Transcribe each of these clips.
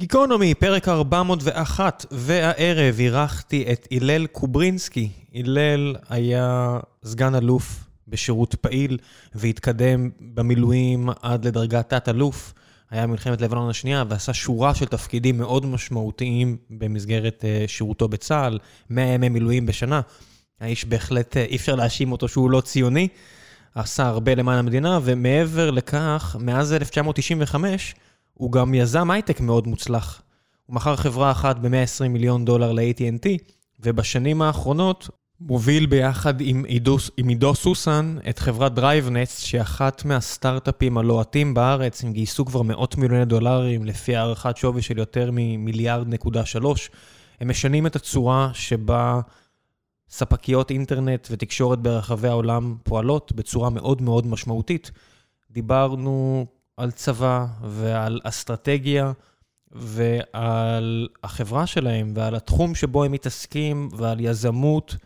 גיקונומי, פרק 401, והערב אירחתי את הלל קוברינסקי. הלל היה סגן אלוף בשירות פעיל והתקדם במילואים עד לדרגת תת-אלוף. היה במלחמת לבנון השנייה ועשה שורה של תפקידים מאוד משמעותיים במסגרת uh, שירותו בצה"ל, 100 ימי מילואים בשנה. האיש בהחלט, uh, אי אפשר להאשים אותו שהוא לא ציוני, עשה הרבה למען המדינה, ומעבר לכך, מאז 1995, הוא גם יזם הייטק מאוד מוצלח. הוא מכר חברה אחת ב-120 מיליון דולר ל-AT&T, ובשנים האחרונות מוביל ביחד עם עידו, עם עידו סוסן את חברת DriveNets, שהיא אחת מהסטארט-אפים הלוהטים בארץ, הם גייסו כבר מאות מיליוני דולרים לפי הערכת שווי של יותר ממיליארד נקודה שלוש. הם משנים את הצורה שבה ספקיות אינטרנט ותקשורת ברחבי העולם פועלות בצורה מאוד מאוד משמעותית. דיברנו על צבא ועל אסטרטגיה ועל החברה שלהם ועל התחום שבו הם מתעסקים ועל יזמות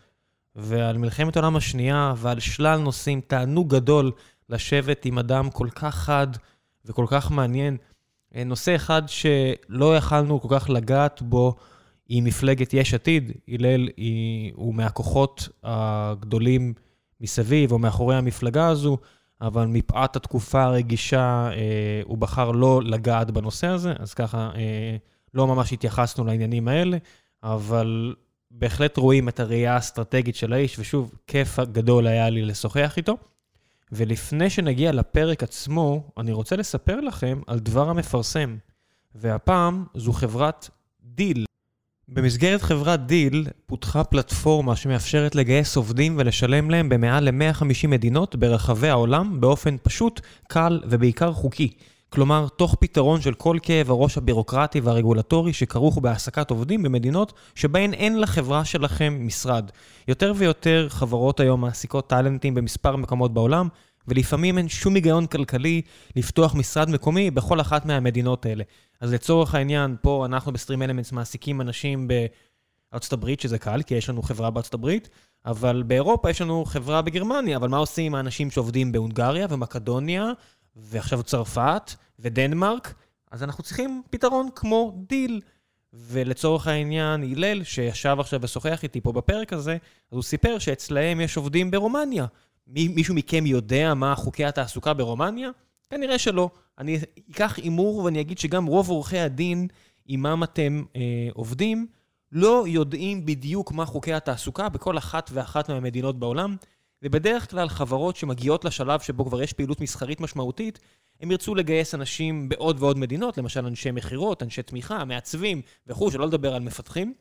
ועל מלחמת העולם השנייה ועל שלל נושאים. תענוג גדול לשבת עם אדם כל כך חד וכל כך מעניין. נושא אחד שלא יכלנו כל כך לגעת בו היא מפלגת יש עתיד. הלל הוא מהכוחות הגדולים מסביב או מאחורי המפלגה הזו. אבל מפאת התקופה הרגישה, אה, הוא בחר לא לגעת בנושא הזה, אז ככה אה, לא ממש התייחסנו לעניינים האלה, אבל בהחלט רואים את הראייה האסטרטגית של האיש, ושוב, כיף גדול היה לי לשוחח איתו. ולפני שנגיע לפרק עצמו, אני רוצה לספר לכם על דבר המפרסם, והפעם זו חברת Deel. במסגרת חברת Deel פותחה פלטפורמה שמאפשרת לגייס עובדים ולשלם להם במעל ל-150 מדינות ברחבי העולם באופן פשוט, קל ובעיקר חוקי. כלומר, תוך פתרון של כל כאב הראש הבירוקרטי והרגולטורי שכרוך בהעסקת עובדים במדינות שבהן אין לחברה שלכם משרד. יותר ויותר חברות היום מעסיקות טאלנטים במספר מקומות בעולם, ולפעמים אין שום היגיון כלכלי לפתוח משרד מקומי בכל אחת מהמדינות האלה. אז לצורך העניין, פה אנחנו בסטרים אלמנטס מעסיקים אנשים בארצות הברית, שזה קל, כי יש לנו חברה בארצות הברית, אבל באירופה יש לנו חברה בגרמניה, אבל מה עושים עם האנשים שעובדים בהונגריה ומקדוניה, ועכשיו צרפת ודנמרק? אז אנחנו צריכים פתרון כמו דיל. ולצורך העניין, הלל, שישב עכשיו ושוחח איתי פה בפרק הזה, אז הוא סיפר שאצלהם יש עובדים ברומניה. מישהו מכם יודע מה חוקי התעסוקה ברומניה? כנראה שלא. אני אקח הימור ואני אגיד שגם רוב עורכי הדין עימם אתם אה, עובדים, לא יודעים בדיוק מה חוקי התעסוקה בכל אחת ואחת מהמדינות בעולם, ובדרך כלל חברות שמגיעות לשלב שבו כבר יש פעילות מסחרית משמעותית, הם ירצו לגייס אנשים בעוד ועוד מדינות, למשל אנשי מכירות, אנשי תמיכה, מעצבים וכו', שלא לדבר על מפתחים.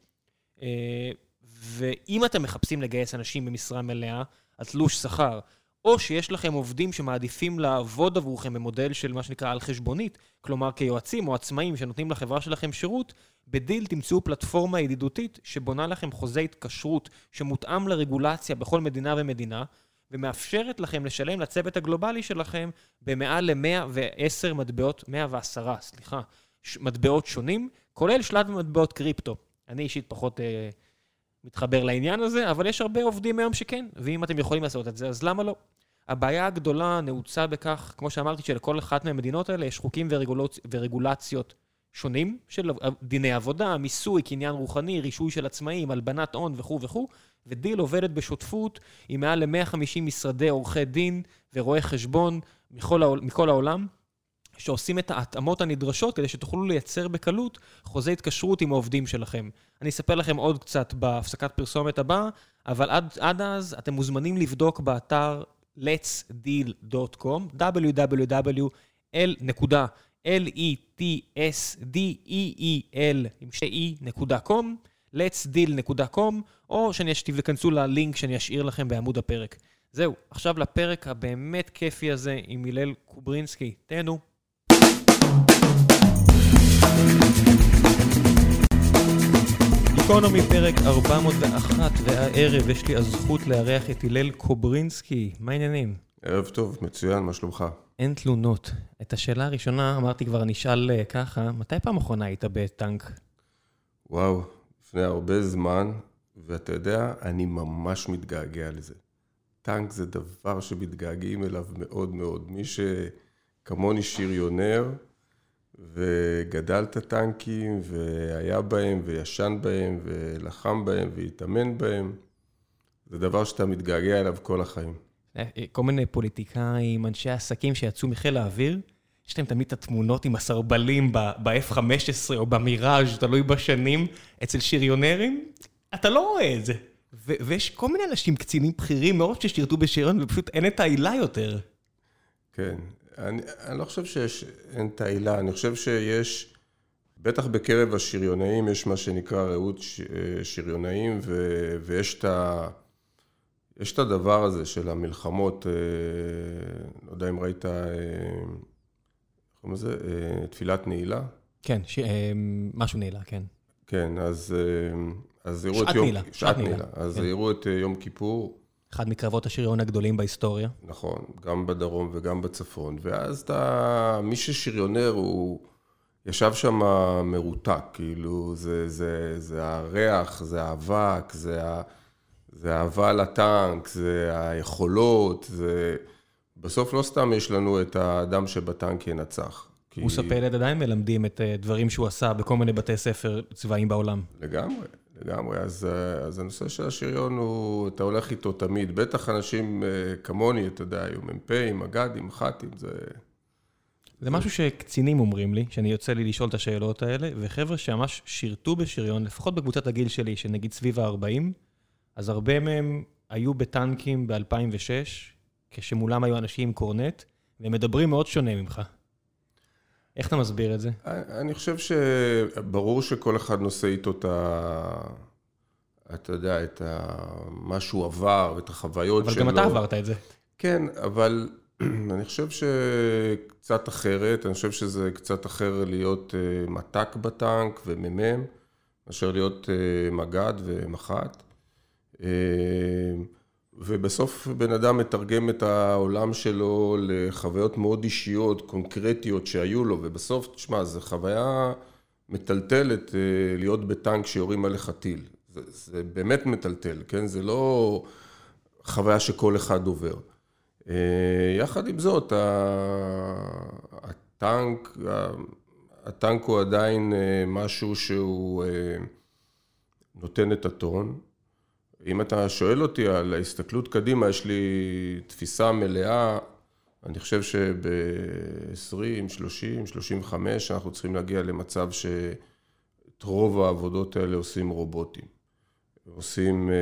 אה, ואם אתם מחפשים לגייס אנשים במשרה מלאה, על תלוש שכר, או שיש לכם עובדים שמעדיפים לעבוד עבורכם במודל של מה שנקרא על חשבונית, כלומר כיועצים או עצמאים שנותנים לחברה שלכם שירות, בדיל תמצאו פלטפורמה ידידותית שבונה לכם חוזה התקשרות שמותאם לרגולציה בכל מדינה ומדינה, ומאפשרת לכם לשלם לצוות הגלובלי שלכם במעל ל-110 מטבעות, 110, סליחה, מטבעות שונים, כולל שלב מטבעות קריפטו. אני אישית פחות... אה, מתחבר לעניין הזה, אבל יש הרבה עובדים היום שכן, ואם אתם יכולים לעשות את זה, אז למה לא? הבעיה הגדולה נעוצה בכך, כמו שאמרתי, שלכל אחת מהמדינות האלה יש חוקים ורגולצ... ורגולציות שונים של דיני עבודה, מיסוי, קניין רוחני, רישוי של עצמאים, הלבנת הון וכו' וכו', ודיל עובדת בשותפות עם מעל ל-150 משרדי עורכי דין ורואי חשבון מכל, העול... מכל העולם, שעושים את ההתאמות הנדרשות כדי שתוכלו לייצר בקלות חוזה התקשרות עם העובדים שלכם. אני אספר לכם עוד קצת בהפסקת פרסומת הבאה, אבל עד, עד אז אתם מוזמנים לבדוק באתר letsdeal.com, www.l.letsdeel עם שתי e.com, letsdeal.com, או שתיכנסו ללינק שאני אשאיר לכם בעמוד הפרק. זהו, עכשיו לפרק הבאמת כיפי הזה עם הלל קוברינסקי. תהנו. גיקונומי פרק 401, והערב יש לי הזכות לארח את הלל קוברינסקי. מה העניינים? ערב טוב, מצוין, מה שלומך? אין תלונות. את השאלה הראשונה, אמרתי כבר, נשאל אה, ככה, מתי פעם אחרונה היית בטנק? וואו, לפני הרבה זמן, ואתה יודע, אני ממש מתגעגע לזה. טנק זה דבר שמתגעגעים אליו מאוד מאוד. מי שכמוני שריונר, וגדל את הטנקים, והיה בהם, וישן בהם, ולחם בהם, והתאמן בהם. זה דבר שאתה מתגעגע אליו כל החיים. אה, אה, כל מיני פוליטיקאים, אנשי עסקים שיצאו מחיל האוויר, יש להם תמיד את התמונות עם הסרבלים ב-F-15 או במיראז', תלוי בשנים, אצל שריונרים, אתה לא רואה את זה. ויש כל מיני אנשים, קצינים בכירים מאוד ששירתו בשריון, ופשוט אין את העילה יותר. כן, אני, אני לא חושב שיש, אין את העילה, אני חושב שיש, בטח בקרב השריונאים יש מה שנקרא רעות אה, שריונאים, ו, ויש את ה... יש את הדבר הזה של המלחמות, אה, לא יודע אם ראית, אה, איך קוראים לזה? תפילת נעילה? כן, ש... משהו נעילה, כן. כן, אז, אז יראו את יום... שעת נעילה. שעת נעילה. אז כן. יראו את יום כיפור. אחד מקרבות השריון הגדולים בהיסטוריה. נכון, גם בדרום וגם בצפון. ואז אתה, מי ששריונר הוא ישב שם מרותק, כאילו, זה, זה, זה הריח, זה האבק, זה, ה, זה האהבה לטנק, זה היכולות, זה... בסוף לא סתם יש לנו את האדם שבטנק ינצח. כי... הוא ספלד עדיין מלמדים את אה, דברים שהוא עשה בכל מיני בתי ספר צבאיים בעולם. לגמרי. לגמרי, אז, אה, אז הנושא של השריון הוא, אתה הולך איתו תמיד, בטח אנשים אה, כמוני, אתה יודע, היו מ"פים, מג"דים, מח"טים, זה... זה משהו שקצינים אומרים לי, שאני יוצא לי לשאול את השאלות האלה, וחבר'ה שממש שירתו בשריון, לפחות בקבוצת הגיל שלי, שנגיד סביב ה-40, אז הרבה מהם היו בטנקים ב-2006, כשמולם היו אנשים עם קורנט, והם מדברים מאוד שונה ממך. איך אתה מסביר את זה? אני חושב שברור שכל אחד נושא איתו את ה... אתה יודע, את ה... מה שהוא עבר ואת החוויות אבל שלו. אבל גם אתה עברת את זה. כן, אבל אני חושב שקצת אחרת, אני חושב שזה קצת אחר להיות אה, מת"ק בטנק ומ"מ, מאשר להיות אה, מג"ד ומח"ט. ובסוף בן אדם מתרגם את העולם שלו לחוויות מאוד אישיות, קונקרטיות שהיו לו, ובסוף, תשמע, זו חוויה מטלטלת אה, להיות בטנק שיורים עליך טיל. זה, זה באמת מטלטל, כן? זה לא חוויה שכל אחד עובר. אה, יחד עם זאת, הטנק, הטנק הוא עדיין אה, משהו שהוא נותן את הטון. אם אתה שואל אותי על ההסתכלות קדימה, יש לי תפיסה מלאה, אני חושב שב-20, 30, 35 אנחנו צריכים להגיע למצב שאת רוב העבודות האלה עושים רובוטים. עושים אה,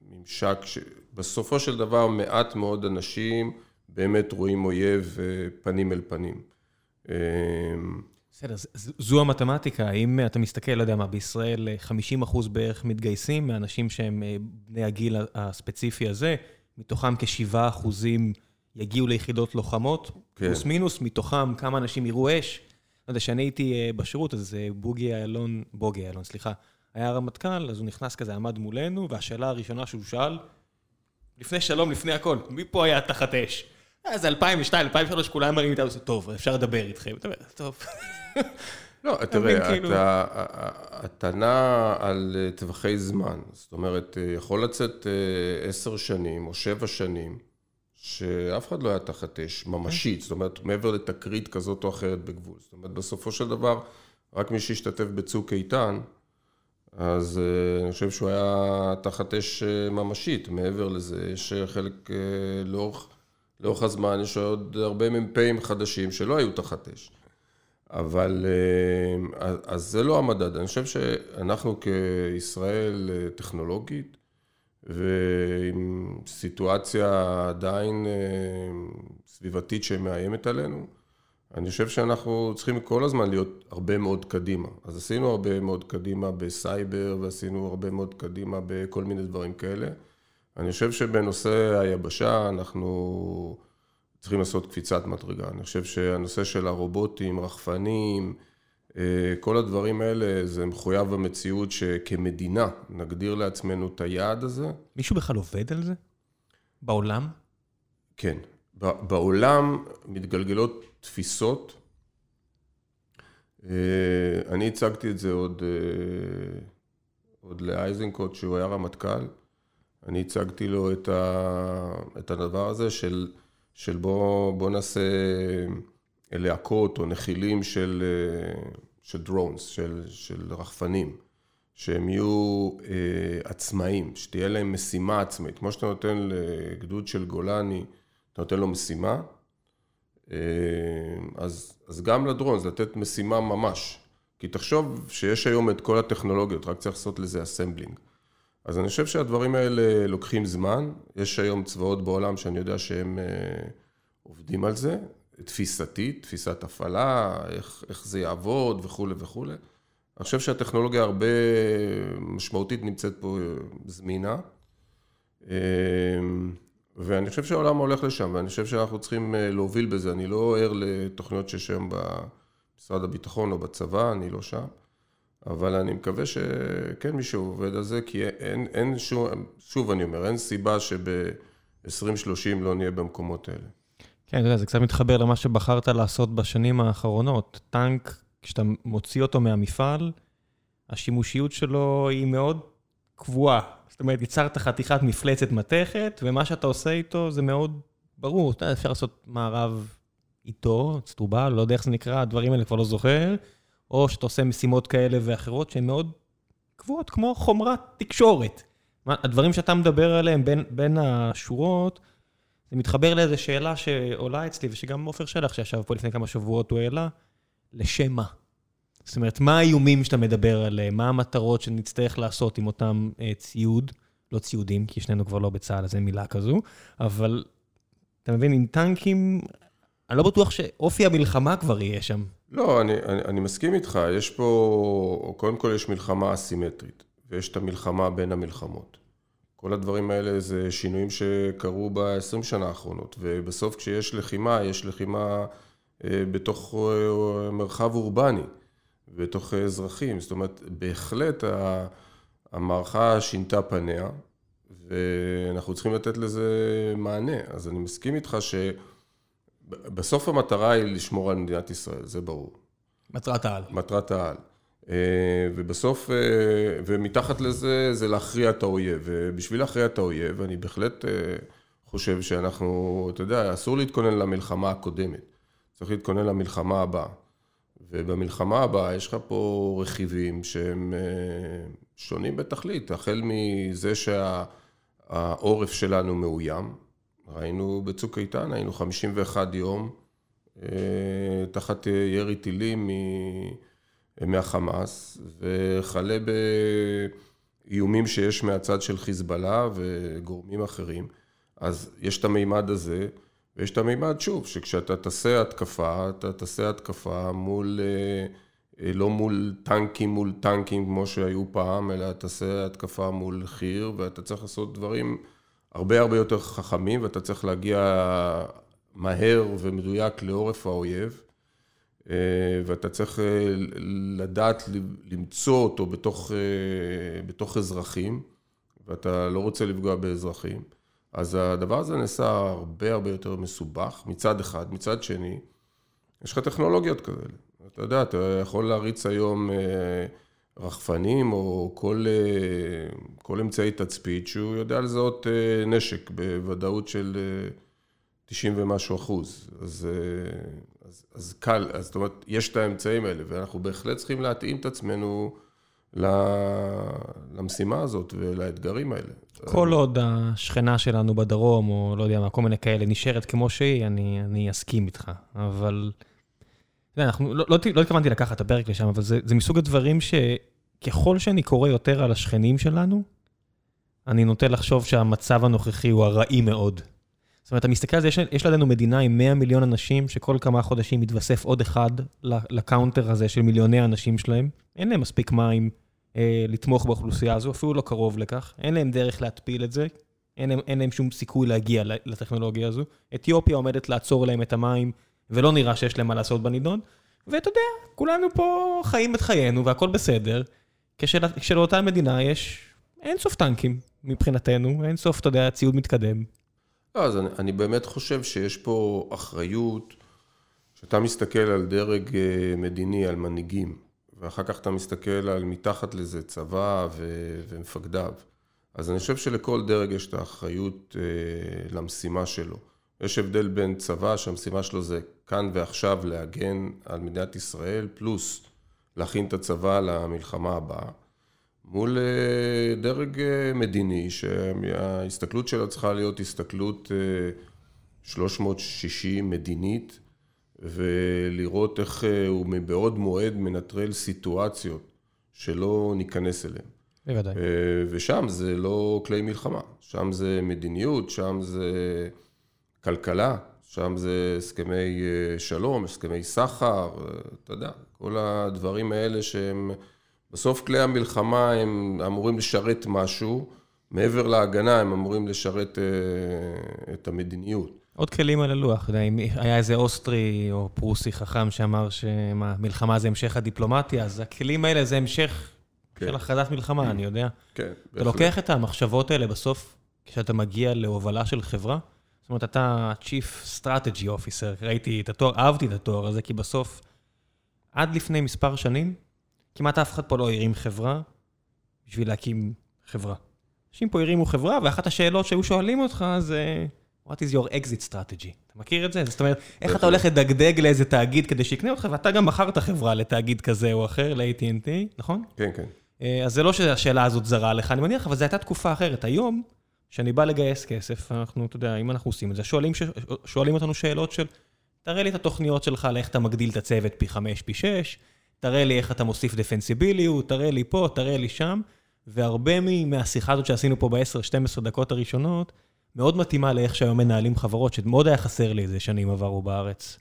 ממשק, שבסופו של דבר מעט מאוד אנשים באמת רואים אויב אה, פנים אל פנים. אה, בסדר, זו המתמטיקה. אם אתה מסתכל, לא יודע מה, בישראל 50 אה, אחוז בערך מתגייסים מאנשים שהם אה, בני הגיל הספציפי הזה, מתוכם כ-7 אחוזים יגיעו ליחידות לוחמות, כן. פלוס מינוס, מתוכם כמה אנשים יראו אש. לא יודע, כשאני הייתי אה, בשירות, אז בוגי איילון, בוגי איילון, סליחה, היה רמטכ"ל, אז הוא נכנס כזה, עמד מולנו, והשאלה הראשונה שהוא שאל, לפני שלום, לפני הכל, מי פה היה תחת אש? אז 2002, 2003, כולם מראים איתנו, טוב, אפשר לדבר איתכם. טוב. לא, תראה, כאילו- אתה נע על אה, טווחי זמן. זאת אומרת, אה, יכול לצאת אה, עשר שנים או שבע שנים, שאף אחד לא היה תחת אש ממשית, זאת אומרת, מעבר לתקרית כזאת או אחרת בגבול. זאת אומרת, בסופו של דבר, רק מי שהשתתף בצוק איתן, אז אני חושב שהוא היה תחת אש ממשית. מעבר לזה, יש חלק לאורך... לאורך הזמן יש עוד הרבה מ"פים חדשים שלא היו תחת אש. אבל, אה, אז זה לא המדד. אני חושב שאנחנו כישראל אה, טכנולוגית, ועם סיטואציה עדיין אה, סביבתית שמאיימת עלינו, אני חושב שאנחנו צריכים כל הזמן להיות הרבה מאוד קדימה. אז עשינו הרבה מאוד קדימה בסייבר, ועשינו הרבה מאוד קדימה בכל מיני דברים כאלה. אני חושב שבנושא היבשה אנחנו צריכים לעשות קפיצת מדרגה. אני חושב שהנושא של הרובוטים, רחפנים, אה, כל הדברים האלה, זה מחויב במציאות שכמדינה נגדיר לעצמנו את היעד הזה. מישהו בכלל עובד על זה? בעולם? כן. בעולם מתגלגלות תפיסות. אה, אני הצגתי את זה עוד, אה, עוד לאייזנקוט, שהוא היה רמטכ"ל. אני הצגתי לו את, ה, את הדבר הזה של, של בוא, בוא נעשה להקות או נחילים של, של דרונס, של, של רחפנים, שהם יהיו עצמאים, שתהיה להם משימה עצמאית. כמו שאתה נותן לגדוד של גולני, אתה נותן לו משימה, אז, אז גם לדרון זה לתת משימה ממש. כי תחשוב שיש היום את כל הטכנולוגיות, רק צריך לעשות לזה אסמבלינג. אז אני חושב שהדברים האלה לוקחים זמן. יש היום צבאות בעולם שאני יודע שהם אה, עובדים על זה, תפיסתית, תפיסת הפעלה, איך, איך זה יעבוד וכולי וכולי. אני חושב שהטכנולוגיה הרבה משמעותית נמצאת פה אה, זמינה. אה, ואני חושב שהעולם הולך לשם, ואני חושב שאנחנו צריכים להוביל בזה. אני לא ער לתוכניות שיש היום במשרד הביטחון או בצבא, אני לא שם. אבל אני מקווה שכן מישהו עובד על זה, כי אין, אין שוב, שוב אני אומר, אין סיבה שב-2030 לא נהיה במקומות האלה. כן, אתה יודע, זה קצת מתחבר למה שבחרת לעשות בשנים האחרונות. טנק, כשאתה מוציא אותו מהמפעל, השימושיות שלו היא מאוד קבועה. זאת אומרת, יצרת חתיכת מפלצת מתכת, ומה שאתה עושה איתו זה מאוד ברור. אתה יודע, אפשר לעשות מערב איתו, צטובה, לא יודע איך זה נקרא, הדברים האלה כבר לא זוכר. או שאתה עושה משימות כאלה ואחרות שהן מאוד קבועות, כמו חומרת תקשורת. הדברים שאתה מדבר עליהם בין, בין השורות, זה מתחבר לאיזו שאלה שעולה אצלי, ושגם עופר שלח שישב פה לפני כמה שבועות, הוא העלה, לשם מה? זאת אומרת, מה האיומים שאתה מדבר עליהם? מה המטרות שנצטרך לעשות עם אותם אה, ציוד? לא ציודים, כי שנינו כבר לא בצה"ל, אז אין מילה כזו, אבל אתה מבין, עם טנקים, אני לא בטוח שאופי המלחמה כבר יהיה שם. לא, אני, אני, אני מסכים איתך, יש פה, קודם כל יש מלחמה אסימטרית, ויש את המלחמה בין המלחמות. כל הדברים האלה זה שינויים שקרו ב-20 שנה האחרונות, ובסוף כשיש לחימה, יש לחימה אה, בתוך אה, מרחב אורבני, בתוך אזרחים, זאת אומרת, בהחלט המערכה שינתה פניה, ואנחנו צריכים לתת לזה מענה. אז אני מסכים איתך ש... בסוף המטרה היא לשמור על מדינת ישראל, זה ברור. מטרת העל. מטרת העל. אה, ובסוף, אה, ומתחת לזה, זה להכריע את האויב. ובשביל להכריע את האויב, אני בהחלט אה, חושב שאנחנו, אתה יודע, אסור להתכונן למלחמה הקודמת. צריך להתכונן למלחמה הבאה. ובמלחמה הבאה יש לך פה רכיבים שהם שונים בתכלית, החל מזה שהעורף שלנו מאוים, ראינו בצוק איתן, היינו 51 יום אה, תחת ירי טילים מהחמאס, וכלה באיומים שיש מהצד של חיזבאללה וגורמים אחרים. אז יש את המימד הזה, ויש את המימד, שוב, שכשאתה תעשה התקפה, אתה תעשה התקפה מול, אה, אה, לא מול טנקים מול טנקים כמו שהיו פעם, אלא תעשה התקפה מול חי"ר, ואתה צריך לעשות דברים הרבה הרבה יותר חכמים, ואתה צריך להגיע מהר ומדויק לעורף האויב, אה, ואתה צריך אה, לדעת למצוא אותו בתוך, אה, בתוך אזרחים, ואתה לא רוצה לפגוע באזרחים. אז הדבר הזה נעשה הרבה הרבה יותר מסובך, מצד אחד. מצד שני, יש לך טכנולוגיות כאלה. אתה יודע, אתה יכול להריץ היום רחפנים או כל, אה, כל אמצעי תצפית שהוא יודע לזהות אה, נשק בוודאות של 90 אה, ומשהו אחוז. אז, אז, אז קל, אז זאת אומרת, יש את האמצעים האלה, ואנחנו בהחלט צריכים להתאים את עצמנו למשימה הזאת ולאתגרים האלה. כל עוד השכנה שלנו בדרום, או לא יודע מה, כל מיני כאלה, נשארת כמו שהיא, אני, אני אסכים איתך. אבל... אנחנו, לא, לא, לא התכוונתי לקחת את הפרק לשם, אבל זה, זה מסוג הדברים שככל שאני קורא יותר על השכנים שלנו, אני נוטה לחשוב שהמצב הנוכחי הוא הרעי מאוד. זאת אומרת, אתה מסתכל על זה, יש, יש לנו מדינה עם 100 מיליון אנשים, שכל כמה חודשים מתווסף עוד אחד לקאונטר הזה של מיליוני האנשים שלהם. אין להם מספיק מים אה, לתמוך באוכלוסייה הזו, אפילו לא קרוב לכך. אין להם דרך להתפיל את זה, אין להם, אין להם שום סיכוי להגיע לטכנולוגיה הזו. אתיופיה עומדת לעצור להם את המים ולא נראה שיש להם מה לעשות בנידון. ואתה יודע, כולנו פה חיים את חיינו והכל בסדר, כשל, כשלאותה מדינה יש אין סוף טנקים מבחינתנו, אין סוף, אתה יודע, ציוד מתקדם. לא, אז אני, אני באמת חושב שיש פה אחריות, כשאתה מסתכל על דרג אה, מדיני, על מנהיגים, ואחר כך אתה מסתכל על מתחת לזה צבא ו, ומפקדיו, אז אני חושב שלכל דרג יש את האחריות אה, למשימה שלו. יש הבדל בין צבא שהמשימה שלו זה כאן ועכשיו להגן על מדינת ישראל, פלוס להכין את הצבא למלחמה הבאה, מול אה, דרג אה, מדיני שההסתכלות שלו צריכה להיות הסתכלות 360 מדינית ולראות איך הוא מבעוד מועד מנטרל סיטואציות שלא ניכנס אליהן. בוודאי. ושם זה לא כלי מלחמה, שם זה מדיניות, שם זה כלכלה, שם זה הסכמי אה, שלום, הסכמי סחר, אה, אתה יודע, כל הדברים האלה שהם, בסוף כלי המלחמה הם אמורים לשרת משהו, מעבר להגנה הם אמורים לשרת אה, את המדיניות. עוד כלים על הלוח, אתה יודע, אם היה איזה אוסטרי או פרוסי חכם שאמר שמלחמה זה המשך הדיפלומטיה, אז הכלים האלה זה המשך כן. של הכרזת מלחמה, אני יודע. כן, בהחלט. אתה לוקח את המחשבות האלה בסוף, כשאתה מגיע להובלה של חברה, אומרת, אתה Chief Strategy Officer, ראיתי את התואר, אהבתי את התואר הזה, כי בסוף, עד לפני מספר שנים, כמעט אף אחד פה לא הרים חברה בשביל להקים חברה. אנשים פה הרימו חברה, ואחת השאלות שהיו שואלים אותך זה, What is your exit strategy? אתה מכיר את זה? זאת אומרת, איך אתה הולך לדגדג לאיזה תאגיד כדי שיקנה אותך, ואתה גם מכרת חברה לתאגיד כזה או אחר, ל-AT&T, נכון? כן, כן. אה, אז זה לא שהשאלה הזאת זרה לך, אני מניח, אבל זו הייתה תקופה אחרת. היום, כשאני בא לגייס כסף, אנחנו, אתה יודע, אם אנחנו עושים את זה, שואלים, ש... שואלים אותנו שאלות של, תראה לי את התוכניות שלך לאיך אתה מגדיל את הצוות פי 5, פי 6, תראה לי איך אתה מוסיף דפנסיביליות, תראה לי פה, תראה לי שם, והרבה מהשיחה הזאת שעשינו פה ב-10-12 דקות הראשונות, מאוד מתאימה לאיך שהיום מנהלים חברות, שמאוד היה חסר לי איזה שנים עברו בארץ.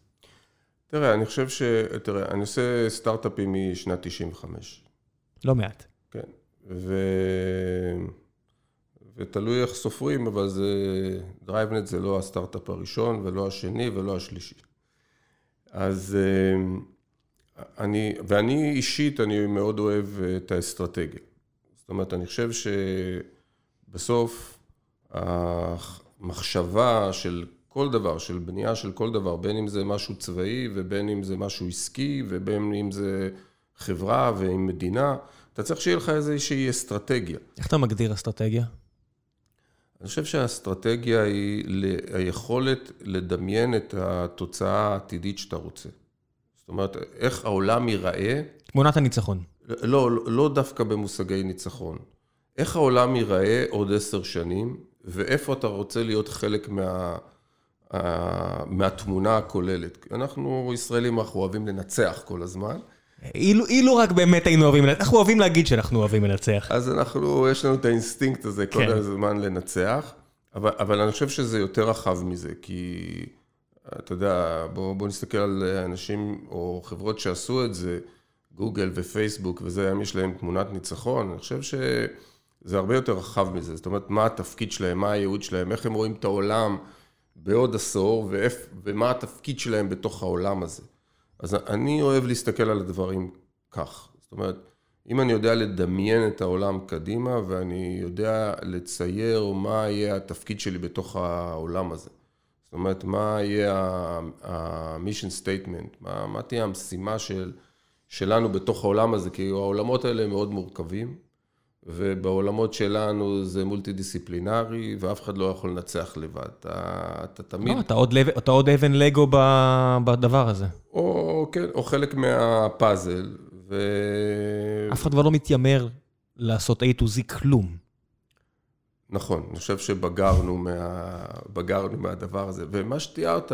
תראה, אני חושב ש... תראה, אני עושה סטארט-אפים משנת 95. לא מעט. כן, ו... ותלוי איך סופרים, אבל זה... DriveNet זה לא הסטארט-אפ הראשון, ולא השני, ולא השלישי. אז אה, אני... ואני אישית, אני מאוד אוהב את האסטרטגיה. זאת אומרת, אני חושב שבסוף המחשבה של כל דבר, של בנייה של כל דבר, בין אם זה משהו צבאי, ובין אם זה משהו עסקי, ובין אם זה חברה ועם מדינה, אתה צריך שיהיה לך איזושהי אסטרטגיה. איך אתה מגדיר אסטרטגיה? אני חושב שהאסטרטגיה היא היכולת לדמיין את התוצאה העתידית שאתה רוצה. זאת אומרת, איך העולם ייראה... תמונת הניצחון. לא, לא, לא דווקא במושגי ניצחון. איך העולם ייראה עוד עשר שנים, ואיפה אתה רוצה להיות חלק מה, מהתמונה הכוללת. אנחנו ישראלים, אנחנו אוהבים לנצח כל הזמן. אילו, אילו רק באמת היינו אוהבים אנחנו אוהבים להגיד שאנחנו אוהבים לנצח. אז אנחנו, יש לנו את האינסטינקט הזה כן. כל הזמן לנצח, אבל, אבל אני חושב שזה יותר רחב מזה, כי אתה יודע, בוא, בוא נסתכל על אנשים או חברות שעשו את זה, גוגל ופייסבוק וזה, היום יש להם תמונת ניצחון, אני חושב שזה הרבה יותר רחב מזה, זאת אומרת, מה התפקיד שלהם, מה הייעוד שלהם, איך הם רואים את העולם בעוד עשור, ואיפ, ומה התפקיד שלהם בתוך העולם הזה. אז אני אוהב להסתכל על הדברים כך. זאת אומרת, אם אני יודע לדמיין את העולם קדימה ואני יודע לצייר מה יהיה התפקיד שלי בתוך העולם הזה. זאת אומרת, מה יהיה ה-mission statement, מה, מה תהיה המשימה של, שלנו בתוך העולם הזה, כי העולמות האלה מאוד מורכבים. ובעולמות שלנו זה מולטי דיסציפלינרי, ואף אחד לא יכול לנצח לבד. אתה, אתה תמיד... לא, אתה עוד, אתה עוד אבן לגו בדבר הזה. או, כן, או חלק מהפאזל, ו... אף אחד כבר לא מתיימר לעשות A to Z כלום. נכון, אני חושב שבגרנו מה... בגרנו מהדבר הזה. ומה שתיארת,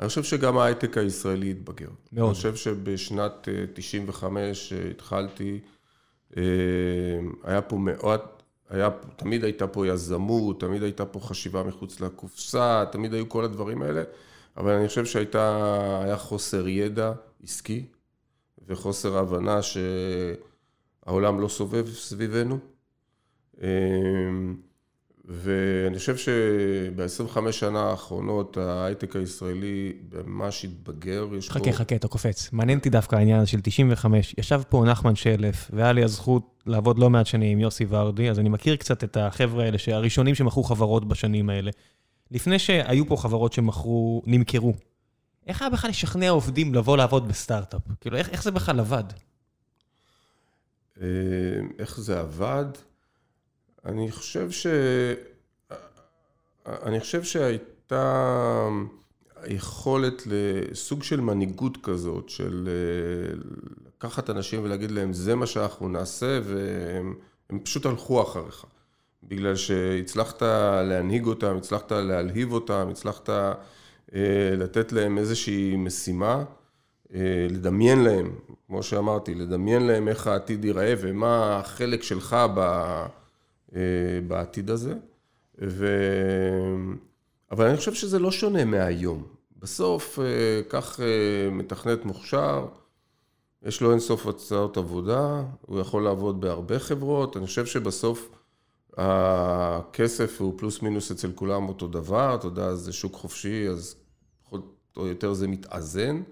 אני חושב שגם ההייטק הישראלי התבגר. מאוד. אני חושב שבשנת 95' אה, התחלתי... אה, היה פה מאוד, היה, תמיד הייתה פה יזמות, תמיד הייתה פה חשיבה מחוץ לקופסה, תמיד היו כל הדברים האלה, אבל אני חושב שהייתה, היה חוסר ידע עסקי וחוסר הבנה שהעולם לא סובב סביבנו. ואני חושב שב-25 שנה האחרונות ההייטק הישראלי ממש התבגר. חכה, פה... חכה, אתה קופץ. מעניין אותי דווקא העניין של 95. ישב פה נחמן שלף, והיה לי הזכות לעבוד לא מעט שנים עם יוסי ורדי, אז אני מכיר קצת את החבר'ה האלה, הראשונים שמכרו חברות בשנים האלה. לפני שהיו פה חברות שמכרו, נמכרו, איך היה בכלל לשכנע עובדים לבוא לעבוד בסטארט-אפ? כאילו, איך, איך זה בכלל עבד? אה, איך זה עבד? אני חושב ש... אני חושב שהיית... הייתה יכולת לסוג של מנהיגות כזאת, של לקחת אנשים ולהגיד להם, זה מה שאנחנו נעשה, והם פשוט הלכו אחריך. בגלל שהצלחת להנהיג אותם, הצלחת להלהיב אותם, הצלחת לתת להם איזושהי משימה. אה, לדמיין להם, כמו שאמרתי, לדמיין להם איך העתיד ייראה ומה החלק שלך אה, בעתיד הזה. ו... אבל אני חושב שזה לא שונה מהיום. בסוף, אה, קח מתכנת מוכשר, יש לו אינסוף הצעות עבודה, הוא יכול לעבוד בהרבה חברות, אני חושב שבסוף הכסף הוא פלוס מינוס אצל כולם אותו דבר, אתה יודע, זה שוק חופשי, אז פחות או יותר זה מתאזן.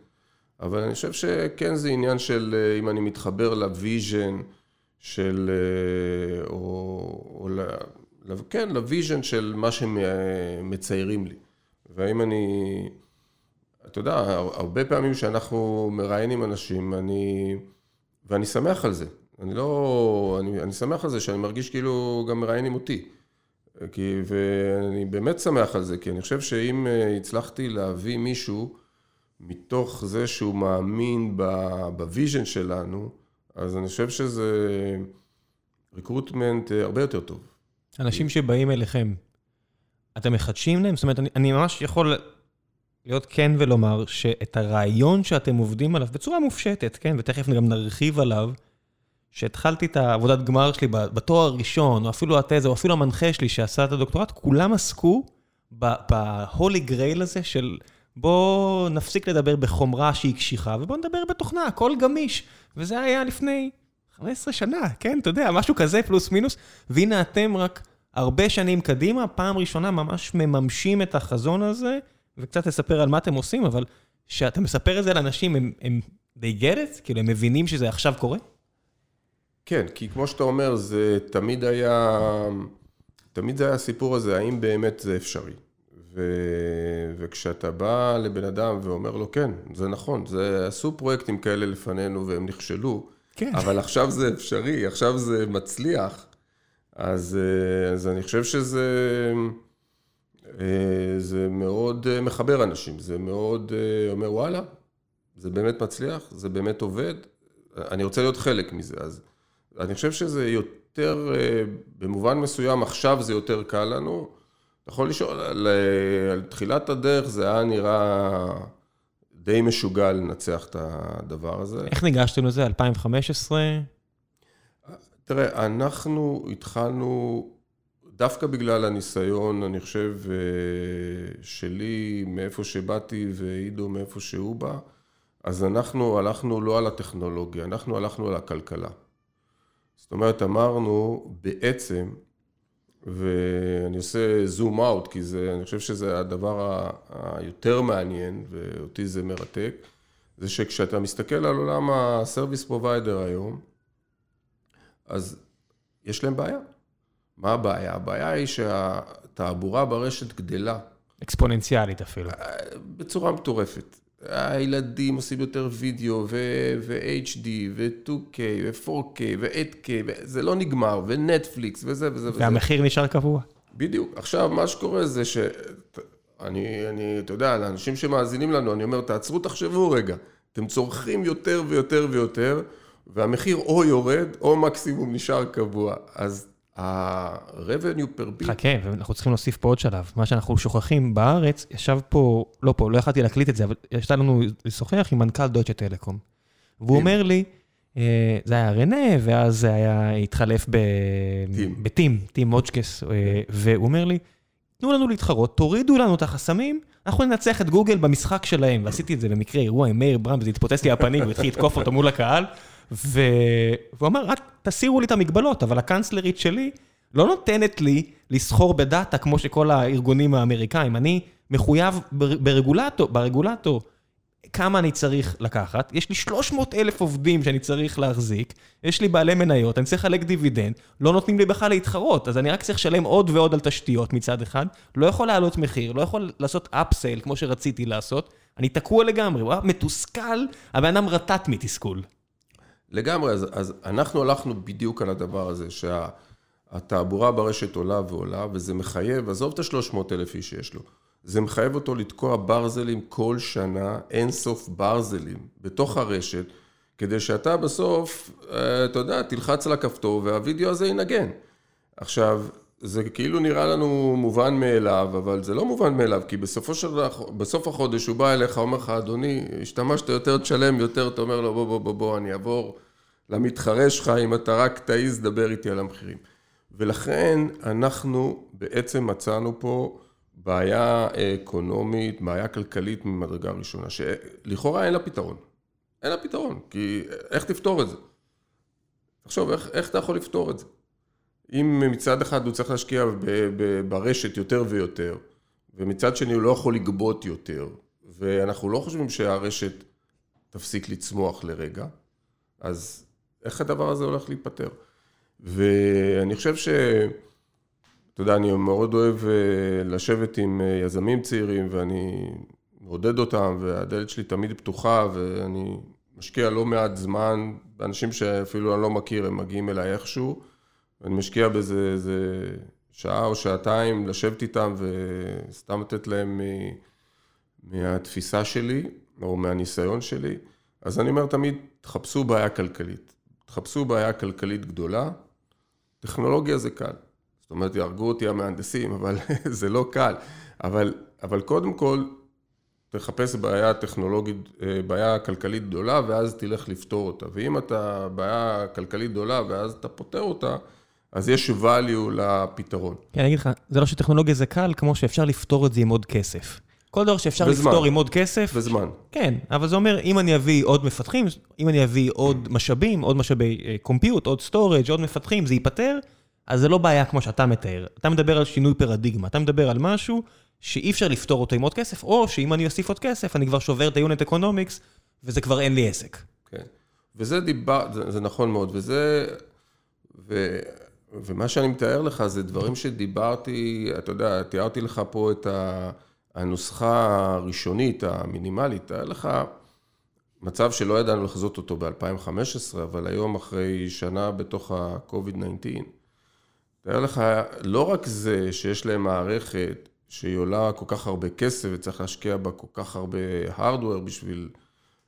אבל אני חושב שכן זה עניין של אה, אם אני מתחבר ל-vision של, אה, או, או ל, כן, ל-vision של מה שמציירים לי. והאם אני, אתה יודע, הרבה פעמים שאנחנו מראיינים אנשים, אני, ואני שמח על זה. אני לא, אני, אני שמח על זה שאני מרגיש כאילו גם מראיינים אותי. כי, ואני באמת שמח על זה, כי אני חושב שאם אה, הצלחתי להביא מישהו, מתוך זה שהוא מאמין ב-vision שלנו, אז אני חושב שזה recruitment אה, הרבה יותר טוב. אנשים שבאים אליכם, אתם מחדשים להם? זאת אומרת, אני, אני ממש יכול להיות כן ולומר שאת הרעיון שאתם עובדים עליו בצורה מופשטת, כן, ותכף גם נרחיב עליו, שהתחלתי את העבודת גמר שלי בתואר הראשון, או אפילו התזה, או אפילו המנחה שלי שעשה את הדוקטורט, כולם עסקו בהולי גרייל הזה של... בואו נפסיק לדבר בחומרה שהיא קשיחה, ובואו נדבר בתוכנה, הכל גמיש. וזה היה לפני 15 שנה, כן? אתה יודע, משהו כזה פלוס מינוס. והנה אתם רק הרבה שנים קדימה, פעם ראשונה ממש מממשים את החזון הזה, וקצת לספר על מה אתם עושים, אבל כשאתה מספר את זה לאנשים, הם, הם they get it? כאילו, הם מבינים שזה עכשיו קורה? כן, כי כמו שאתה אומר, זה תמיד היה, תמיד זה היה הסיפור הזה, האם באמת זה אפשרי. ו... וכשאתה בא לבן אדם ואומר לו, כן, זה נכון, זה עשו פרויקטים כאלה לפנינו והם נכשלו, כן. אבל עכשיו זה אפשרי, עכשיו זה מצליח, אז, אז אני חושב שזה זה מאוד מחבר אנשים, זה מאוד אומר, וואלה, זה באמת מצליח, זה באמת עובד, אני רוצה להיות חלק מזה, אז אני חושב שזה יותר, במובן מסוים, עכשיו זה יותר קל לנו, יכול לשאול, על, על תחילת הדרך זה היה נראה די משוגע לנצח את הדבר הזה. איך ניגשתם לזה? 2015? תראה, אנחנו התחלנו, דווקא בגלל הניסיון, אני חושב, אה, שלי, מאיפה שבאתי, ועידו מאיפה שהוא בא, אז אנחנו הלכנו לא על הטכנולוגיה, אנחנו הלכנו על הכלכלה. זאת אומרת, אמרנו, בעצם, ואני עושה zoom out, כי זה, אני חושב שזה הדבר היותר מעניין, ואותי זה מרתק, זה שכשאתה מסתכל על עולם ה-service provider היום, אז יש להם בעיה. מה הבעיה? הבעיה היא שהתעבורה ברשת גדלה. אקספוננציאלית אפילו. בצורה מטורפת. הילדים עושים יותר וידאו ו-HD ו-2K ו-4K ו-8K, זה לא נגמר, ונטפליקס וזה וזה וזה. והמחיר נשאר קבוע. בדיוק. עכשיו, מה שקורה זה ש... אני, אני, אתה יודע, לאנשים שמאזינים לנו, אני אומר, תעצרו, תחשבו רגע. אתם צורכים יותר ויותר ויותר, והמחיר או יורד, או מקסימום נשאר קבוע. אז ה-revenue per bit... חכה, ואנחנו צריכים להוסיף פה עוד שלב. מה שאנחנו שוכחים, בארץ, ישב פה, לא פה, לא יכלתי להקליט את זה, אבל ישב לנו לשוחח עם מנכ"ל דויטשה טלקום. והוא אומר לי, אה, זה היה רנה, ואז זה היה, התחלף בטים, טים מוצ'קס, אה, והוא אומר לי, תנו לנו להתחרות, תורידו לנו את החסמים, אנחנו ננצח את גוגל במשחק שלהם. ועשיתי את זה במקרה אירוע עם מאיר ברם, וזה התפוצץ לי הפנים, הוא התחיל לתקוף אותו מול הקהל. והוא אמר, תסירו לי את המגבלות, אבל הקאנצלרית שלי לא נותנת לי לסחור בדאטה כמו שכל הארגונים האמריקאים. אני מחויב ברגולטור, ברגולטור, כמה אני צריך לקחת. יש לי 300 אלף עובדים שאני צריך להחזיק, יש לי בעלי מניות, אני צריך לחלק דיבידנד, לא נותנים לי בכלל להתחרות, אז אני רק צריך לשלם עוד ועוד על תשתיות מצד אחד, לא יכול להעלות מחיר, לא יכול לעשות אפסייל כמו שרציתי לעשות, אני תקוע לגמרי, הוא היה מתוסכל, הבן אדם רטט מתסכול. לגמרי, אז, אז אנחנו הלכנו בדיוק על הדבר הזה, שהתעבורה ברשת עולה ועולה, וזה מחייב, עזוב את ה-300 אלף איש שיש לו, זה מחייב אותו לתקוע ברזלים כל שנה, אין סוף ברזלים, בתוך הרשת, כדי שאתה בסוף, אה, אתה יודע, תלחץ על הכפתור והווידאו הזה ינגן. עכשיו, זה כאילו נראה לנו מובן מאליו, אבל זה לא מובן מאליו, כי בסופו של בסוף החודש הוא בא אליך, אומר לך, אדוני, השתמשת יותר, תשלם יותר, אתה אומר לו, בוא, בוא, בוא, בוא, אני אעבור למתחרה שלך, אם אתה רק תעיז, דבר איתי על המחירים. ולכן אנחנו בעצם מצאנו פה בעיה אקונומית, בעיה כלכלית ממדרגה ראשונה, שלכאורה אין לה פתרון. אין לה פתרון, כי איך תפתור את זה? תחשוב, איך, איך אתה יכול לפתור את זה? אם מצד אחד הוא צריך להשקיע ברשת יותר ויותר, ומצד שני הוא לא יכול לגבות יותר, ואנחנו לא חושבים שהרשת תפסיק לצמוח לרגע, אז איך הדבר הזה הולך להיפתר? ואני חושב ש... אתה יודע, אני מאוד אוהב אה, לשבת עם אה, יזמים צעירים, ואני מעודד אותם, והדלת שלי תמיד פתוחה, ואני משקיע לא מעט זמן באנשים שאפילו אני לא מכיר, הם מגיעים אליי איכשהו. ואני משקיע בזה איזה שעה או שעתיים לשבת איתם וסתם לתת להם מהתפיסה שלי, או מהניסיון שלי. אז אני אומר תמיד, תחפשו בעיה כלכלית. תחפשו בעיה כלכלית גדולה, טכנולוגיה זה קל. זאת אומרת, יהרגו אותי המהנדסים, אבל זה לא קל. אבל, אבל קודם כל, תחפש בעיה טכנולוגית, אה, בעיה כלכלית גדולה, ואז תלך לפתור אותה. ואם אתה בעיה כלכלית גדולה, ואז אתה פותר אותה, אז יש value לפתרון. כן, אני אגיד לך, זה לא שטכנולוגיה זה קל, כמו שאפשר לפתור את זה עם עוד כסף. כל דבר שאפשר בזמן. לפתור עם עוד כסף... בזמן. כן, אבל זה אומר, אם אני אביא עוד מפתחים, אם אני אביא עוד משאבים, עוד משאבי compute, עוד storage, עוד מפתחים, זה ייפתר, אז זה לא בעיה כמו שאתה מתאר. אתה מדבר על שינוי פרדיגמה, אתה מדבר על משהו שאי אפשר לפתור אותו עם עוד כסף, או שאם אני אוסיף עוד כסף, אני כבר שובר את ה-unit economics, וזה כבר אין לי עסק. כן, וזה דיבר, זה, זה נכון מאוד, וזה... ו... ומה שאני מתאר לך זה דברים שדיברתי, אתה יודע, תיארתי לך פה את הנוסחה הראשונית, המינימלית, תאר לך מצב שלא ידענו לחזות אותו ב-2015, אבל היום אחרי שנה בתוך ה-COVID-19, תאר לך, לא רק זה שיש להם מערכת שהיא עולה כל כך הרבה כסף וצריך להשקיע בה כל כך הרבה hardware בשביל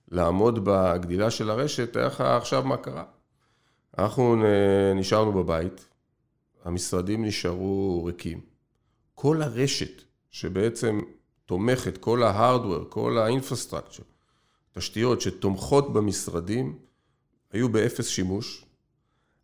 לעמוד בגדילה של הרשת, תאר לך עכשיו מה קרה. אנחנו נשארנו בבית, המשרדים נשארו ריקים. כל הרשת שבעצם תומכת, כל ה hardware, כל ה infrastructure, תשתיות שתומכות במשרדים, היו באפס שימוש.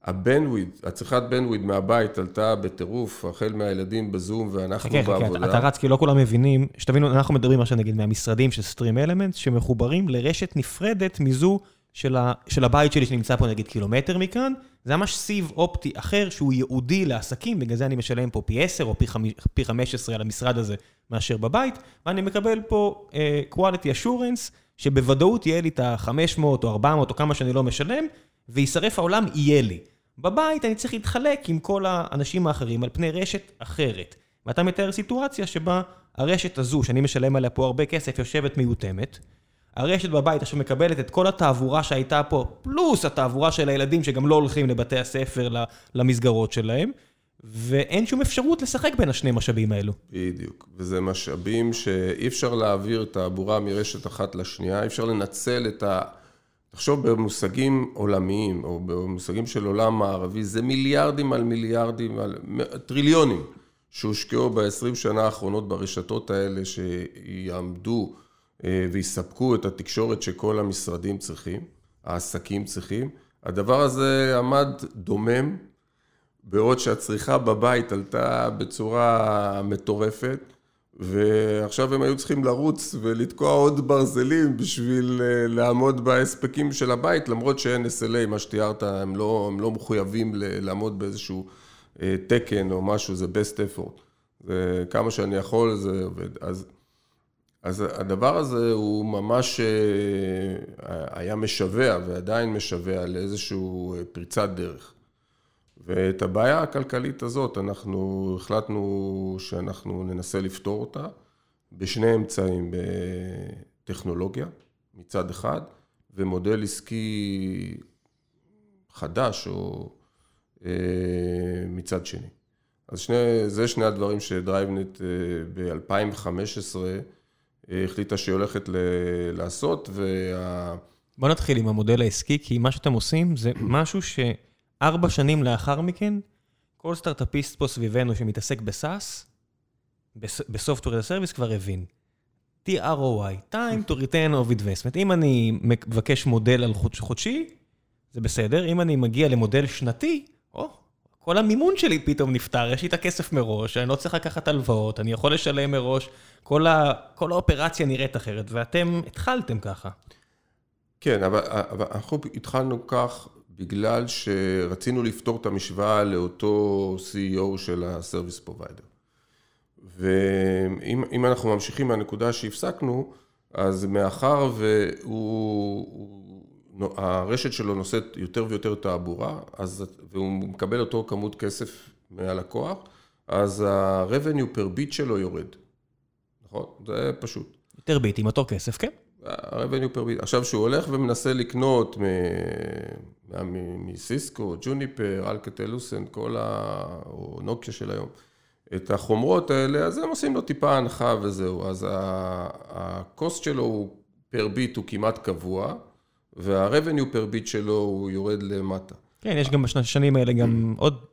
ה bandwidth, הצריכת bandwidth מהבית עלתה בטירוף, החל מהילדים בזום ואנחנו חכה, בעבודה. חכה, אתה רץ, כי לא כולם מבינים, שתבינו, אנחנו מדברים עכשיו נגיד מהמשרדים של סטרים אלמנטס, שמחוברים לרשת נפרדת מזו של, ה, של הבית שלי שנמצא פה נגיד קילומטר מכאן, זה ממש סיב אופטי אחר שהוא ייעודי לעסקים, בגלל זה אני משלם פה פי 10 או פי, פי 15 על המשרד הזה מאשר בבית, ואני מקבל פה uh, quality assurance, שבוודאות יהיה לי את ה-500 או 400 או כמה שאני לא משלם, וישרף העולם, יהיה לי. בבית אני צריך להתחלק עם כל האנשים האחרים על פני רשת אחרת. ואתה מתאר סיטואציה שבה הרשת הזו, שאני משלם עליה פה הרבה כסף, יושבת מיותמת, הרשת בבית עכשיו מקבלת את כל התעבורה שהייתה פה, פלוס התעבורה של הילדים שגם לא הולכים לבתי הספר, למסגרות שלהם, ואין שום אפשרות לשחק בין השני משאבים האלו. בדיוק, וזה משאבים שאי אפשר להעביר תעבורה מרשת אחת לשנייה, אי אפשר לנצל את ה... תחשוב במושגים עולמיים, או במושגים של עולם מערבי, זה מיליארדים על מיליארדים, על טריליונים שהושקעו ב-20 שנה האחרונות ברשתות האלה, שיעמדו ויספקו את התקשורת שכל המשרדים צריכים, העסקים צריכים. הדבר הזה עמד דומם, בעוד שהצריכה בבית עלתה בצורה מטורפת, ועכשיו הם היו צריכים לרוץ ולתקוע עוד ברזלים בשביל אה, לעמוד בהספקים של הבית, למרות שאין SLA, מה שתיארת, הם לא, הם לא מחויבים לעמוד באיזשהו אה, תקן או משהו, זה best effort. זה כמה שאני יכול, זה עובד. אז אז הדבר הזה הוא ממש אה, היה משווע ועדיין משווע לאיזושהי אה, פריצת דרך. ואת הבעיה הכלכלית הזאת אנחנו החלטנו שאנחנו ננסה לפתור אותה בשני אמצעים, בטכנולוגיה מצד אחד, ומודל עסקי חדש או אה, מצד שני. אז שני, זה שני הדברים שדרייבנט ב-2015 החליטה שהיא הולכת לעשות, וה... בוא נתחיל עם המודל העסקי, כי מה שאתם עושים זה משהו שארבע שנים לאחר מכן, כל סטארט-אפיסט פה סביבנו שמתעסק בסאס, as a Service כבר הבין. TROI, time to return of investment. אם אני מבקש מודל על חודש, חודשי, זה בסדר. אם אני מגיע למודל שנתי, או, כל המימון שלי פתאום נפתר, יש לי את הכסף מראש, אני לא צריך לקחת הלוואות, אני יכול לשלם מראש, כל, ה, כל האופרציה נראית אחרת, ואתם התחלתם ככה. כן, אבל, אבל אנחנו התחלנו כך בגלל שרצינו לפתור את המשוואה לאותו CEO של ה-Service Provider. ואם אנחנו ממשיכים מהנקודה שהפסקנו, אז מאחר והרשת שלו נושאת יותר ויותר תעבורה, אז, והוא מקבל אותו כמות כסף מהלקוח, אז ה-revenue per bit שלו יורד. נכון? זה פשוט. יותר ביט עם אותו כסף, כן. ה-revenue per bit. עכשיו, שהוא הולך ומנסה לקנות מסיסקו, ג'וניפר, אלקטלוסן, כל ה... או נוקיה של היום. את החומרות האלה, אז הם עושים לו טיפה הנחה וזהו. אז הקוסט שלו הוא פר ביט הוא כמעט קבוע, וה-revenue פר ביט שלו הוא יורד למטה. כן, יש גם בשנים האלה גם עוד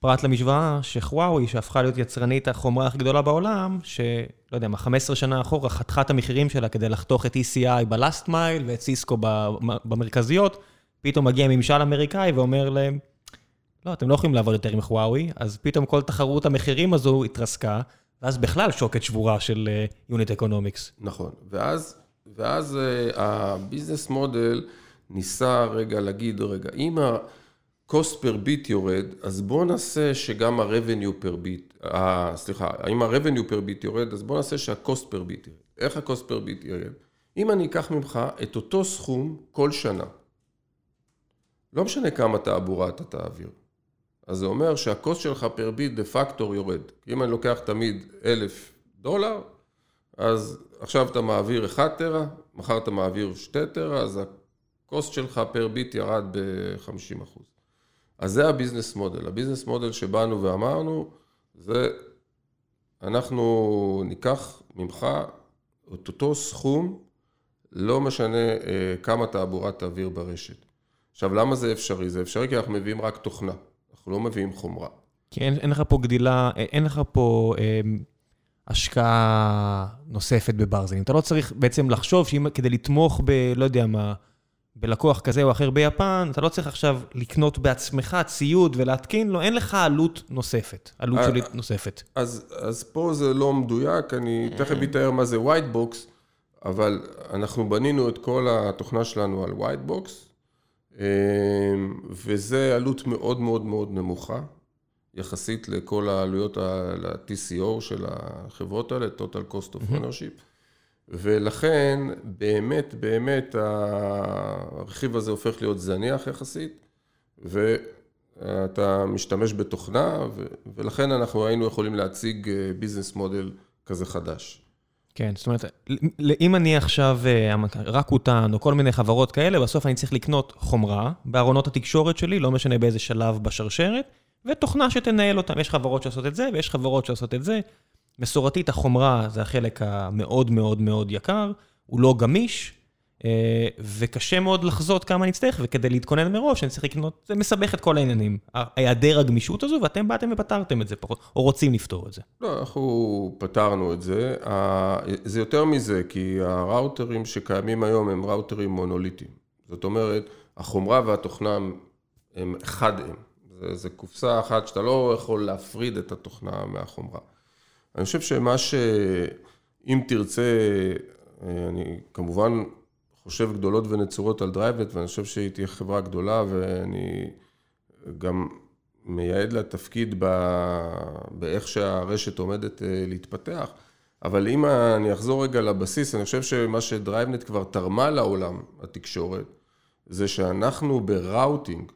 פרט למשוואה, שחוואוי, שהפכה להיות יצרנית החומרה הכי גדולה בעולם, שלא יודע מה, 15 שנה אחורה חתכה את המחירים שלה כדי לחתוך את ECI בלאסט מייל ואת סיסקו במרכזיות, פתאום מגיע ממשל אמריקאי ואומר להם, לא, אתם לא יכולים לעבוד יותר עם חוואוי, אז פתאום כל תחרות המחירים הזו התרסקה, ואז בכלל שוקת שבורה של unit uh, economics. נכון, ואז, ואז uh, ה business model ניסה רגע להגיד, רגע, אם ה-cost per bit יורד, אז בואו נעשה שגם ה-revenue per bit, uh, סליחה, אם ה-revenue per bit יורד, אז בואו נעשה שה-cost per bit יורד. איך ה-cost per bit יורד? אם אני אקח ממך את אותו סכום כל שנה, לא משנה כמה תעבורה אתה תעביר. אז זה אומר שהקוסט שלך פר ביט דה פקטור יורד. אם אני לוקח תמיד אלף דולר, אז עכשיו אתה מעביר 1 טרה, מחר אתה מעביר 2 טרה, אז הקוסט שלך פר ביט ירד ב-50%. אז זה הביזנס מודל. הביזנס מודל שבאנו ואמרנו, זה אנחנו ניקח ממך את אותו סכום, לא משנה אה, כמה תעבורה תעביר ברשת. עכשיו, למה זה אפשרי? זה אפשרי כי אנחנו מביאים רק תוכנה. אנחנו לא מביאים חומרה. כי אין, אין לך פה גדילה, אין לך פה אה, השקעה נוספת בברזלים. אתה לא צריך בעצם לחשוב שאם כדי לתמוך ב... לא יודע מה, בלקוח כזה או אחר ביפן, אתה לא צריך עכשיו לקנות בעצמך ציוד ולהתקין לו, אין לך עלות נוספת, עלות אה, שולית נוספת. אז, אז פה זה לא מדויק, אני תכף אתאר מה זה white box, אבל אנחנו בנינו את כל התוכנה שלנו על white box, אמ, וזה עלות מאוד מאוד מאוד נמוכה, יחסית לכל העלויות ל-TCO של החברות האלה, total cost of ownership, ולכן באמת באמת הרכיב הזה הופך להיות זניח יחסית, ואתה משתמש בתוכנה, ולכן אנחנו היינו יכולים להציג ביזנס אה, מודל כזה חדש. כן, זאת אומרת, אם אני עכשיו אה, רק אותן או כל מיני חברות כאלה, בסוף אני צריך לקנות חומרה בארונות התקשורת שלי, לא משנה באיזה שלב בשרשרת, ותוכנה שתנהל אותם. יש חברות שעושות את זה ויש חברות שעושות את זה. מסורתית, החומרה זה החלק המאוד מאוד מאוד יקר, הוא לא גמיש, אה, וקשה מאוד לחזות כמה אני אצטרך, וכדי להתכונן מראש אני צריך לקנות, זה מסבך את כל העניינים. היעדר הגמישות הזו, ואתם באתם ופתרתם את זה או רוצים לפתור את זה. לא, אנחנו פתרנו את זה. זה יותר מזה, כי הראוטרים שקיימים היום הם ראוטרים מונוליטיים. זאת אומרת, החומרה והתוכנה הם אחד הם. זה, זה קופסה אחת שאתה לא יכול להפריד את התוכנה מהחומרה. אני חושב שמה ש... אם תרצה, אה, אני כמובן חושב גדולות ונצורות על DriveNets, ואני חושב שהיא תהיה חברה גדולה, ואני גם מייעד לה תפקיד ב... באיך שהרשת עומדת אה, להתפתח. אבל אם אני אחזור רגע לבסיס, אני חושב שמה ש DriveNets כבר תרמה לעולם התקשורת, זה שאנחנו ב routing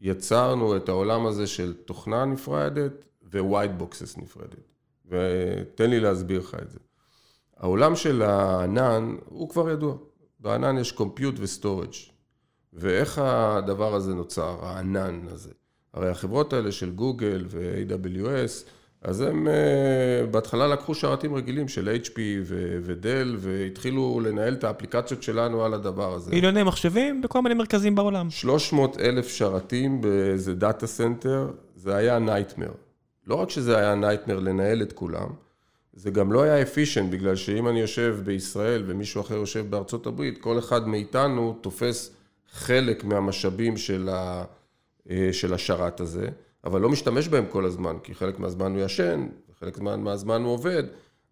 יצרנו את העולם הזה של תוכנה נפרדת white boxes נפרדת. ותן לי להסביר לך את זה. העולם של הענן הוא כבר ידוע. בענן יש compute ו storage. ואיך הדבר הזה נוצר, הענן הזה? הרי החברות האלה של גוגל ו-AWS, אז הם uh, בהתחלה לקחו שרתים רגילים של HP ו Dell, והתחילו לנהל את האפליקציות שלנו על הדבר הזה. מיליוני מחשבים בכל מיני מרכזים בעולם. 300 אלף שרתים באיזה data center, זה היה nightmare. לא רק שזה היה nightmare לנהל את כולם, זה גם לא היה efficient, בגלל שאם אני יושב בישראל ומישהו אחר יושב בארצות הברית, כל אחד מאיתנו תופס חלק מהמשאבים של, ה, אה, של השרת הזה. אבל לא משתמש בהם כל הזמן, כי חלק מהזמן הוא ישן, וחלק מהזמן הוא עובד,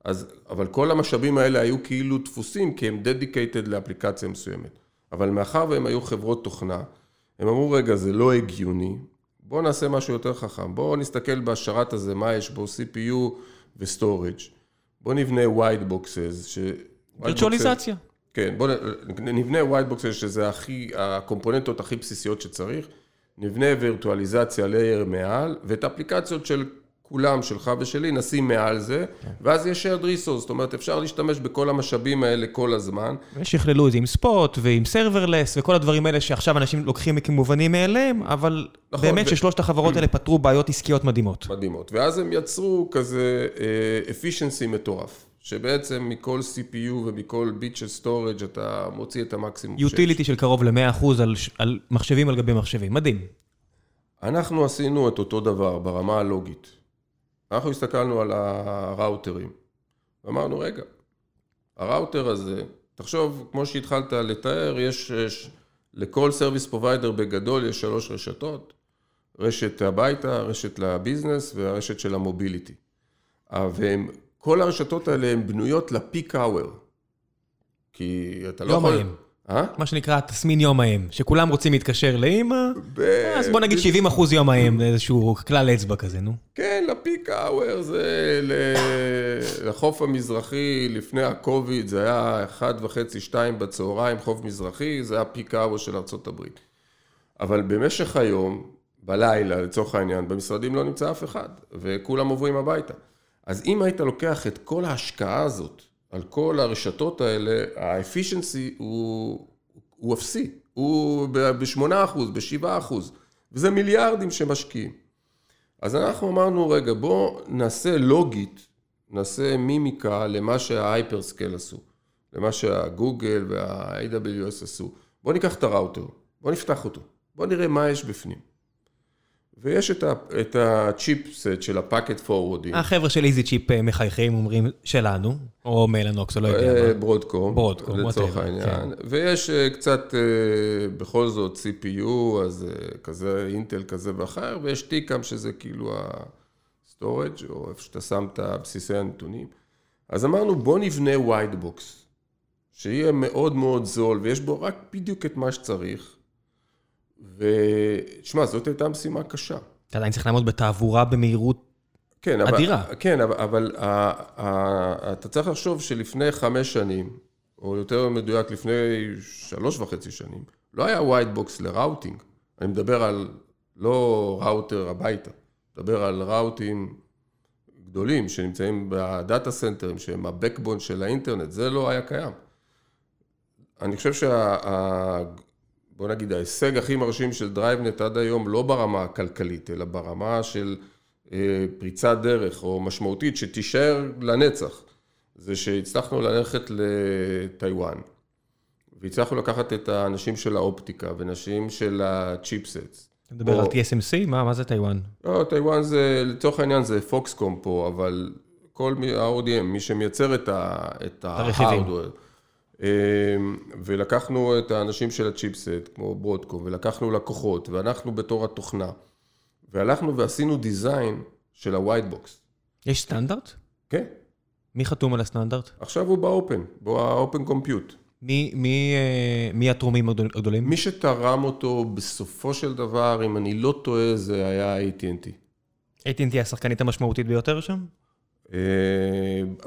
אז, אבל כל המשאבים האלה היו כאילו דפוסים, כי הם dedicated לאפליקציה מסוימת. אבל מאחר והם היו חברות תוכנה, הם אמרו, רגע, זה לא הגיוני, בואו נעשה משהו יותר חכם, בואו נסתכל בשרת הזה, מה יש בו, CPU ו-Storage. בואו נבנה white boxes, ש... וירטואליזציה. כן, בואו נבנה white boxes, שזה הכי, הקומפוננטות הכי בסיסיות שצריך. נבנה וירטואליזציה layer מעל, ואת האפליקציות של כולם, שלך ושלי, נשים מעל זה, כן. ואז יש shared resource, זאת אומרת, אפשר להשתמש בכל המשאבים האלה כל הזמן. ושיכללו את זה עם spot ועם serverless וכל הדברים האלה שעכשיו אנשים לוקחים כמובנים מאליהם, אבל נכון, באמת ו... ששלושת החברות האלה פתרו בעיות עסקיות מדהימות. מדהימות, ואז הם יצרו כזה uh, efficiency מטורף. שבעצם מכל CPU ומכל ביט של storage אתה מוציא את המקסימום שיש. utility של קרוב ל-100% על, על מחשבים על גבי מחשבים, מדהים. אנחנו עשינו את אותו דבר ברמה הלוגית. אנחנו הסתכלנו על הראוטרים, ואמרנו, רגע, הראוטר הזה, תחשוב, כמו שהתחלת לתאר, יש, יש לכל service provider בגדול יש שלוש רשתות, רשת הביתה, רשת לביזנס והרשת של המוביליטי. והם כל הרשתות האלה הן בנויות לפיק האוור. כי אתה לא יכול... יום ההם. אה? מה שנקרא תסמין יום ההם, שכולם רוצים להתקשר לאימא, ב... אז בוא נגיד 70 אחוז יום ההם, איזשהו כלל אצבע כזה, נו. כן, לפיק האוור זה לחוף המזרחי, לפני הקוביד, זה היה 1 וחצי, 2 בצהריים, חוף מזרחי, זה היה פיק האוור של ארה"ב. אבל במשך היום, בלילה, לצורך העניין, במשרדים לא נמצא אף אחד, וכולם עוברים הביתה. אז אם היית לוקח את כל ההשקעה הזאת על כל הרשתות האלה, האפישנסי הוא, הוא אפסי, הוא ב-8%, ב-7%, וזה מיליארדים שמשקיעים. אז אנחנו אמרנו, רגע, בואו נעשה לוגית, נעשה מימיקה למה שההייפרסקל עשו, למה שהגוגל וה-AWS עשו. בואו ניקח את הראוטר, בואו נפתח אותו, בואו נראה מה יש בפנים. ויש את ה chipset של ה packet forwarding. החבר'ה של EZchip אה, מחייכים, אומרים שלנו, או מלאנוקס, או לא יודע אה, מה. ברודקום. ברודקום, לצורך העניין. כן. ויש אה, קצת, בכל זאת, CPU, אז כזה, אינטל כזה ואחר, ויש TCAM שזה כאילו ה-storage, או איפה שאתה שם את בסיסי הנתונים. אז אמרנו, בוא נבנה white box, שיהיה מאוד מאוד זול, ויש בו רק בדיוק את מה שצריך. ותשמע, זאת הייתה משימה קשה. אתה עדיין צריך לעמוד בתעבורה במהירות כן, אדירה. אבל, כן, אבל, אבל ה, ה, אתה צריך לחשוב שלפני חמש שנים, או יותר מדויק, לפני שלוש וחצי שנים, לא היה white box ל routing. אני מדבר על לא ראוטר הביתה, מדבר על ראוטרים גדולים שנמצאים בדאטה סנטרים, שהם ה backbone של האינטרנט, זה לא היה קיים. אני חושב שה... בוא נגיד, ההישג הכי מרשים של DriveNets עד היום, לא ברמה הכלכלית, אלא ברמה של אה, פריצת דרך או משמעותית, שתישאר לנצח, זה שהצלחנו ללכת לטיוואן, והצלחנו לקחת את האנשים של האופטיקה ואנשים של ה chipsets. אתה מדבר על TSMC? מה, מה זה טיוואן? לא, טיוואן זה, לצורך העניין זה Foxconn פה, אבל כל ה-ODM, מי שמייצר את ה-hardware. ולקחנו את האנשים של ה chipset, כמו ברודקום, ולקחנו לקוחות, ואנחנו בתור התוכנה, והלכנו ועשינו design של ה white box. יש סטנדרט? כן. מי חתום על הסטנדרט? עכשיו הוא ב Open, ב Open Compute. מי, מי, אה, מי התורמים הגדולים? מי שתרם אותו בסופו של דבר, אם אני לא טועה, זה היה AT&T. AT&T השחקנית המשמעותית ביותר שם? אה,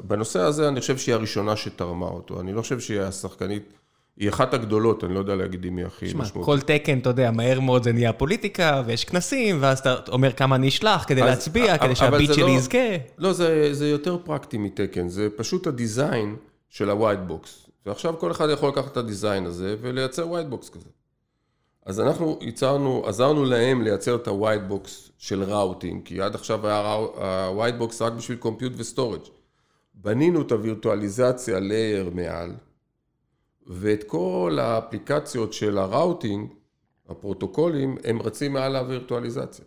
בנושא הזה אני חושב שהיא הראשונה שתרמה אותו, אני לא חושב שהיא השחקנית, היא אחת הגדולות, אני לא יודע להגיד אם היא הכי משמעותית. כל תקן, אתה יודע, מהר מאוד זה נהיה פוליטיקה, ויש כנסים, ואז אתה אומר כמה אני אשלח כדי להצביע, כדי שהביט שלי לא- יזכה. לא, זה יותר פרקטי מתקן, זה פשוט הדיזיין של ה-white box. ועכשיו כל אחד יכול לקחת את הדיזיין הזה ולייצר white box כזה. אז אנחנו ייצרנו, עזרנו להם לייצר את ה-white box של ראוטינג, כי עד עכשיו היה ה-white box רק בשביל compute ו-storage. בנינו את הווירטואליזציה layer מעל, ואת כל האפליקציות של הראוטינג, הפרוטוקולים, הם רצים מעל הווירטואליזציה.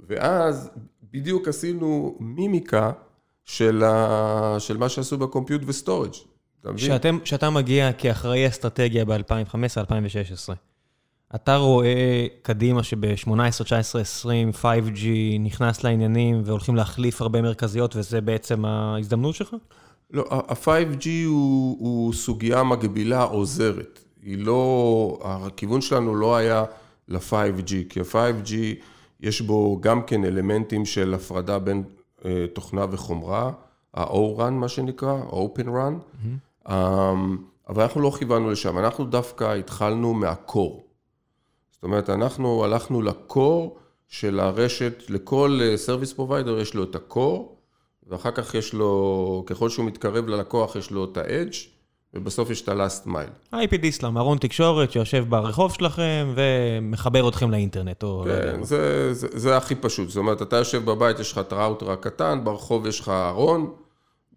ואז בדיוק עשינו מימיקה של, ה... של מה שעשו בקומפיוט וסטורג'. כשאתה מגיע כאחראי אסטרטגיה ב-2015-2016, אתה רואה קדימה שב-18, 19, 20, 5G נכנס לעניינים והולכים להחליף הרבה מרכזיות וזה בעצם ההזדמנות שלך? לא, ה-5G הוא, הוא סוגיה מגבילה עוזרת. היא לא, הכיוון שלנו לא היה ל-5G, כי ה-5G יש בו גם כן אלמנטים של הפרדה בין אה, תוכנה וחומרה, ה-O-Run מה שנקרא, ה-Open Run, mm-hmm. אבל אנחנו לא כיוונו לשם, אנחנו דווקא התחלנו מהקור. זאת אומרת, אנחנו הלכנו לקור של הרשת, לכל Service Provider יש לו את הקור, ואחר כך יש לו, ככל שהוא מתקרב ללקוח, יש לו את ה-Edge, ובסוף יש את ה-last mile. IP דיסלאם, ארון תקשורת שיושב ברחוב שלכם ומחבר אתכם לאינטרנט. או... כן, לא זה, זה, זה הכי פשוט. זאת אומרת, אתה יושב בבית, יש לך את הראוטר הקטן, ברחוב יש לך ארון,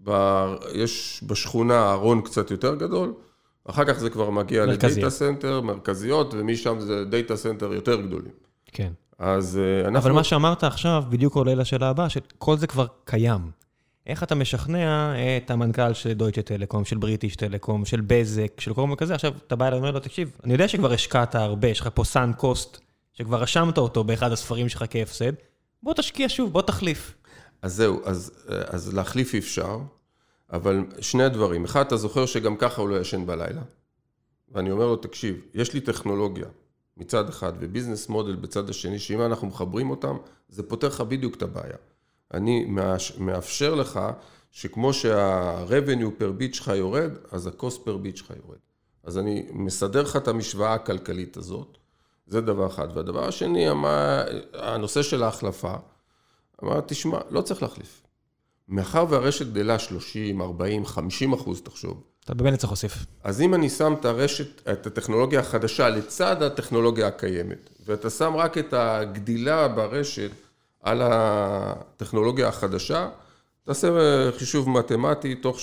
ב... יש בשכונה ארון קצת יותר גדול, אחר כך זה כבר מגיע ל data center, מרכזיות, ומשם זה data center יותר גדולים. כן. אז אה, אנחנו... אבל מה שאמרת עכשיו בדיוק עולה לשאלה הבאה, שכל זה כבר קיים. איך אתה משכנע את המנכ"ל של דויטשה טלקום, של בריטיש טלקום, של בזק, של כל מיני כזה, עכשיו אתה בא אליי ואומר לו, תקשיב, אני יודע שכבר השקעת הרבה, יש לך פה sunk cost, שכבר רשמת אותו באחד הספרים שלך כהפסד, בוא תשקיע שוב, בוא תחליף. אז זהו, אז, אז להחליף אפשר, אבל שני דברים. אחד, אתה זוכר שגם ככה הוא לא ישן בלילה, ואני אומר לו, תקשיב, יש לי טכנולוגיה מצד אחד וביזנס מודל בצד השני, שאם אנחנו מחברים אותם, זה פותר לך בדיוק את הבעיה. אני מאפשר לך שכמו שה-revenue per bit שלך יורד, אז ה-cost per bit שלך יורד. אז אני מסדר לך את המשוואה הכלכלית הזאת, זה דבר אחד. והדבר השני, הנושא של ההחלפה, אמר, תשמע, לא צריך להחליף. מאחר והרשת גדלה 30, 40, 50 אחוז, תחשוב. אתה באמת צריך להוסיף. אז אם אני שם את הרשת, את הטכנולוגיה החדשה לצד הטכנולוגיה הקיימת, ואתה שם רק את הגדילה ברשת, על הטכנולוגיה החדשה, תעשה חישוב מתמטי, תוך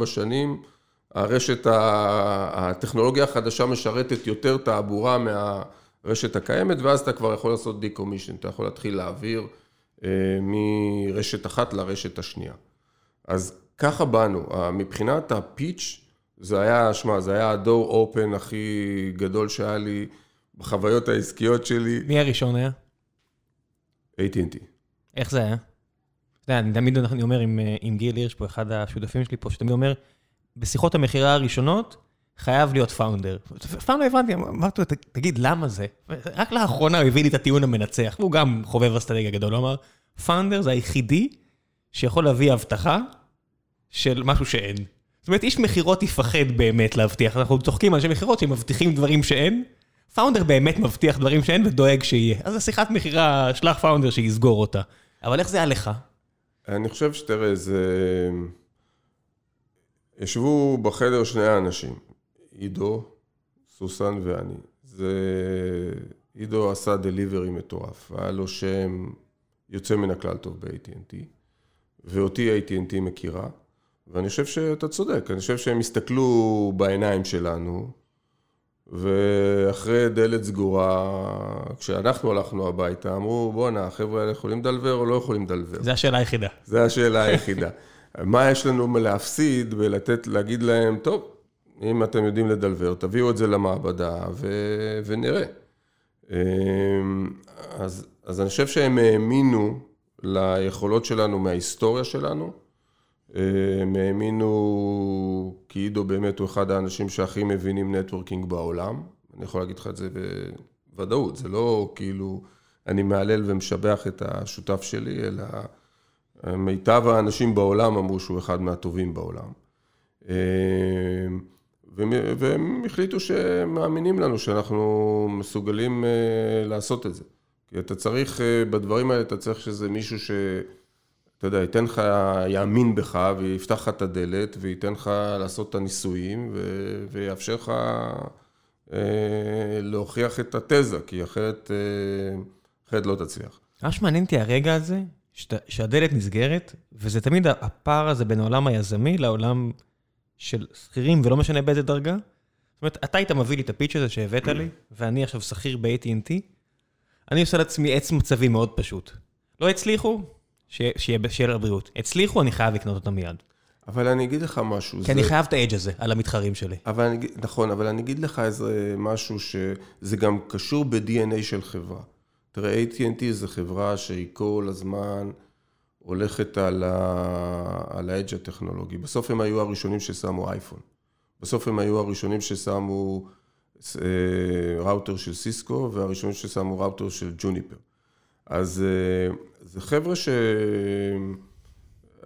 3-4 שנים הרשת, הטכנולוגיה החדשה משרתת יותר תעבורה מהרשת הקיימת, ואז אתה כבר יכול לעשות decommission, אתה יכול להתחיל להעביר מרשת אחת לרשת השנייה. אז ככה באנו, מבחינת הפיץ', זה היה, שמע, זה היה הדור אופן הכי גדול שהיה לי בחוויות העסקיות שלי. מי הראשון היה? AT&T. איך זה היה? אתה יודע, אני תמיד אני אומר עם, אה, עם גיל הירש פה, אחד השותפים שלי פה, שתמיד אומר, בשיחות המכירה הראשונות, חייב להיות פאונדר. פעם לא הבנתי, אמרתי לו, תגיד, למה זה? רק לאחרונה הוא הביא לי את הטיעון המנצח, והוא גם חובב אסטרטגיה גדול, הוא אמר, פאונדר זה היחידי שיכול להביא הבטחה של משהו שאין. זאת אומרת, איש מכירות יפחד באמת להבטיח, אנחנו צוחקים על אנשי מכירות שמבטיחים דברים שאין, פאונדר באמת מבטיח דברים שאין ודואג שיהיה. אז השיחת מכירה, שלח פאונדר שיסגור אותה. אבל איך זה היה לך? אני חושב שתראה, זה... ישבו בחדר שני אנשים, עידו, סוסן ואני. זה... עידו עשה דליברי מטורף, היה לו שם יוצא מן הכלל טוב ב-AT&T, ואותי AT&T מכירה, ואני חושב שאתה צודק, אני חושב שהם הסתכלו בעיניים שלנו, ואחרי דלת סגורה, כשאנחנו הלכנו הביתה, אמרו, בואנה, החבר'ה האלה יכולים לדלבר או לא יכולים לדלבר? זו השאלה היחידה. זו השאלה היחידה. מה יש לנו להפסיד ולתת, להגיד להם, טוב, אם אתם יודעים לדלבר, תביאו את זה למעבדה ו... ונראה. אמ, אז, אז אני חושב שהם האמינו ליכולות שלנו מההיסטוריה שלנו. הם האמינו, כי עידו באמת הוא אחד האנשים שהכי מבינים נטוורקינג בעולם. אני יכול להגיד לך את זה בוודאות, זה לא כאילו אני מהלל ומשבח את השותף שלי, אלא מיטב האנשים בעולם אמרו שהוא אחד מהטובים בעולם. והם החליטו שהם מאמינים לנו שאנחנו מסוגלים אה, לעשות את זה. כי אתה צריך, אה, בדברים האלה אתה צריך שזה מישהו ש... אתה יודע, ייתן לך, יאמין בך ויפתח לך את הדלת וייתן לך לעשות את הניסויים ו... ויאפשר לך להוכיח את התזה, כי אחרת, אחרת לא תצליח. ממש מעניין אותי הרגע הזה, שהדלת נסגרת, וזה תמיד הפער הזה בין העולם היזמי לעולם של שכירים, ולא משנה באיזה דרגה. זאת אומרת, אתה היית מביא לי את הפיץ' הזה שהבאת לי, ואני עכשיו שכיר ב-AT&T, אני עושה לעצמי עץ מצבי מאוד פשוט. לא הצליחו, שיהיה לבריאות. הצליחו, אני חייב לקנות אותם מיד. אבל אני אגיד לך משהו. כי זה... אני חייב את האדג' הזה על המתחרים שלי. אבל אני, נכון, אבל אני אגיד לך איזה משהו שזה גם קשור ב-DNA של חברה. תראה, AT&T זה חברה שהיא כל הזמן הולכת על, ה... על האדג' הטכנולוגי. בסוף הם היו הראשונים ששמו אייפון. בסוף הם היו הראשונים ששמו אה, ראוטר של סיסקו, והראשונים ששמו ראוטר של ג'וניפר. אז אה, זה חבר'ה ש...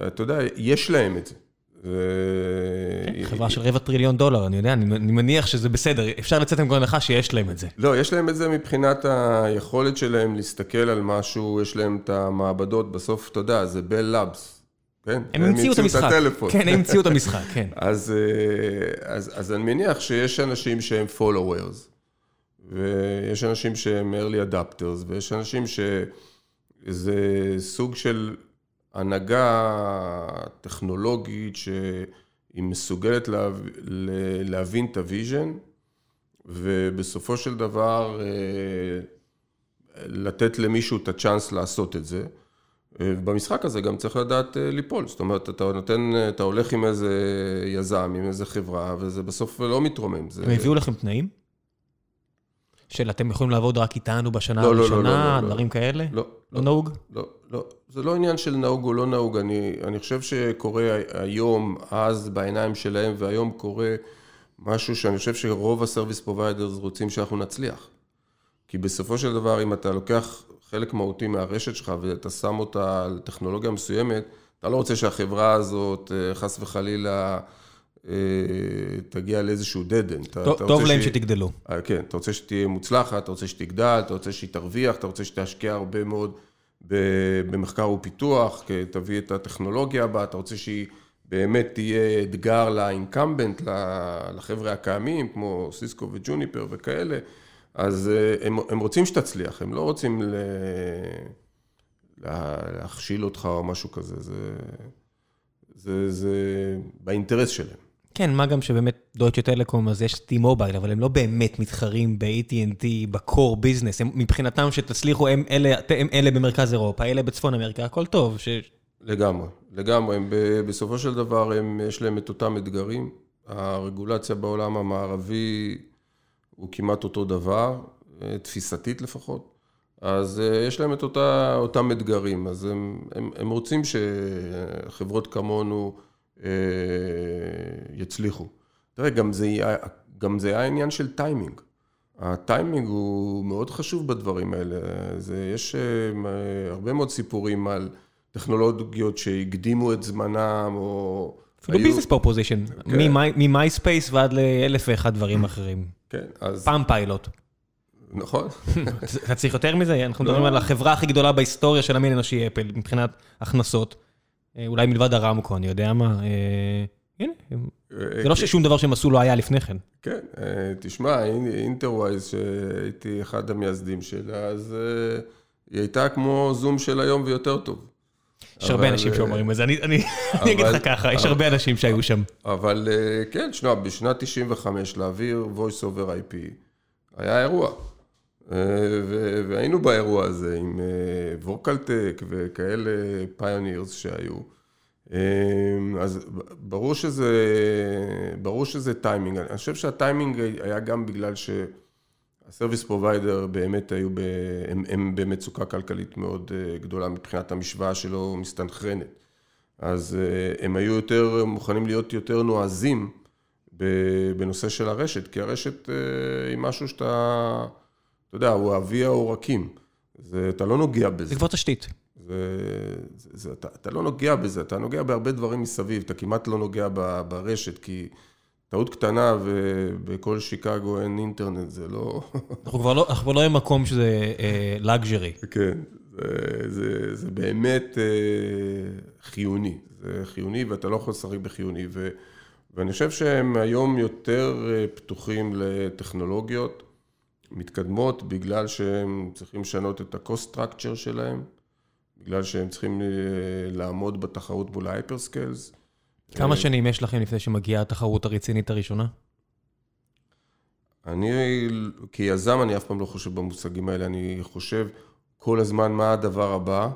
אתה יודע, יש להם את זה. כן, חברה של רבע טריליון דולר, אני יודע, אני מניח שזה בסדר, אפשר לצאת עם כל הנחה שיש להם את זה. לא, יש להם את זה מבחינת היכולת שלהם להסתכל על משהו, יש להם את המעבדות, בסוף, אתה יודע, זה בל לאבס, כן? הם המציאו את המשחק. כן, הם המציאו את המשחק, כן. אז אני מניח שיש אנשים שהם followers, ויש אנשים שהם early adopters, ויש אנשים שזה סוג של הנהגה טכנולוגית שהיא מסוגלת להבין את ה vision, ובסופו של דבר אה, לתת למישהו את ה chance לעשות את זה. אה, במשחק הזה גם צריך לדעת אה, ליפול, זאת אומרת, אתה נותן, אתה הולך עם איזה יזם, עם איזה חברה, וזה בסוף לא מתרומם. הם הביאו לכם תנאים? של אתם יכולים לעבוד רק איתנו בשנה לא, הראשונה, לא, לא, לא, לא, דברים לא, כאלה? לא. לא נהוג? לא, לא. זה לא עניין של נהוג או לא נהוג. אני, אני חושב שקורה היום, אז בעיניים שלהם, והיום קורה משהו שאני חושב שרוב ה service providers רוצים שאנחנו נצליח. כי בסופו של דבר, אם אתה לוקח חלק מהותי מהרשת שלך ואתה שם אותה על טכנולוגיה מסוימת, אתה לא רוצה שהחברה הזאת, אה, חס וחלילה, אה, תגיע לאיזשהו dead end. טוב להם שתגדלו. אה, כן, אתה רוצה שתהיה מוצלחת, אתה רוצה שתגדל, אתה רוצה שהיא תרוויח, אתה רוצה שתשקיע הרבה מאוד במחקר ופיתוח, תביא את הטכנולוגיה הבאה, אתה רוצה שהיא באמת תהיה אתגר לאינקמבנט, לחבר'ה הקיימים, כמו סיסקו וג'וניפר וכאלה, אז אה, הם, הם רוצים שתצליח, הם לא רוצים ל... להכשיל אותך או משהו כזה, זה, זה, זה באינטרס שלהם. כן, מה גם שבאמת דויטשה טלקום, אז יש T-Mobile, אבל הם לא באמת מתחרים ב-AT&T, בקור ביזנס. מבחינתם שתצליחו, הם אלה, הם אלה במרכז אירופה, אלה בצפון אמריקה, הכל טוב. ש... לגמרי, לגמרי. הם, בסופו של דבר, הם, יש להם את אותם אתגרים. הרגולציה בעולם המערבי הוא כמעט אותו דבר, תפיסתית לפחות. אז אה, יש להם את אותה, אותם אתגרים. אז הם, הם, הם רוצים שחברות כמונו... אה, יצליחו. תראה, גם זה, גם זה היה עניין של טיימינג. הטיימינג הוא מאוד חשוב בדברים האלה. זה, יש אה, הרבה מאוד סיפורים על טכנולוגיות שהקדימו את זמנם, או... אפילו business proposition, ממייספייס ועד לאלף ואחד דברים אחרים. כן, אז... פעם פיילוט. נכון. אתה צריך יותר מזה? אנחנו מדברים לא. על החברה הכי גדולה בהיסטוריה של המין אנושי אפל, מבחינת הכנסות. אה, אולי מלבד הרמקו, אני יודע מה. אה, הנה, אה, זה לא ששום דבר שהם עשו לא היה לפני כן. כן, תשמע, אינטרווייז, שהייתי אחד המייסדים שלה, אז היא הייתה כמו זום של היום ויותר טוב. יש הרבה אנשים שאומרים את זה, אני אגיד לך ככה, יש הרבה אנשים שהיו שם. אבל כן, בשנת 95 להעביר voice over IP היה אירוע. והיינו באירוע הזה עם ווקלטק וכאלה pioneers שהיו. אז ברור שזה, ברור שזה טיימינג. אני חושב שהטיימינג היה גם בגלל שה service provider באמת היו, ב, הם, הם במצוקה כלכלית מאוד גדולה מבחינת המשוואה שלו מסתנכרנת. אז הם היו יותר, מוכנים להיות יותר נועזים בנושא של הרשת, כי הרשת היא משהו שאתה... אתה יודע, הוא אבי העורקים. זה, אתה לא נוגע בזה. זה כבר תשתית. זה, זה, זה, אתה, אתה לא נוגע בזה, אתה נוגע בהרבה דברים מסביב, אתה כמעט לא נוגע ב, ברשת, כי טעות קטנה ובכל שיקגו אין אינטרנט, זה לא... אנחנו כבר לא, אנחנו כבר לא עם מקום שזה לגז'רי. Uh, כן, זה, זה, זה באמת uh, חיוני. זה חיוני ואתה לא יכול לשחק בחיוני. ואני חושב שהם היום יותר אה, פתוחים לטכנולוגיות מתקדמות, בגלל שהם צריכים לשנות את ה-cost structure שלהם, בגלל שהם צריכים לעמוד בתחרות מול ה-hyperscales. כמה שנים יש לכם לפני שמגיעה התחרות הרצינית הראשונה? אני, כיזם, אני אף פעם לא חושב במושגים האלה, אני חושב כל הזמן מה הדבר הבא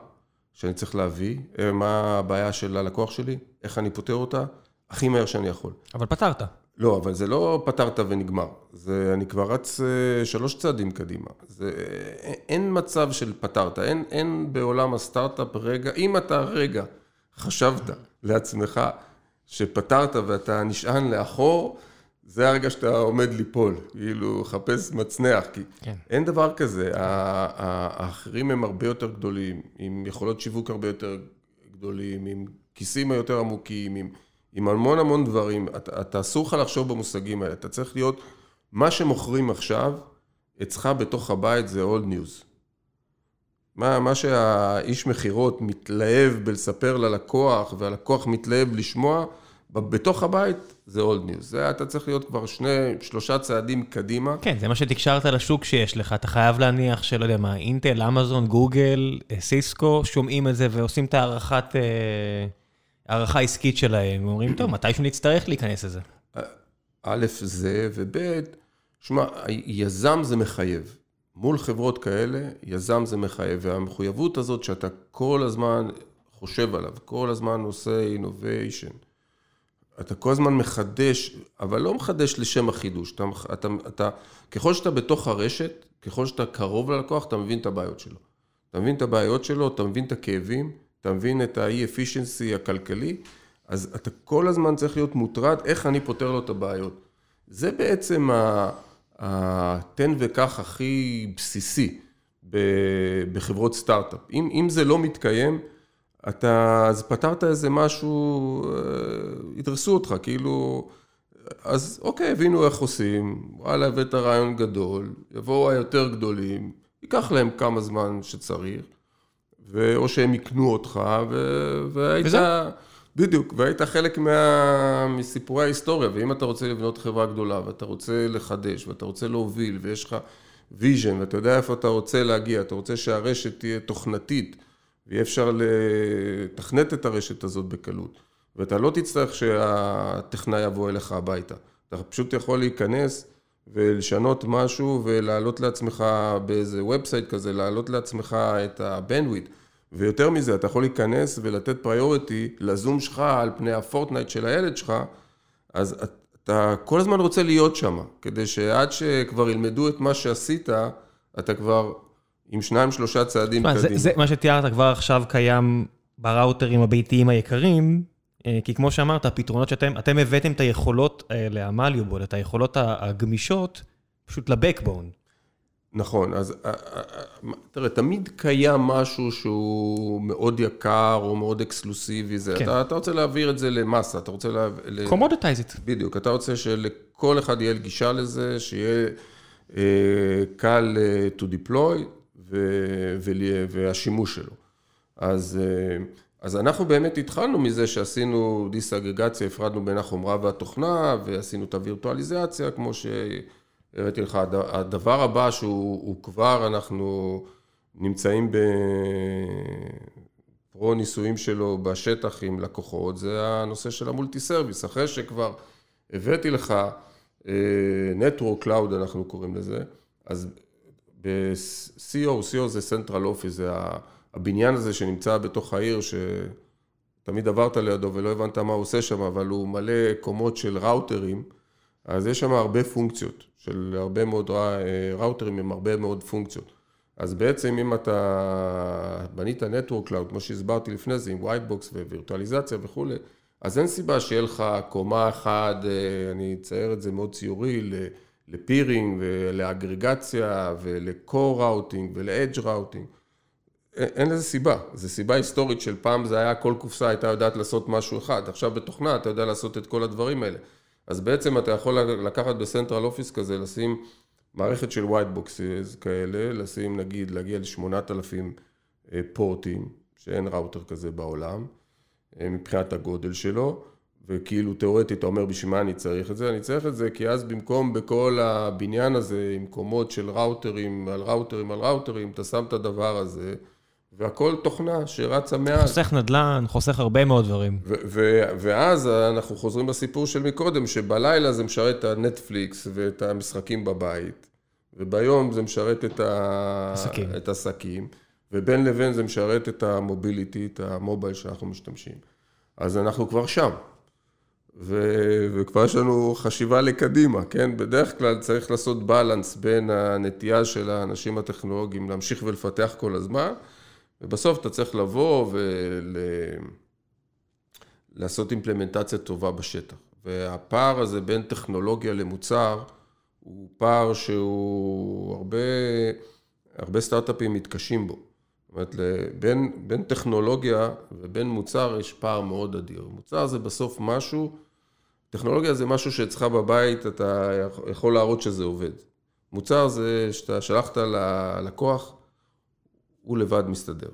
שאני צריך להביא, אה, מה הבעיה של הלקוח שלי, איך אני פותר אותה, הכי מהר שאני יכול. אבל פתרת. לא, אבל זה לא פתרת ונגמר. זה, אני כבר רץ אה, שלוש צעדים קדימה. זה, אה, אין מצב של פתרת, אין, אין בעולם הסטארט-אפ רגע, אם אתה רגע חשבת לעצמך שפתרת ואתה נשען לאחור, זה הרגע שאתה עומד ליפול, כאילו, חפש מצנח, כי כן. אין דבר כזה. האחרים הם הרבה יותר גדולים, עם יכולות שיווק הרבה יותר גדולים, עם כיסים היותר עמוקים, עם, עם המון המון דברים. אתה, אסור לך לחשוב במושגים האלה, אתה צריך להיות, מה שמוכרים עכשיו, אצלך בתוך הבית זה old news. מה, מה שהאיש מכירות מתלהב בלספר ללקוח, והלקוח מתלהב לשמוע, בתוך הבית זה old news. זה אתה צריך להיות כבר שני, שלושה צעדים קדימה. כן, זה מה שתקשרת לשוק שיש לך. אתה חייב להניח שלא יודע מה, אינטל, אמזון, גוגל, אה, סיסקו, שומעים את זה ועושים את הערכת, אה, הערכה עסקית שלהם. אומרים, טוב, מתישהו נצטרך להיכנס לזה. א', זה, וב', שמע, יזם זה מחייב. מול חברות כאלה, יזם זה מחייב. והמחויבות הזאת שאתה כל הזמן חושב עליו, כל הזמן עושה אינוביישן. אתה כל הזמן מחדש, אבל לא מחדש לשם החידוש. אתה, אתה, אתה, ככל שאתה בתוך הרשת, ככל שאתה קרוב ללקוח, אתה מבין את הבעיות שלו. אתה מבין את הבעיות שלו, אתה מבין את הכאבים, אתה מבין את האי-אפישנסי הכלכלי, אז אתה כל הזמן צריך להיות מוטרד איך אני פותר לו את הבעיות. זה בעצם התן וקח הכי בסיסי בחברות סטארט-אפ. אם, אם זה לא מתקיים, אתה, אז פתרת איזה משהו, אה, ידרסו אותך, כאילו, אז אוקיי, הבינו איך עושים, וואלה, הבאת רעיון גדול, יבואו היותר גדולים, ייקח להם כמה זמן שצריך, או שהם יקנו אותך, ו... והיית... וזה? בדיוק, והיית חלק מה... מסיפורי ההיסטוריה, ואם אתה רוצה לבנות חברה גדולה, ואתה רוצה לחדש, ואתה רוצה להוביל, ויש לך vision, ואתה יודע איפה אתה רוצה להגיע, אתה רוצה שהרשת תהיה תוכנתית, ויהיה אפשר לתכנת את הרשת הזאת בקלות. ואתה לא תצטרך שהטכנאי יבוא אליך הביתה. אתה פשוט יכול להיכנס ולשנות משהו ולהעלות לעצמך באיזה website כזה, להעלות לעצמך את ה bandwidth. ויותר מזה, אתה יכול להיכנס ולתת priority ל Zoom שלך על פני ה Fortnite של הילד שלך, אז אתה כל הזמן רוצה להיות שם, כדי שעד שכבר ילמדו את מה שעשית, אתה כבר עם שניים, שלושה צעדים קדימה. זה, זה מה שתיארת כבר עכשיו קיים בראוטרים הביתיים היקרים, אה, כי כמו שאמרת, הפתרונות שאתם, אתם הבאתם את היכולות האלה, המליובול, את היכולות הגמישות, פשוט לבקבון. נכון, אז אה, אה, תראה, תמיד קיים משהו שהוא מאוד יקר או מאוד אקסקלוסיבי, זה, כן. אתה, אתה רוצה להעביר את זה למאסה, אתה רוצה לה... קומודטייז את. בדיוק, אתה רוצה שלכל אחד יהיה גישה לזה, שיהיה אה, קל to deploy, והשימוש שלו. אז, אה, אז אנחנו באמת התחלנו מזה שעשינו דיסאגרגציה, הפרדנו בין החומרה והתוכנה, ועשינו את הווירטואליזציה, כמו שהראיתי לך. הדבר הבא שהוא כבר, אנחנו נמצאים בפרו ניסויים שלו בשטח עם לקוחות, זה הנושא של ה multi service. אחרי שכבר הבאתי לך network אה, cloud, אנחנו קוראים לזה, אז ב-CO, CO זה Central Office, זה הבניין הזה שנמצא בתוך העיר, שתמיד עברת לידו ולא הבנת מה הוא עושה שם, אבל הוא מלא קומות של ראוטרים, אז יש שם הרבה פונקציות, של הרבה מאוד ראוטרים עם הרבה מאוד פונקציות. אז בעצם אם אתה בנית Network Cloud, כמו שהסברתי לפני זה, עם Whitebox ווירטואליזציה וכולי, אז אין סיבה שיהיה לך קומה אחת, אה, אני אצייר את זה מאוד ציורי, ל peering ולאגרגציה ול core routing ול edge routing. אין לזה סיבה, זו סיבה היסטורית של פעם זה היה כל קופסה הייתה יודעת לעשות משהו אחד, עכשיו בתוכנה אתה יודע לעשות את כל הדברים האלה. אז בעצם אתה יכול לקחת בסנטרל אופיס כזה, לשים מערכת של white boxes כאלה, לשים נגיד, להגיע ל-8,000 אה, פורטים, שאין ראוטר כזה בעולם, אה, מבחינת הגודל שלו, וכאילו תיאורטית אתה אומר בשביל מה אני צריך את זה? אני צריך את זה כי אז במקום בכל הבניין הזה עם קומות של ראוטרים על ראוטרים על ראוטרים, אתה שם את הדבר הזה. והכל תוכנה שרצה מאז. חוסך נדל"ן, חוסך הרבה מאוד דברים. ואז אנחנו חוזרים לסיפור של מקודם, שבלילה זה משרת את הנטפליקס ואת המשחקים בבית, וביום זה משרת את, ה... את העסקים, ובין לבין זה משרת את המוביליטי, את המובייל שאנחנו משתמשים. אז אנחנו כבר שם. ו- וכבר יש לנו חשיבה לקדימה, כן? בדרך כלל צריך לעשות בלנס בין הנטייה של האנשים הטכנולוגיים להמשיך ולפתח כל הזמן, ובסוף אתה צריך לבוא ולעשות ול... אימפלמנטציה טובה בשטח. והפער הזה בין טכנולוגיה למוצר, הוא פער שהוא הרבה, הרבה סטארט-אפים מתקשים בו. זאת אומרת, בין, בין טכנולוגיה ובין מוצר יש פער מאוד אדיר. מוצר זה בסוף משהו, טכנולוגיה זה משהו שאצלך בבית, אתה יכול להראות שזה עובד. מוצר זה שאתה שלחת ללקוח, הוא לבד מסתדר.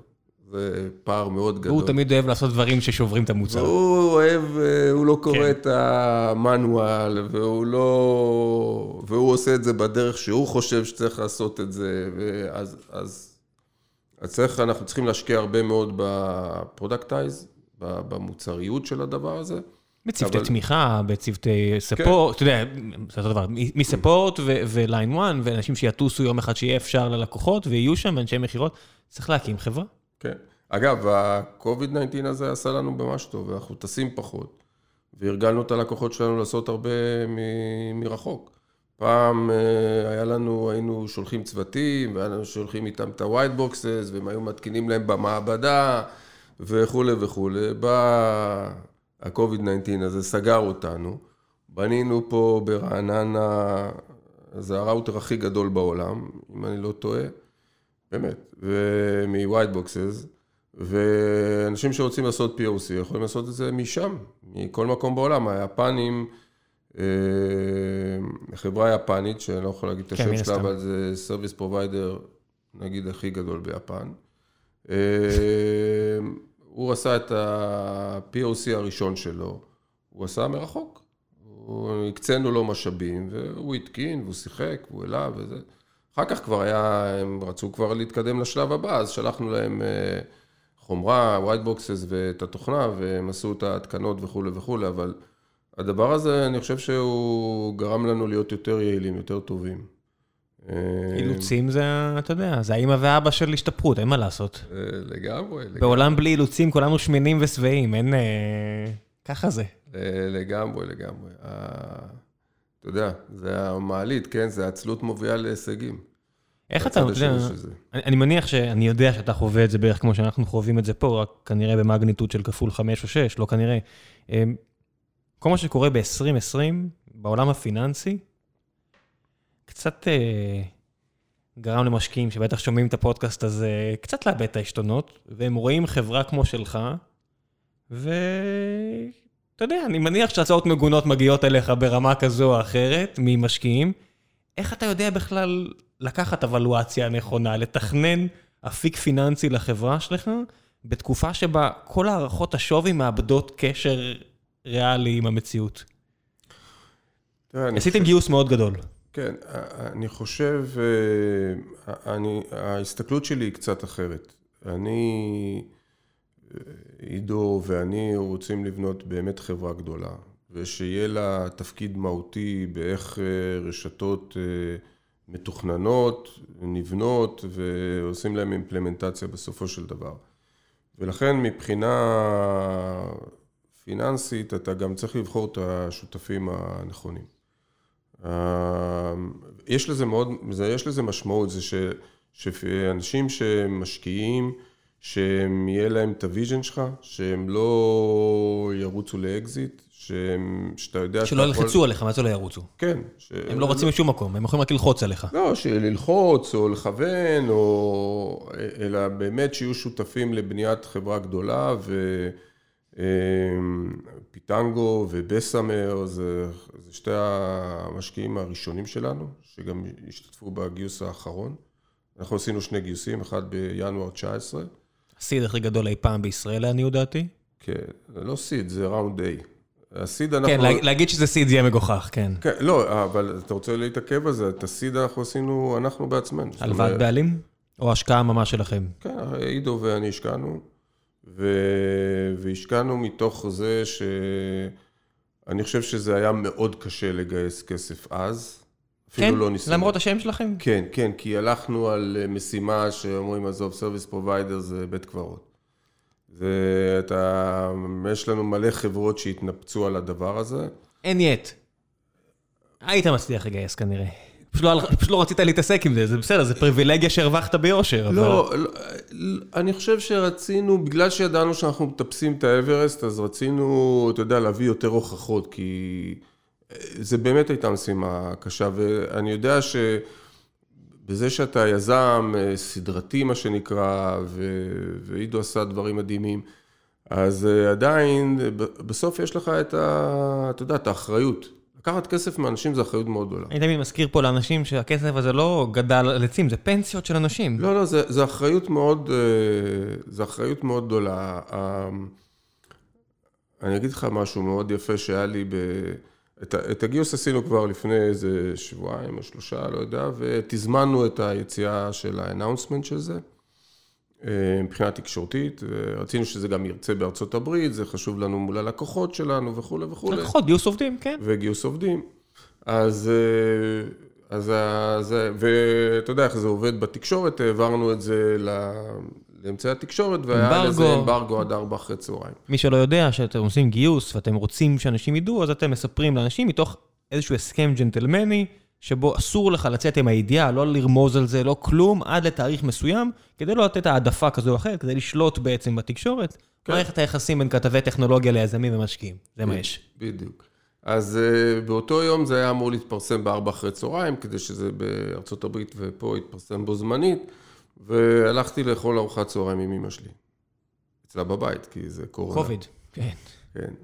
זה פער מאוד גדול. הוא תמיד אוהב לעשות דברים ששוברים את המוצר. הוא אוהב, הוא לא קורא כן. את ה manual, והוא לא... והוא עושה את זה בדרך שהוא חושב שצריך לעשות את זה, ואז... אז, אז צריך, אנחנו צריכים להשקיע הרבה מאוד ב productize, במוצריות של הדבר הזה. בצוותי אבל... תמיכה, בצוותי support, כן. אתה יודע, זה אותו דבר, מספורט וליין 1, ואנשים שיטוסו יום אחד שיהיה אפשר ללקוחות, ויהיו שם אנשי מכירות, צריך להקים חברה. כן. אגב, ה-COVID-19 הזה עשה לנו ממש טוב, אנחנו טסים פחות, והרגלנו את הלקוחות שלנו לעשות הרבה מ- מרחוק. פעם אה, היה לנו, היינו שולחים צוותים, והיינו שולחים איתם את ה-white boxes, והם היו מתקינים להם במעבדה, וכולי וכולי. בא ה-COVID-19 הזה, סגר אותנו. בנינו פה ברעננה, זה הראוטר הכי גדול בעולם, אם אני לא טועה. באמת, ומ-white boxes, ואנשים שרוצים לעשות POC יכולים לעשות את זה משם, מכל מקום בעולם. היפנים, אה, חברה יפנית, שאני לא יכול להגיד את כן, השם שלה, אבל זה Service Provider, נגיד, הכי גדול ביפן. אה, הוא עשה את ה-POC הראשון שלו, הוא עשה מרחוק. הקצינו לו משאבים, והוא התקין, והוא שיחק, והוא העלה וזה. אחר כך כבר היה, הם רצו כבר להתקדם לשלב הבא, אז שלחנו להם אה, חומרה, white boxes ואת התוכנה, והם עשו את ההתקנות וכולי וכולי, אבל הדבר הזה, אני חושב שהוא גרם לנו להיות יותר יעילים, יותר טובים. אה, אילוצים זה, אתה יודע, זה האמא והאבא של השתפרות, אין מה לעשות. אה, לגמרי, לגמרי. בעולם בלי אילוצים כולנו שמנים ושבעים, אין... ככה זה. לגמרי, לגמרי. אתה יודע, זה המעלית, כן? זה עצלות מובילה להישגים. איך אתה, אתה יודע, אני, אני מניח שאני יודע שאתה חווה את זה בערך כמו שאנחנו חווים את זה פה, רק כנראה במגניטוד של כפול 5 או 6, לא כנראה. אמ, כל מה שקורה ב-2020, בעולם הפיננסי, קצת אה, גרם למשקיעים שבטח שומעים את הפודקאסט הזה, קצת לאבד את העשתונות, והם רואים חברה כמו שלך, ו... אתה יודע, אני מניח שהצעות מגונות מגיעות אליך ברמה כזו או אחרת, ממשקיעים. איך אתה יודע בכלל לקחת אבלואציה נכונה, לתכנן אפיק פיננסי לחברה שלך, בתקופה שבה כל הערכות השווי מאבדות קשר ריאלי עם המציאות? עשיתם גיוס מאוד גדול. כן, אני חושב, אני, ההסתכלות שלי היא קצת אחרת. אני... עידו ואני רוצים לבנות באמת חברה גדולה, ושיהיה לה תפקיד מהותי באיך אה, רשתות אה, מתוכננות, נבנות, ועושים להם אימפלמנטציה בסופו של דבר. ולכן מבחינה פיננסית אתה גם צריך לבחור את השותפים הנכונים. אה, יש לזה מאוד, יש לזה משמעות, זה ש, שאנשים שמשקיעים שיהיה להם את ה vision שלך, שהם לא ירוצו לאקזיט, שהם, שאתה יודע שלא ילחצו עליך, מה זה לא ירוצו? כן. ש... הם לא רצים לשום מקום, הם יכולים רק ללחוץ עליך. לא, ללחוץ או לכוון, או... אלא באמת שיהיו שותפים לבניית חברה גדולה, ופיטנגו אמ, ובסמר, זה, זה שתי המשקיעים הראשונים שלנו, שגם השתתפו בגיוס האחרון. אנחנו עשינו שני גיוסים, אחד בינואר 19. הסיד הכי גדול אי פעם בישראל, לעניות דעתי? כן, זה לא סיד, זה ראונד A. הסיד אנחנו... כן, להגיד שזה סיד זה יהיה מגוחך, כן. כן, לא, אבל אתה רוצה להתעכב על זה, את הסיד אנחנו עשינו, אנחנו בעצמנו. הלוואת בעלים? או השקעה ממש שלכם? כן, עידו ואני השקענו, ו... והשקענו מתוך זה ש... אני חושב שזה היה מאוד קשה לגייס כסף אז. כן? לא למרות השם שלכם? כן, כן, כי הלכנו על משימה שאומרים, עזוב, service provider זה בית קברות. ואתה, יש לנו מלא חברות שהתנפצו על הדבר הזה. in it. היית מצליח לגייס כנראה. פשוט לא, פשוט לא רצית להתעסק עם זה, זה בסדר, זה פריבילגיה שהרווחת ביושר. לא, אבל... לא, אני חושב שרצינו, בגלל שידענו שאנחנו מטפסים את האברסט, אז רצינו, אתה יודע, להביא יותר הוכחות, כי זה באמת הייתה משימה קשה, ואני יודע ש... בזה שאתה יזם אה, סדרתי, מה שנקרא, ועידו עשה דברים מדהימים, אז אה, עדיין, בסוף יש לך את ה... אתה יודע, את האחריות. לקחת כסף מאנשים זה אחריות מאוד גדולה. אני תמיד מזכיר פה לאנשים שהכסף הזה לא גדל על עצים, זה פנסיות של אנשים. לא, לא, זה, זה אחריות מאוד, אה, זה אחריות מאוד גדולה. אני אגיד לך משהו מאוד יפה שהיה לי ב... את, את הגיוס עשינו כבר לפני איזה שבועיים או שלושה, לא יודע, ותזמנו את היציאה של האנאונסמנט של זה, אה, מבחינה תקשורתית, ורצינו שזה גם ירצה בארצות הברית, זה חשוב לנו מול הלקוחות שלנו וכולי וכולי. לקוחות, גיוס עובדים, כן. וגיוס עובדים. אז, אה, אז, אז ואתה יודע איך זה עובד בתקשורת, העברנו את זה לאמצעי התקשורת, והיה לזה אמברגו עד ארבע אחרי צהריים. מי שלא יודע שאתם עושים גיוס ואתם רוצים שאנשים ידעו, אז אתם מספרים לאנשים מתוך איזשהו הסכם ג'נטלמני, שבו אסור לך לצאת עם הידיעה, לא לרמוז על זה, לא כלום, עד לתאריך מסוים, כדי לא לתת העדפה כזו או אחרת, כדי לשלוט בעצם בתקשורת. כן. מערכת היחסים בין כתבי טכנולוגיה ליזמים ומשקיעים, זה מה יש. בדיוק. אז uh, באותו יום זה היה אמור להתפרסם בארבע אחרי צהריים, כדי שזה בארצות הברית ופה יתפרסם בו זמנית. והלכתי לאכול ארוחת צהריים עם אמא שלי. אצלה בבית, כי זה קורונה. קוביד, כן. כן.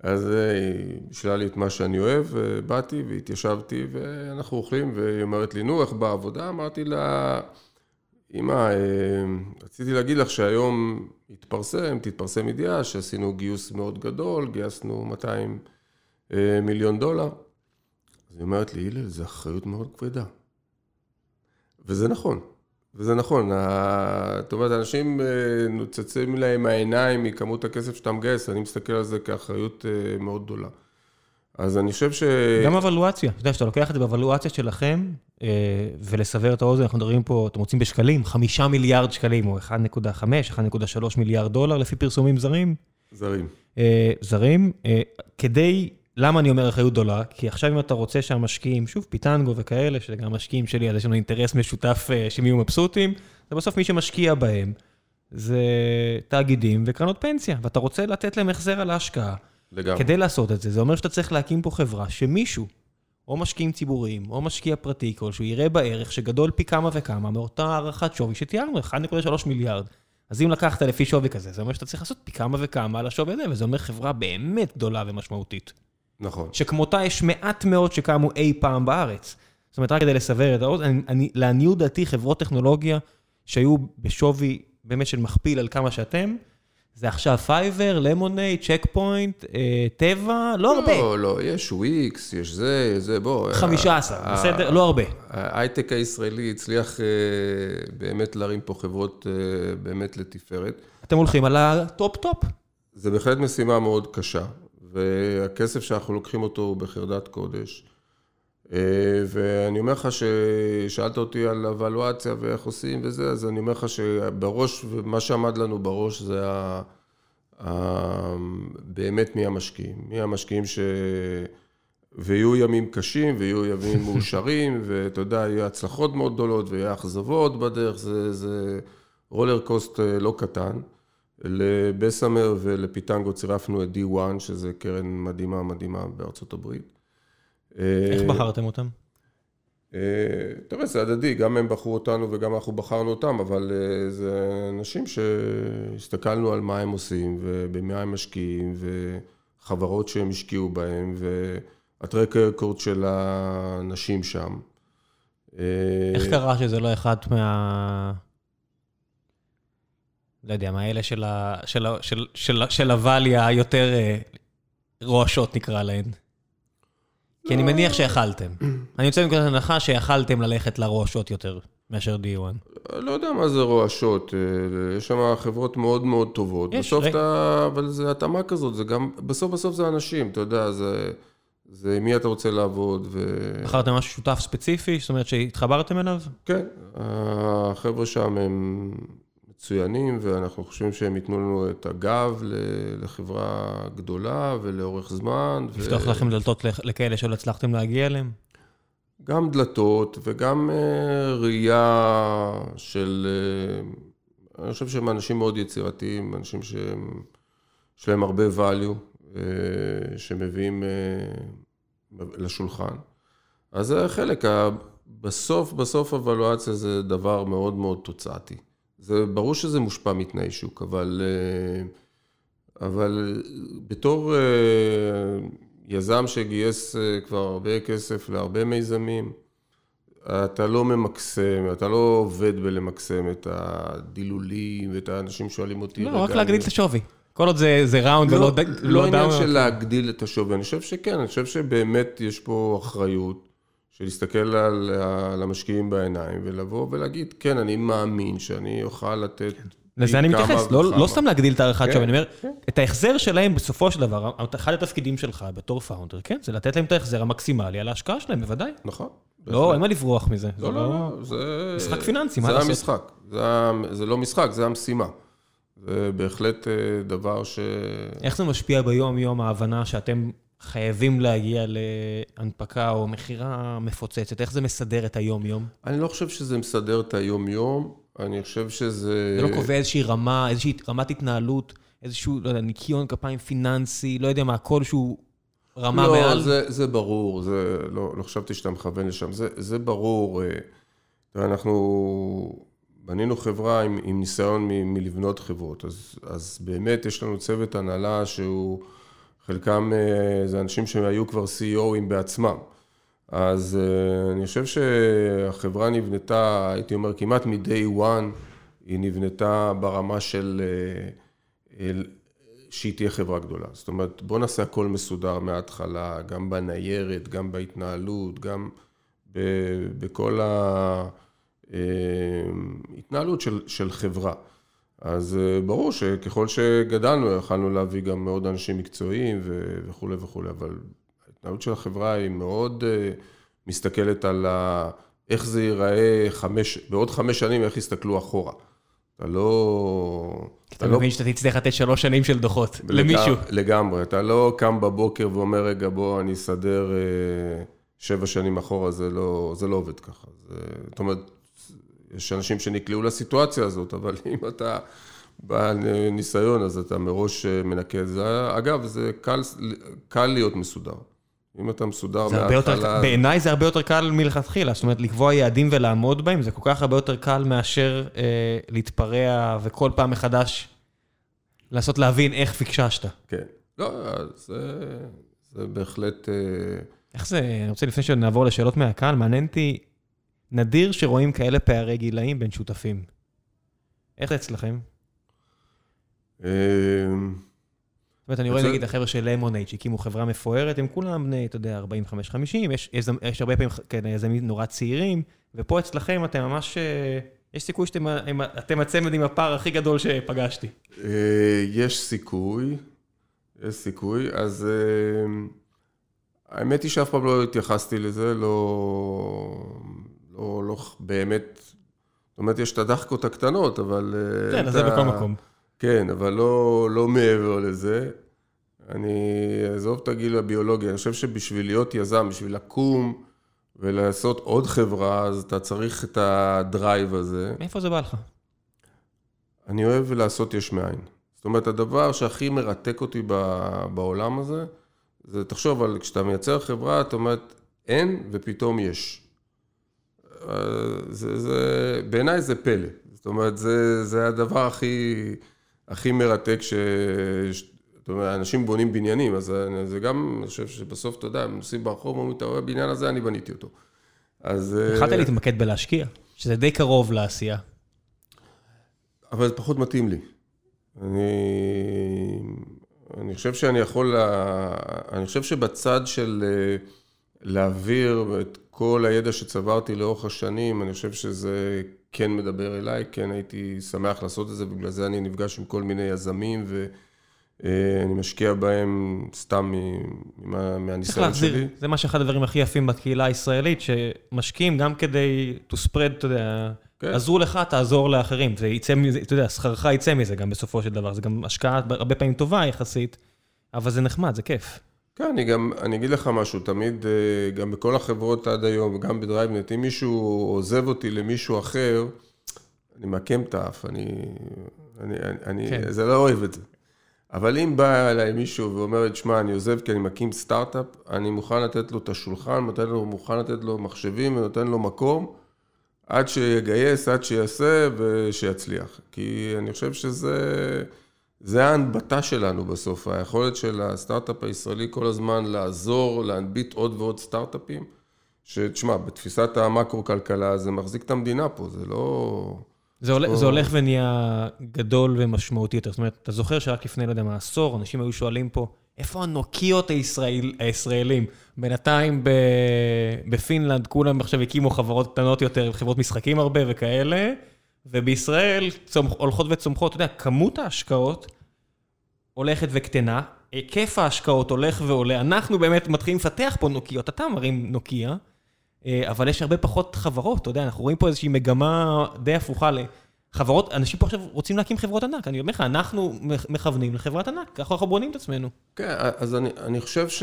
אז אה, היא בישלה לי את מה שאני אוהב, ובאתי והתיישבתי, ואנחנו אוכלים, והיא אומרת לי, נו, איך בעבודה? אמרתי לה, אמא, אה, רציתי להגיד לך שהיום התפרסם, תתפרסם ידיעה שעשינו גיוס מאוד גדול, גייסנו 200 אה, מיליון דולר. אז היא אומרת לי, הלל, זו אחריות מאוד כבדה. וזה נכון. וזה נכון, זאת אומרת, אנשים אה, נוצצים להם העיניים מכמות הכסף שאתה מגייס, אני מסתכל על זה כאחריות אה, מאוד גדולה. אז אני חושב ש... גם אבלואציה, אתה יודע, שאתה לוקח את זה באבלואציה שלכם, אה, ולסבר את האוזן, אנחנו מדברים פה, אתם רוצים בשקלים, חמישה מיליארד שקלים, או 1.5, 1.3 מיליארד דולר לפי פרסומים זרים. זרים. זרים, כדי למה אני אומר אחריות גדולה? כי עכשיו אם אתה רוצה שהמשקיעים, שוב, פיטנגו וכאלה, שזה גם המשקיעים שלי, אז יש לנו אינטרס משותף אה, שהם יהיו מבסוטים, זה בסוף מי שמשקיע בהם זה תאגידים וקרנות פנסיה, ואתה רוצה לתת להם החזר על ההשקעה. לגמרי. כדי לעשות את זה, זה אומר שאתה צריך להקים פה חברה שמישהו, או משקיעים ציבוריים, או משקיע פרטי כלשהו, יראה בערך שגדול פי כמה וכמה מאותה הערכת שווי שתיארנו, 1.3 מיליארד. אז אם לקחת לפי שווי כזה, זה אומר שאתה צריך לעשות פי כמה וכמה על השווי הזה, וזה אומר חברה באמת גדולה ומשמעותית. נכון. שכמותה יש מעט מאוד שקמו אי פעם בארץ. זאת אומרת, רק כדי לסבר את האוזן, לעניות דעתי, חברות טכנולוגיה שהיו בשווי באמת של מכפיל על כמה שאתם, זה עכשיו פייבר, למונייד, צ'ק פוינט, אה, טבע, לא הרבה. לא, לא, יש וויקס, יש זה, זה, בוא. 15, בסדר? לא הרבה. ההייטק הישראלי הצליח אה, באמת להרים פה חברות אה, באמת לתפארת. אתם הולכים על ה top-top. זה בהחלט משימה מאוד קשה. והכסף שאנחנו לוקחים אותו הוא בחרדת קודש. אה, ואני אומר לך ששאלת אותי על אבלואציה ואיך עושים וזה, אז אני אומר לך שבראש, מה שעמד לנו בראש זה ה... ה... באמת מי המשקיעים. מי המשקיעים ש... ויהיו ימים קשים, ויהיו ימים מאושרים, ואתה יודע, יהיו הצלחות מאוד גדולות, ויהיו אכזבות בדרך, זה, זה רולר קוסט אה, לא קטן. לבסמר ולפיטנגו צירפנו את D1, שזה קרן מדהימה מדהימה בארצות הברית. איך בחרתם אותם? אה, תראה, זה הדדי, גם הם בחרו אותנו וגם אנחנו בחרנו אותם, אבל אה, זה אנשים שהסתכלנו על מה הם עושים ובמה הם משקיעים וחברות שהם השקיעו בהם והטרק רקורד של האנשים שם. אה, איך קרה שזה לא אחד מה... לא יודע, מה אלה של, ה, של, של, של, של הוואליה היותר רועשות נקרא להן? כי אני מניח שיכלתם. אני יוצא מנקודת הנחה שיכלתם ללכת לרועשות יותר מאשר D1. לא יודע מה זה רועשות, אה, יש שם חברות מאוד מאוד טובות. יש, בסוף אתה, אבל זה התאמה כזאת, זה גם, בסוף בסוף זה אנשים, אתה יודע, זה, זה מי אתה רוצה לעבוד. ו... בחרתם משהו שותף ספציפי, זאת אומרת שהתחברתם אליו? כן, החבר'ה שם הם מצוינים, ואנחנו חושבים שהם ייתנו לנו את הגב לחברה גדולה ולאורך זמן. לפתוח ו... לכם דלתות לכאלה שלא הצלחתם להגיע אליהם? גם דלתות וגם uh, ראייה של... Uh, אני חושב שהם אנשים מאוד יצירתיים, אנשים שיש להם הרבה value, uh, שמביאים לשולחן. אז זה חלק, בסוף, בסוף הוולואציה זה דבר מאוד מאוד תוצאתי. זה ברור שזה מושפע מתנאי שוק, אבל, אבל בתור יזם שגייס אה, כבר הרבה כסף להרבה מיזמים, אתה לא ממקסם, אתה לא עובד בלמקסם את הדילולים ואת האנשים שואלים אותי. לא, רק להגדיל את השווי. כל עוד זה, זה round לא, ולא down. לא עניין של להגדיל את השווי, אני חושב שכן, אני חושב שבאמת יש פה אחריות של להסתכל על, על המשקיעים בעיניים ולבוא ולהגיד, כן, אני מאמין שאני אוכל לתת... כן. לזה אני מתייחס, לא, לא סתם להגדיל את הערכת כן, שווי, אני אומר, כן. את ההחזר שלהם בסופו של דבר, אחד התפקידים שלך בתור founder, כן, זה לתת להם את ההחזר המקסימלי על ההשקעה שלהם, בוודאי. נכון. לא, אין מה לברוח מזה. לא, לא, לא, זה... משחק פיננסי, מה לעשות? זה המשחק, זה לא משחק, זה המשימה. זה בהחלט אה, דבר ש... איך זה משפיע ביום-יום ההבנה שאתם חייבים להגיע להנפקה או מכירה מפוצצת? איך זה מסדר את היום-יום? אני לא חושב שזה מסדר את היום-יום. אני חושב שזה... זה לא קובע איזושהי רמה, איזושהי רמת התנהלות, איזשהו, לא יודע, ניקיון כפיים פיננסי, לא יודע מה, כלשהו רמה לא, מעל? לא, זה, זה ברור, זה, לא, לא חשבתי שאתה מכוון לשם, זה, זה ברור. אה, אנחנו בנינו חברה עם, עם ניסיון מ, מלבנות חברות, אז, אז באמת יש לנו צוות הנהלה שהוא, חלקם אה, זה אנשים שהיו כבר CEOים בעצמם. אז uh, אני חושב שהחברה נבנתה, הייתי אומר, כמעט מ-day one, היא נבנתה ברמה של uh, שהיא תהיה חברה גדולה. זאת אומרת, בוא נעשה הכל מסודר מההתחלה, גם בניירת, גם בהתנהלות, גם ב, בכל ההתנהלות אה, של, של חברה. אז ברור שככל שגדלנו, יכלנו להביא גם מאוד אנשים מקצועיים וכולי וכולי, אבל ההתנהלות של החברה היא מאוד אה, מסתכלת על ה... איך זה ייראה חמש, בעוד חמש שנים, איך יסתכלו אחורה. אתה לא... אתה לא... מבין שאתה תצטרך לתת שלוש שנים של דוחות למישהו. לגמרי, אתה לא קם בבוקר ואומר, רגע, בוא, אני אסדר אה, שבע שנים אחורה, זה לא, זה לא עובד ככה. זה, זאת אומרת, יש אנשים שנקלעו לסיטואציה הזאת, אבל אם אתה בעל ניסיון, אז אתה מראש אה, מנקה את זה. אגב, זה קל, קל להיות מסודר. אם אתה מסודר מההתחלה... בעיניי זה הרבה יותר קל מלכתחילה, זאת אומרת, לקבוע יעדים ולעמוד בהם, זה כל כך הרבה יותר קל מאשר אה, להתפרע וכל פעם מחדש לנסות להבין איך פיקששת. כן. לא, זה, זה בהחלט... אה... איך זה, אני רוצה לפני שנעבור לשאלות מהקהל, מעניין אותי, נדיר שרואים כאלה פערי גילאים בין שותפים. איך זה אצלכם? אה... זאת אומרת, אני רואה נגיד החבר'ה של למונייד שהקימו חברה מפוארת, הם כולם בני, אתה יודע, 45-50, יש, הרבה פעמים כאלה יזמים נורא צעירים, ופה אצלכם אתם ממש, אה, יש סיכוי שאתם הצמד עם הפער הכי גדול שפגשתי. אה, יש סיכוי, יש סיכוי, אז אה, האמת היא שאף פעם לא התייחסתי לזה, לא, לא, לא באמת, זאת אומרת, יש את הדחקות הקטנות, אבל... כן, אז זה בכל מקום. כן, אבל לא, לא מעבר לזה. אני אעזוב את הגיל הביולוגי, אני חושב שבשביל להיות יזם, בשביל לקום ולעשות עוד חברה, אז אתה צריך את הדרייב הזה. מאיפה זה בא לך? אני אוהב לעשות יש מאין. זאת אומרת, הדבר שהכי מרתק אותי בעולם הזה, זה תחשוב על כשאתה מייצר חברה, אתה אומר, אין ופתאום יש. זה, זה, בעיניי זה פלא. זאת אומרת, זה, זה הדבר הכי... הכי מרתק ש... זאת אומרת, אנשים בונים בניינים, אז זה גם, אני חושב שבסוף, אתה יודע, הם נוסעים ברחוב, אומרים, אתה רואה, הבניין הזה, אני בניתי אותו. אז... התחלת להתמקד בלהשקיע, שזה די קרוב לעשייה. אבל זה פחות מתאים לי. אני, אני חושב שאני יכול, אני חושב שבצד של להעביר את כל הידע שצברתי לאורך השנים, אני חושב שזה כן מדבר אליי, כן הייתי שמח לעשות את זה, בגלל זה אני נפגש עם כל מיני יזמים ואני משקיע בהם סתם מהניסיון שלי. להחזיר, זה מה שאחד הדברים הכי יפים בקהילה הישראלית, שמשקיעים גם כדי to spread, אתה יודע, כן. עזרו לך, תעזור לאחרים. זה יצא מזה, אתה יודע, שכרך יצא מזה גם בסופו של דבר. זה גם השקעה הרבה פעמים טובה יחסית, אבל זה נחמד, זה כיף. כן, אני גם, אני אגיד לך משהו, תמיד, אה, גם בכל החברות עד היום, גם בדרייבנט, אם מישהו עוזב אותי למישהו אחר, אני מעקם את האף, אני, אני, אני, כן. זה לא אוהב את זה. אבל אם בא אליי מישהו ואומר שמע, אני עוזב כי אני מקים סטארט-אפ, אני מוכן לתת לו את השולחן, לו, מוכן לתת לו מחשבים ונותן לו מקום, עד שיגייס, עד שיעשה ושיצליח. כי אני חושב שזה... זה ההנבטה שלנו בסוף, היכולת של הסטארט-אפ הישראלי כל הזמן לעזור, להנביט עוד ועוד סטארט-אפים, שתשמע, בתפיסת המקרו-כלכלה זה מחזיק את המדינה פה, זה לא... זה, הולך, זה הולך ונהיה גדול ומשמעותי יותר. זאת אומרת, אתה זוכר שרק לפני, לא יודע מה, עשור, אנשים היו שואלים פה, איפה הנוקיות הישראל, הישראלים? בינתיים בפינלנד כולם עכשיו הקימו חברות קטנות יותר, חברות משחקים הרבה וכאלה. ובישראל צומח, הולכות וצומחות, אתה יודע, כמות ההשקעות הולכת וקטנה, היקף ההשקעות הולך ועולה, אנחנו באמת מתחילים לפתח פה נוקיות, אתה מרים נוקיה, אה, אבל יש הרבה פחות חברות, אתה יודע, אנחנו רואים פה איזושהי מגמה די הפוכה חברות, אנשים פה עכשיו רוצים להקים חברות ענק, אני אומר לך, אנחנו מכוונים לחברת ענק, ככה אנחנו בונים את עצמנו. כן, אז אני, אני חושב ש...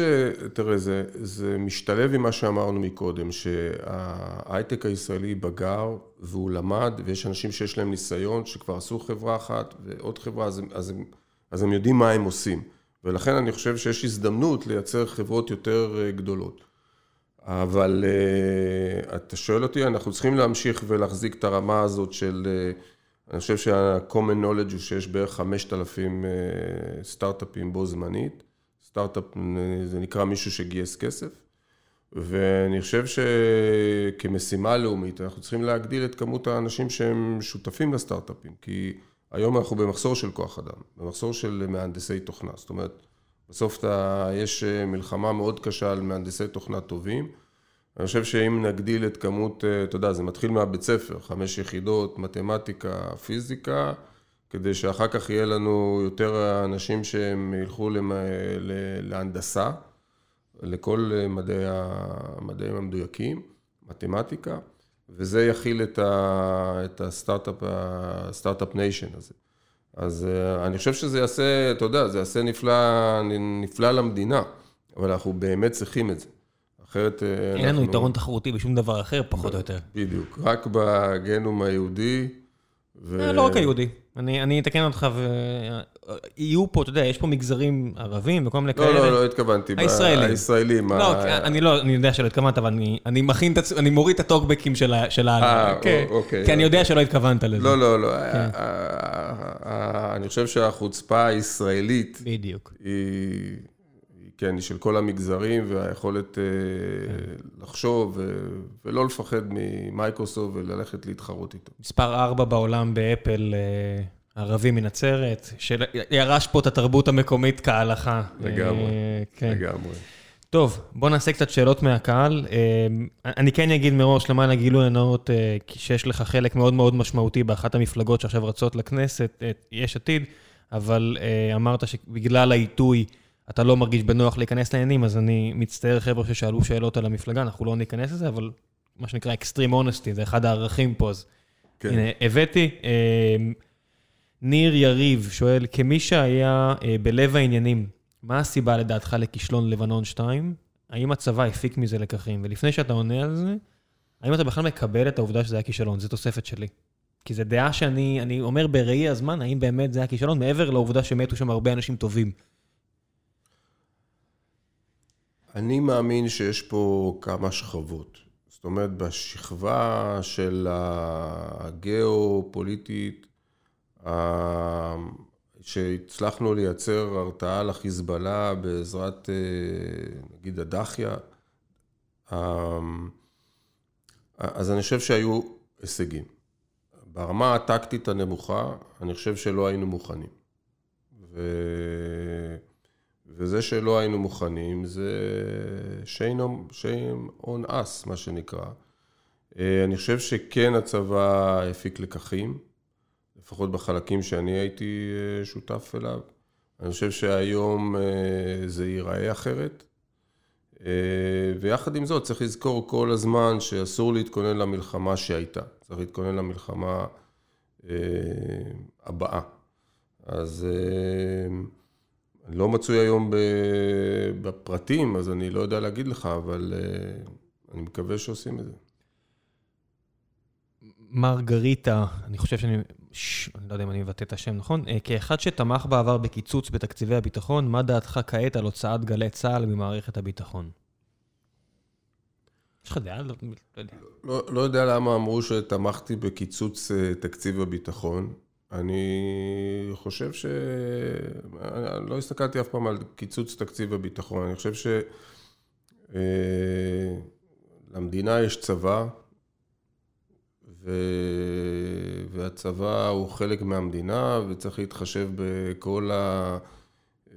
תראה, זה, זה משתלב עם מה שאמרנו מקודם, שההייטק הישראלי בגר והוא למד, ויש אנשים שיש להם ניסיון, שכבר עשו חברה אחת ועוד חברה, אז, אז, הם, אז הם יודעים מה הם עושים. ולכן אני חושב שיש הזדמנות לייצר חברות יותר אה, גדולות. אבל uh, אתה שואל אותי, אנחנו צריכים להמשיך ולהחזיק את הרמה הזאת של... Uh, אני חושב שה-common knowledge הוא שיש בערך 5,000 אה, סטארט-אפים בו זמנית. סטארט-אפ זה נקרא מישהו שגייס כסף. ואני חושב שכמשימה לאומית אנחנו צריכים להגדיל את כמות האנשים שהם שותפים לסטארט-אפים. כי היום אנחנו במחסור של כוח אדם, במחסור של מהנדסי תוכנה. זאת אומרת, בסוף אתה, יש אה, מלחמה מאוד קשה על מהנדסי תוכנה טובים. אני חושב שאם נגדיל את כמות, אה, אתה יודע, זה מתחיל מהבית ספר, חמש יחידות, מתמטיקה, פיזיקה, כדי שאחר כך יהיה לנו יותר אנשים שהם ילכו למ... להנדסה, לכל מדעי המדעים המדויקים, מתמטיקה, וזה יכיל את, ה... את הסטארט-אפ, ה startup nation הזה. אז אה, אני חושב שזה יעשה, אתה יודע, זה יעשה נפלא, נפלא למדינה, אבל אנחנו באמת צריכים את זה. אחרת אנחנו... אין לנו יתרון תחרותי בשום דבר אחר, פחות או יותר. בדיוק, רק בגנום היהודי. ו... אה, לא רק היהודי. אני אתקן אותך, ויהיו פה, אתה יודע, יש פה מגזרים ערבים וכל מיני כאלה. לא, לא, לא התכוונתי. הישראלים. הישראלים. לא, אני לא, אני יודע שלא התכוונת, אבל אני מכין את עצמי, אני מוריד את הטוקבקים של ה... אה, כן. אוקיי. כי אני יודע שלא התכוונת לזה. לא, לא, לא. כן. אני חושב שהחוצפה הישראלית... בדיוק. היא... כן, היא של כל המגזרים והיכולת כן. לחשוב ולא לפחד ממייקרוסופט וללכת להתחרות איתו. מספר 4 בעולם באפל, אה, ערבי מנצרת, שירש פה את התרבות המקומית כהלכה. לגמרי, כן. לגמרי. טוב, בואו נעשה קצת שאלות מהקהל. אני כן אגיד מראש, למען הגילוי הנאות, שיש לך חלק מאוד מאוד משמעותי באחת המפלגות שעכשיו רצות לכנסת, יש עתיד, אבל אמרת שבגלל העיתוי, אתה לא מרגיש בנוח להיכנס לעניינים, אז אני מצטער, חבר'ה ששאלו שאלות על המפלגה, אנחנו לא ניכנס לזה, אבל מה שנקרא Extreme Honesty, זה אחד הערכים פה, אז כן. הנה, הבאתי. אה, ניר יריב שואל, כמי שהיה אה, בלב העניינים, מה הסיבה לדעתך לכישלון לבנון 2? האם הצבא הפיק מזה לקחים? ולפני שאתה עונה על זה, האם אתה בכלל מקבל את העובדה שזה היה כישלון? זו תוספת שלי. כי זו דעה שאני אומר בראי הזמן, האם באמת זה היה כישלון, מעבר לעובדה שמתו שם הרבה אנשים טובים. אני מאמין שיש פה כמה שכבות. זאת אומרת, בשכבה של הגיאו-פוליטית, שהצלחנו לייצר הרתעה לחיזבאללה בעזרת, נגיד, הדחיה, אז אני חושב שהיו הישגים. ברמה הטקטית הנמוכה, אני חושב שלא היינו מוכנים. ו... וזה שלא היינו מוכנים, זה shame on us, מה שנקרא. אה, אני חושב שכן הצבא הפיק לקחים, לפחות בחלקים שאני הייתי אה, שותף אליו. אני חושב שהיום אה, זה ייראה אחרת. ויחד עם זאת, צריך לזכור כל הזמן שאסור להתכונן למלחמה שהייתה. צריך להתכונן למלחמה הבאה. אז לא מצוי היום בפרטים, אז אני לא יודע להגיד לך, אבל אני מקווה שעושים את זה. מרגריטה, אני חושב שאני, ש, אני לא יודע אם אני מבטא את השם נכון, אה, כאחד שתמך בעבר בקיצוץ בתקציבי הביטחון, מה דעתך כעת על הוצאת גלי צה"ל ממערכת הביטחון? יש לך דעה? לא, לא יודע. לא, לא יודע למה אמרו שתמכתי בקיצוץ אה, תקציב הביטחון. אני חושב ש... אני לא הסתכלתי אף פעם על קיצוץ תקציב הביטחון. אני חושב שלמדינה אה, יש צבא, ו... והצבא הוא חלק מהמדינה וצריך להתחשב בכל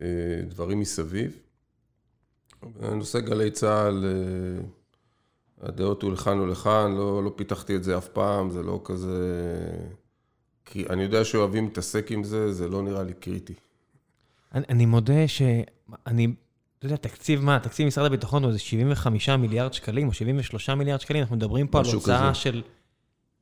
הדברים מסביב. בנושא גלי צה"ל, אה, הדעות הוא לכאן ולכאן, לא, לא פיתחתי את זה אף פעם, זה לא כזה... כי אני יודע שאוהבים להתעסק עם זה, זה לא נראה לי קריטי. אני, אני מודה שאני, אתה יודע, תקציב מה? תקציב משרד הביטחון הוא איזה 75 מיליארד שקלים או 73 מיליארד שקלים, אנחנו מדברים פה על הוצאה של...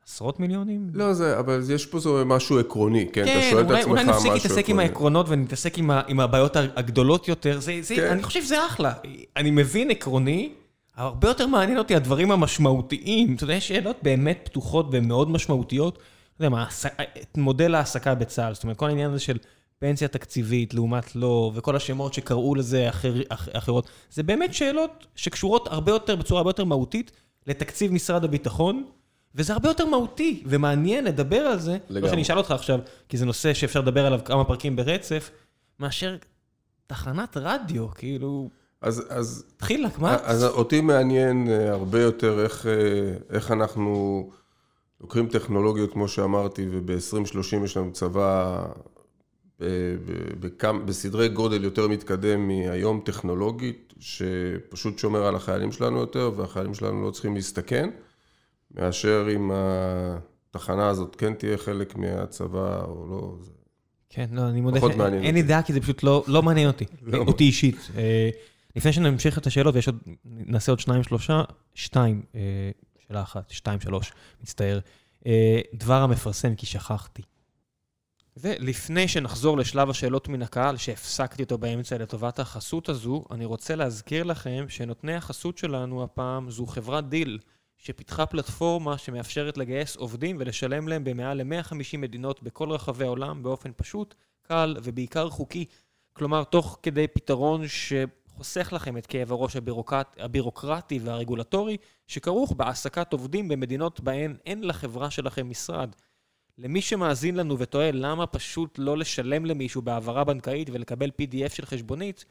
עשרות מיליונים? לא, זה, אבל יש פה זה משהו עקרוני, כן? כן, אתה שואל את עצמך משהו עקרוני. כן, אולי נפסיק להתעסק עם העקרונות ונתעסק עם, עם הבעיות הגדולות יותר. זה, זה, כן. אני חושב שזה אחלה. אני מבין עקרוני, הרבה יותר מעניין אותי הדברים המשמעותיים. אתה יודע, יש שאלות באמת פתוחות ומאוד משמעותיות. אתה יודע מה, מודל ההעסקה בצה"ל, זאת אומרת, כל העניין הזה של פנסיה תקציבית לעומת לא, וכל השמות שקראו לזה אחר, אח, אחרות, זה באמת שאלות שקשורות הרבה יותר, בצורה הרבה יותר מהותית, לתקציב משרד הביטחון. וזה הרבה יותר מהותי ומעניין לדבר על זה, לגמרי. לא שאני אשאל אותך עכשיו, כי זה נושא שאפשר לדבר עליו כמה פרקים ברצף, מאשר תחנת רדיו, כאילו... אז, אז... תחיל לך, מה? אז אותי מעניין אה, הרבה יותר איך, אה, איך אנחנו לוקחים טכנולוגיות, כמו שאמרתי, וב-2030 יש לנו צבא בכמה, בסדרי גודל יותר מתקדם מהיום טכנולוגית, שפשוט שומר על החיילים שלנו יותר, והחיילים שלנו לא צריכים להסתכן. מאשר אם התחנה הזאת כן תהיה חלק מהצבא או לא. כן, לא, אני מודה שאין לי דעה, כי זה פשוט לא, לא מעניין אותי, לא. אותי אישית. אה, לפני שנמשיך את השאלות, ויש עוד, נעשה עוד שניים, שלושה, שתיים, אה, שאלה אחת, שתיים, שלוש, מצטער. אה, דבר המפרסם, כי שכחתי. ולפני שנחזור לשלב השאלות מן הקהל, שהפסקתי אותו באמצע לטובת החסות הזו, אני רוצה להזכיר לכם שנותני החסות שלנו הפעם זו חברת דיל. שפיתחה פלטפורמה שמאפשרת לגייס עובדים ולשלם להם במעל ל-150 מדינות בכל רחבי העולם באופן פשוט, קל ובעיקר חוקי. כלומר, תוך כדי פתרון שחוסך לכם את כאב הראש הבירוקרט, הבירוקרטי והרגולטורי, שכרוך בהעסקת עובדים במדינות בהן אין לחברה שלכם משרד. למי שמאזין לנו ותוהה למה פשוט לא לשלם למישהו בהעברה בנקאית ולקבל PDF של חשבונית,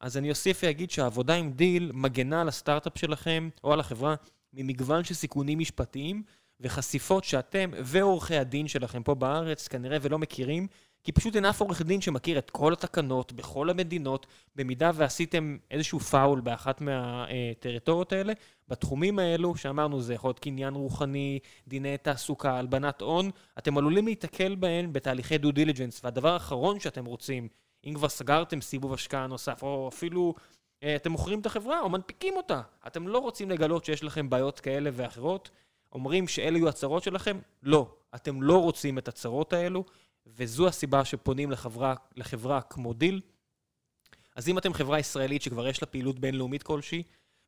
אז אני אוסיף ואגיד שהעבודה עם דיל מגנה על הסטארט-אפ שלכם או על החברה ממגוון של סיכונים משפטיים וחשיפות שאתם ועורכי הדין שלכם פה בארץ כנראה ולא מכירים, כי פשוט אין אף עורך דין שמכיר את כל התקנות בכל המדינות, במידה ועשיתם איזשהו פאול באחת מהטריטוריות האלה, בתחומים האלו שאמרנו זה יכול להיות קניין רוחני, דיני תעסוקה, הלבנת הון, אתם עלולים להיתקל בהן בתהליכי due diligence, והדבר האחרון שאתם רוצים, אם כבר סגרתם סיבוב השקעה נוסף, או אפילו אה, אתם מוכרים את החברה או מנפיקים אותה. אתם לא רוצים לגלות שיש לכם בעיות כאלה ואחרות. אומרים שאלה יהיו הצרות שלכם? לא. אתם לא רוצים את הצרות האלו, וזו הסיבה שפונים לחברה, לחברה כמו דיל. אז אם אתם חברה ישראלית שכבר יש לה פעילות בינלאומית כלשהי,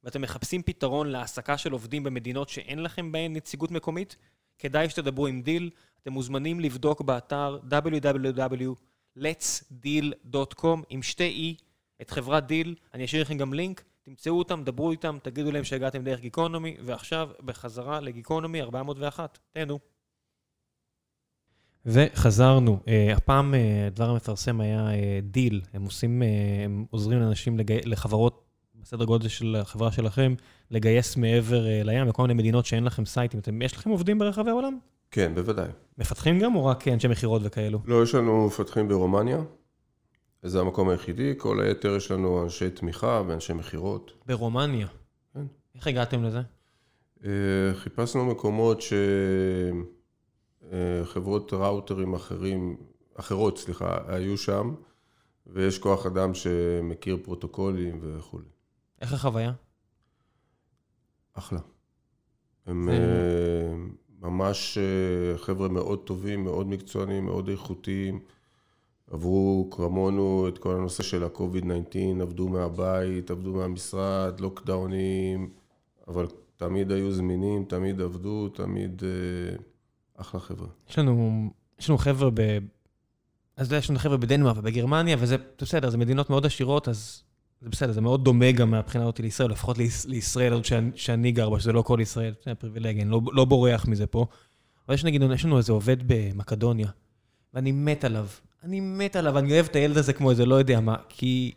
ואתם מחפשים פתרון להעסקה של עובדים במדינות שאין לכם בהן נציגות מקומית, כדאי שתדברו עם דיל. אתם מוזמנים לבדוק באתר www.letsdeel.com עם שתי E את חברת דיל, אני אשאיר לכם גם לינק, תמצאו אותם, דברו איתם, תגידו להם שהגעתם דרך גיקונומי, ועכשיו בחזרה לגיקונומי 401, תהנו. וחזרנו, אה, הפעם אה, הדבר המפרסם היה דיל, אה, הם עושים, אה, הם עוזרים לאנשים, לגי... לחברות בסדר גודל של החברה שלכם, לגייס מעבר אה, לים, בכל מיני מדינות שאין לכם sites. אתם, יש לכם עובדים ברחבי העולם? כן, בוודאי. מפתחים גם, או רק אנשי מכירות וכאלו? לא, יש לנו מפתחים ברומניה, זה המקום היחידי, כל היתר יש לנו אנשי תמיכה ואנשי מכירות. ברומניה? כן. איך הגעתם לזה? חיפשנו מקומות שחברות ראוטרים אחרים, אחרות, סליחה, היו שם, ויש כוח אדם שמכיר פרוטוקולים וכולי. איך החוויה? אחלה. הם זה... ממש אה, חבר'ה מאוד טובים, מאוד מקצוענים, מאוד איכותיים. עברו כמונו את כל הנושא של ה-COVID-19, עבדו מהבית, עבדו מהמשרד, לוקדאונים, אבל תמיד היו זמינים, תמיד עבדו, תמיד אה, אחלה חבר'ה. יש לנו, יש לנו חבר'ה ב... אז יש לנו חבר'ה בדנמרק ובגרמניה, וזה בסדר, זה מדינות מאוד עשירות, אז זה בסדר, זה מאוד דומה גם מהבחינה הזאת לישראל, לפחות לישראל, עוד שאני גר בה, שזה לא כל ישראל, זה פריבילגיה, אני לא, לא בורח מזה פה. אבל יש נגיד, יש לנו איזה עובד במקדוניה, ואני מת עליו. אני מת עליו, אני אוהב את הילד הזה כמו איזה לא יודע מה, כי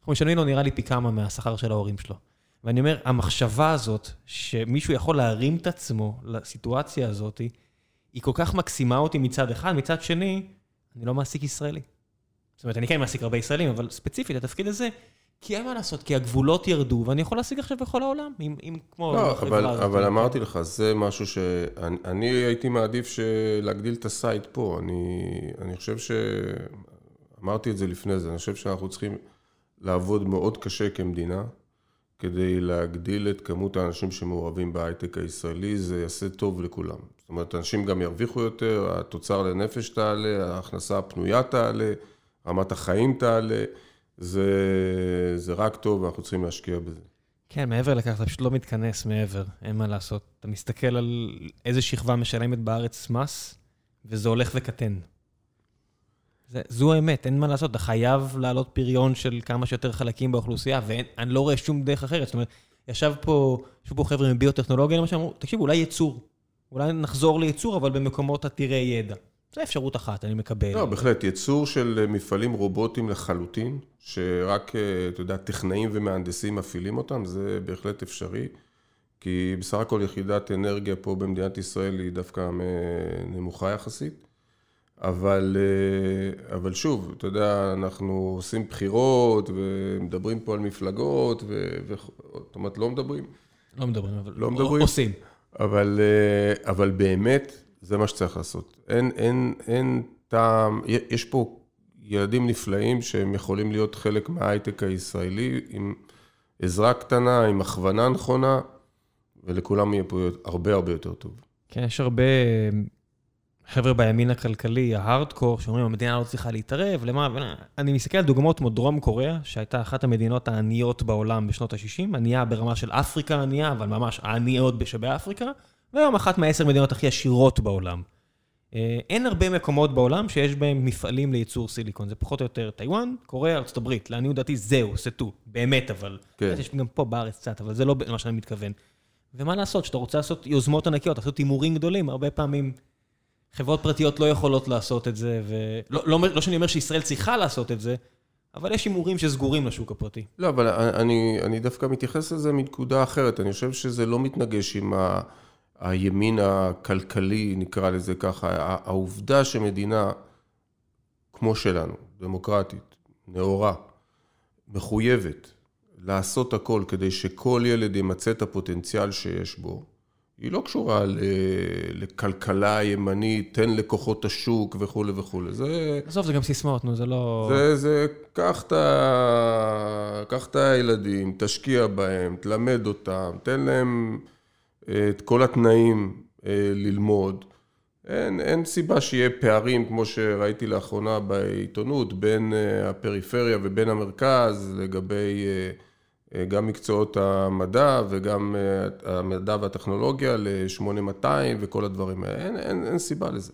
אנחנו משלמים לו נראה לי פי כמה מהשכר של ההורים שלו. ואני אומר, המחשבה הזאת, שמישהו יכול להרים את עצמו לסיטואציה הזאת, היא כל כך מקסימה אותי מצד אחד, מצד שני, אני לא מעסיק ישראלי. זאת אומרת, אני כן מעסיק הרבה ישראלים, אבל ספציפית, התפקיד הזה, כי אין מה לעשות, כי הגבולות ירדו, ואני יכול להשיג עכשיו בכל העולם, עם, עם כמו... לא, אבל, אבל אמרתי לך, זה משהו שאני הייתי מעדיף להגדיל את ה site פה. אני, אני חושב ש... אמרתי את זה לפני זה, אני חושב שאנחנו צריכים לעבוד מאוד קשה כמדינה, כדי להגדיל את כמות האנשים שמעורבים בהייטק הישראלי, זה יעשה טוב לכולם. זאת אומרת, אנשים גם ירוויחו יותר, התוצר לנפש תעלה, ההכנסה הפנויה תעלה, רמת החיים תעלה. זה, זה רק טוב ואנחנו צריכים להשקיע בזה. כן, מעבר לכך, אתה פשוט לא מתכנס מעבר, אין מה לעשות. אתה מסתכל על איזה שכבה משלמת בארץ מס, וזה הולך וקטן. זה, זו האמת, אין מה לעשות, אתה חייב להעלות פריון של כמה שיותר חלקים באוכלוסייה, ואני לא רואה שום דרך אחרת. זאת אומרת, ישב פה, ישבו פה חבר'ה מביוטכנולוגיה, למשל, אמרו, תקשיבו, אולי ייצור. אולי נחזור לייצור, אבל במקומות עתירי ידע. זו אפשרות אחת, אני מקבל. לא, בהחלט, ייצור של מפעלים רובוטיים לחלוטין, שרק, אה, אתה יודע, טכנאים ומהנדסים מפעילים אותם, זה בהחלט אפשרי. כי בסך הכל יחידת אנרגיה פה במדינת ישראל היא דווקא נמוכה יחסית. אבל, אה, אבל שוב, אתה יודע, אנחנו עושים בחירות ומדברים פה על מפלגות. ו... זאת אומרת, לא מדברים. לא מדברים, אבל לא מדברים. עושים. אבל, אה, אבל באמת, זה מה שצריך לעשות. אין, אין, אין טעם, יש פה ילדים נפלאים שהם יכולים להיות חלק מההייטק הישראלי, עם עזרה קטנה, עם הכוונה נכונה, ולכולם יהיה פה הרבה הרבה יותר טוב. כן, יש הרבה חבר'ה בימין הכלכלי, ההארדקור, שאומרים, המדינה לא צריכה להתערב, למה? אני מסתכל על דוגמאות כמו דרום קוריאה, שהייתה אחת המדינות העניות בעולם בשנות ה-60, ענייה ברמה של אפריקה ענייה, אבל ממש העניות שבאפריקה. והיום אחת מהעשר מדינות הכי עשירות בעולם. אה, אין הרבה מקומות בעולם שיש בהם מפעלים לייצור סיליקון, זה פחות או יותר טיוואן, קוריאה, ארה"ב, לעניות דעתי זהו, זה טו, באמת אבל. כן. יש גם פה בארץ קצת, אבל זה לא מה שאני מתכוון. ומה לעשות, כשאתה רוצה לעשות יוזמות ענקיות, לעשות הימורים גדולים, הרבה פעמים חברות פרטיות לא יכולות לעשות את זה, ולא לא, לא שאני אומר שישראל צריכה לעשות את זה, אבל יש הימורים שסגורים לשוק הפרטי. לא, אבל אני, אני דווקא מתייחס לזה מנקודה אחרת, אני חושב שזה לא מתנגש עם ה... הימין הכלכלי, נקרא לזה ככה, העובדה שמדינה כמו שלנו, דמוקרטית, נאורה, מחויבת לעשות הכל כדי שכל ילד ימצה את הפוטנציאל שיש בו, היא לא קשורה לכלכלה ימנית, תן לכוחות השוק וכולי וכולי. זה... עזוב, זה גם סיסמאות, נו, זה לא... זה, זה, קח את הילדים, תשקיע בהם, תלמד אותם, תן להם... את כל התנאים אה, ללמוד. אין, אין סיבה שיהיה פערים, כמו שראיתי לאחרונה בעיתונות, בין אה, הפריפריה ובין המרכז, לגבי אה, גם מקצועות המדע וגם המדע והטכנולוגיה ל-8200 וכל הדברים האלה. אין, אין, אין סיבה לזה.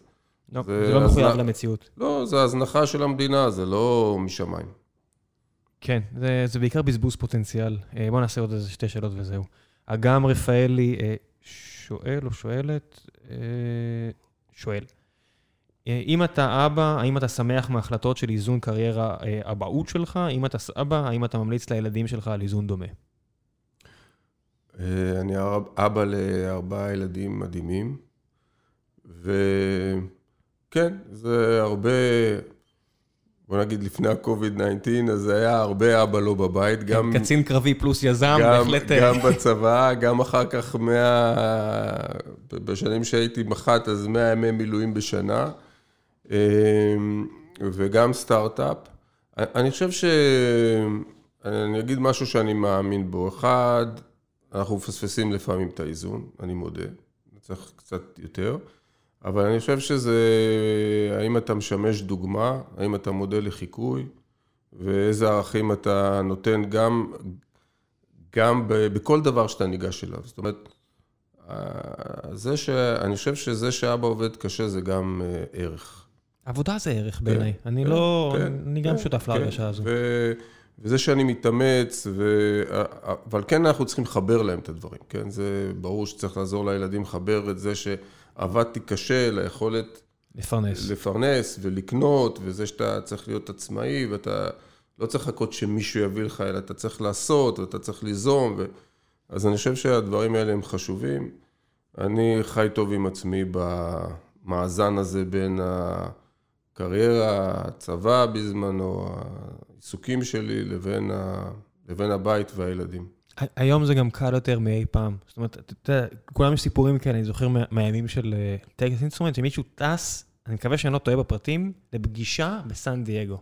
לא, זה, זה לא מחויב הזנ... למציאות. לא, זה הזנחה של המדינה, זה לא משמיים. כן, זה, זה בעיקר בזבוז פוטנציאל. בואו נעשה עוד איזה שתי שאלות וזהו. אגם רפאלי אה, שואל או שואלת, אה, שואל, אה, אם אתה אבא, האם אתה שמח מהחלטות של איזון קריירה אבהות שלך? אם אתה סבא, האם אתה ממליץ לילדים שלך על איזון דומה? אני אבא לארבעה ילדים מדהימים, וכן, זה הרבה, בוא נגיד לפני ה-COVID-19, אז היה הרבה אבא לא בבית, כן, גם... קצין קרבי פלוס יזם, בהחלט... גם בצבא, גם אחר כך 100... בשנים שהייתי מח"ט, אז 100 ימי מילואים בשנה, וגם סטארט-אפ. אני חושב ש... אני אגיד משהו שאני מאמין בו. אחד, אנחנו מפספסים לפעמים את האיזון, אני מודה, צריך קצת יותר, אבל אני חושב שזה, האם אתה משמש דוגמה, האם אתה מודל לחיקוי, ואיזה ערכים אתה נותן גם, גם בכל דבר שאתה ניגש אליו. זאת אומרת, זה ש... אני חושב שזה שאבא עובד קשה זה גם אה, ערך. עבודה זה ערך בעיניי. כן, אני כן, לא... כן, אני גם שותף להרגשה הזו. וזה שאני מתאמץ, ו... אבל כן אנחנו צריכים לחבר להם את הדברים, כן? זה ברור שצריך לעזור לילדים לחבר את זה שעבדתי קשה ליכולת... לפרנס. לפרנס ולקנות, וזה שאתה צריך להיות עצמאי, ואתה לא צריך לחכות שמישהו יביא לך, אלא אתה צריך לעשות, ואתה צריך ליזום, ו... אז אני חושב שהדברים האלה הם חשובים. אני חי טוב עם עצמי במאזן הזה בין הקריירה, הצבא בזמנו, העיסוקים שלי לבין, ה... לבין הבית והילדים. היום זה גם קל יותר מאי פעם. זאת אומרת, אתה יודע, כולם יש סיפורים כאלה, אני זוכר מהימים של Texas Instruments, שמישהו טס, אני מקווה שאני לא טועה בפרטים, לפגישה בסן דייגו.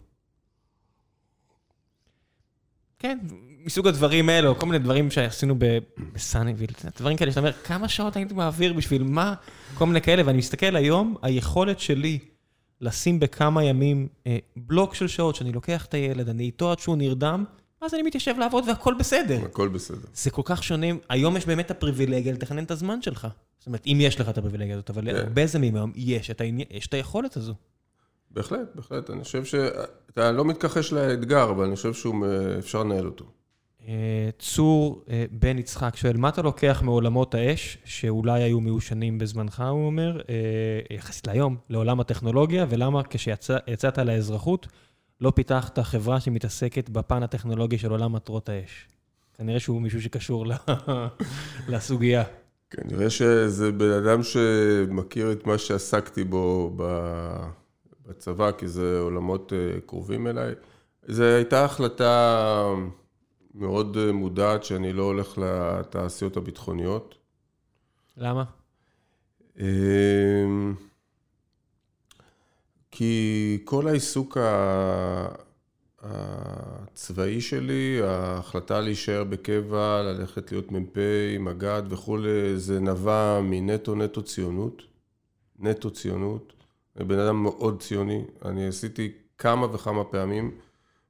כן, מסוג הדברים האלו, כל מיני דברים שעשינו בסאניוויל, דברים כאלה שאתה אומר, כמה שעות הייתי מעביר בשביל מה? כל מיני כאלה, ואני מסתכל היום, היכולת שלי לשים בכמה ימים אה, בלוק של שעות, שאני לוקח את הילד, אני איתו עד שהוא נרדם, אז אני מתיישב לעבוד והכל בסדר. הכל בסדר. זה כל כך שונה, היום יש באמת הפריבילגיה לתכנן את הזמן שלך. זאת אומרת, אם יש לך את הפריבילגיה הזאת, אבל כן. הרבה זמים היום יש את, העני... יש את היכולת הזו. בהחלט, בהחלט. אני חושב שאתה לא מתכחש לאתגר, אבל אני חושב שאפשר לנהל אותו. אה, צור אה, בן יצחק שואל, מה אתה לוקח מעולמות האש, שאולי היו מיושנים בזמנך, הוא אומר, אה, יחסית להיום, לעולם הטכנולוגיה, ולמה כשיצאת לאזרחות, לא פיתחת חברה שמתעסקת בפן הטכנולוגי של עולם מטרות האש? כנראה שהוא מישהו שקשור לסוגיה. כנראה שזה בן אדם שמכיר את מה שעסקתי בו בצבא, כי זה עולמות קרובים אליי. זו הייתה החלטה... מאוד אה, מודעת שאני לא הולך לתעשיות הביטחוניות. למה? אמ, כי כל העיסוק הצבאי שלי, ההחלטה להישאר בקבע, ללכת להיות מ"פ, מג"ד וכולי, זה נבע מנטו נטו ציונות. נטו ציונות. אני בן אדם מאוד ציוני. אני עשיתי כמה וכמה פעמים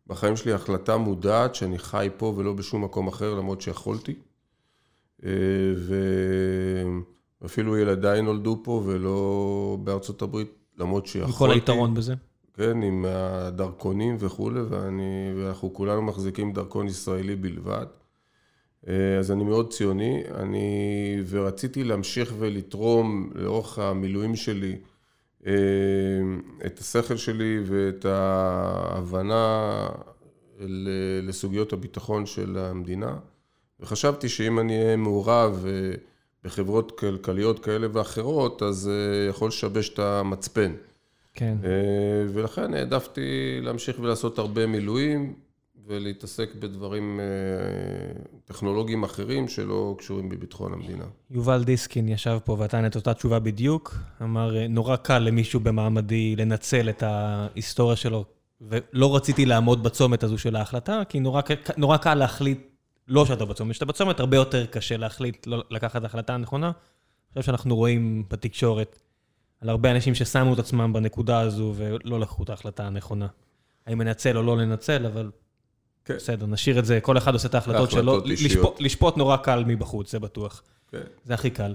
בחיים שלי החלטה מודעת שאני חי פה ולא בשום מקום אחר, למרות שיכולתי. אה, ואפילו ילדיי נולדו פה ולא בארצות הברית, למרות שיכולתי. עם כל היתרון בזה. כן, עם הדרכונים וכולי, ואני, ואנחנו כולנו מחזיקים דרכון ישראלי בלבד. אה, אז אני מאוד ציוני, אני, ורציתי להמשיך ולתרום לאורך המילואים שלי את השכל שלי ואת ההבנה לסוגיות הביטחון של המדינה. וחשבתי שאם אני אהיה מעורב אה, בחברות כלכליות כאלה ואחרות, אז זה יכול לשבש את המצפן. כן. אה, ולכן העדפתי להמשיך ולעשות הרבה מילואים, ולהתעסק בדברים אה, טכנולוגיים אחרים שלא קשורים בביטחון המדינה. יובל דיסקין ישב פה ונתן את אותה תשובה בדיוק, אמר, נורא קל למישהו במעמדי לנצל את ההיסטוריה שלו, ולא רציתי לעמוד בצומת הזו של ההחלטה, כי נורא, נורא קל להחליט, לא שאתה בצומת, כשאתה בצומת הרבה יותר קשה להחליט, לא לקחת את ההחלטה הנכונה. אני חושב שאנחנו רואים בתקשורת על הרבה אנשים ששמו את עצמם בנקודה הזו ולא לקחו את ההחלטה הנכונה. האם לנצל או לא לנצל, אבל כן. בסדר, נשאיר את זה, כל אחד עושה את ההחלטות שלו. לשפוט, לשפוט נורא קל מבחוץ, זה בטוח. כן. זה הכי קל.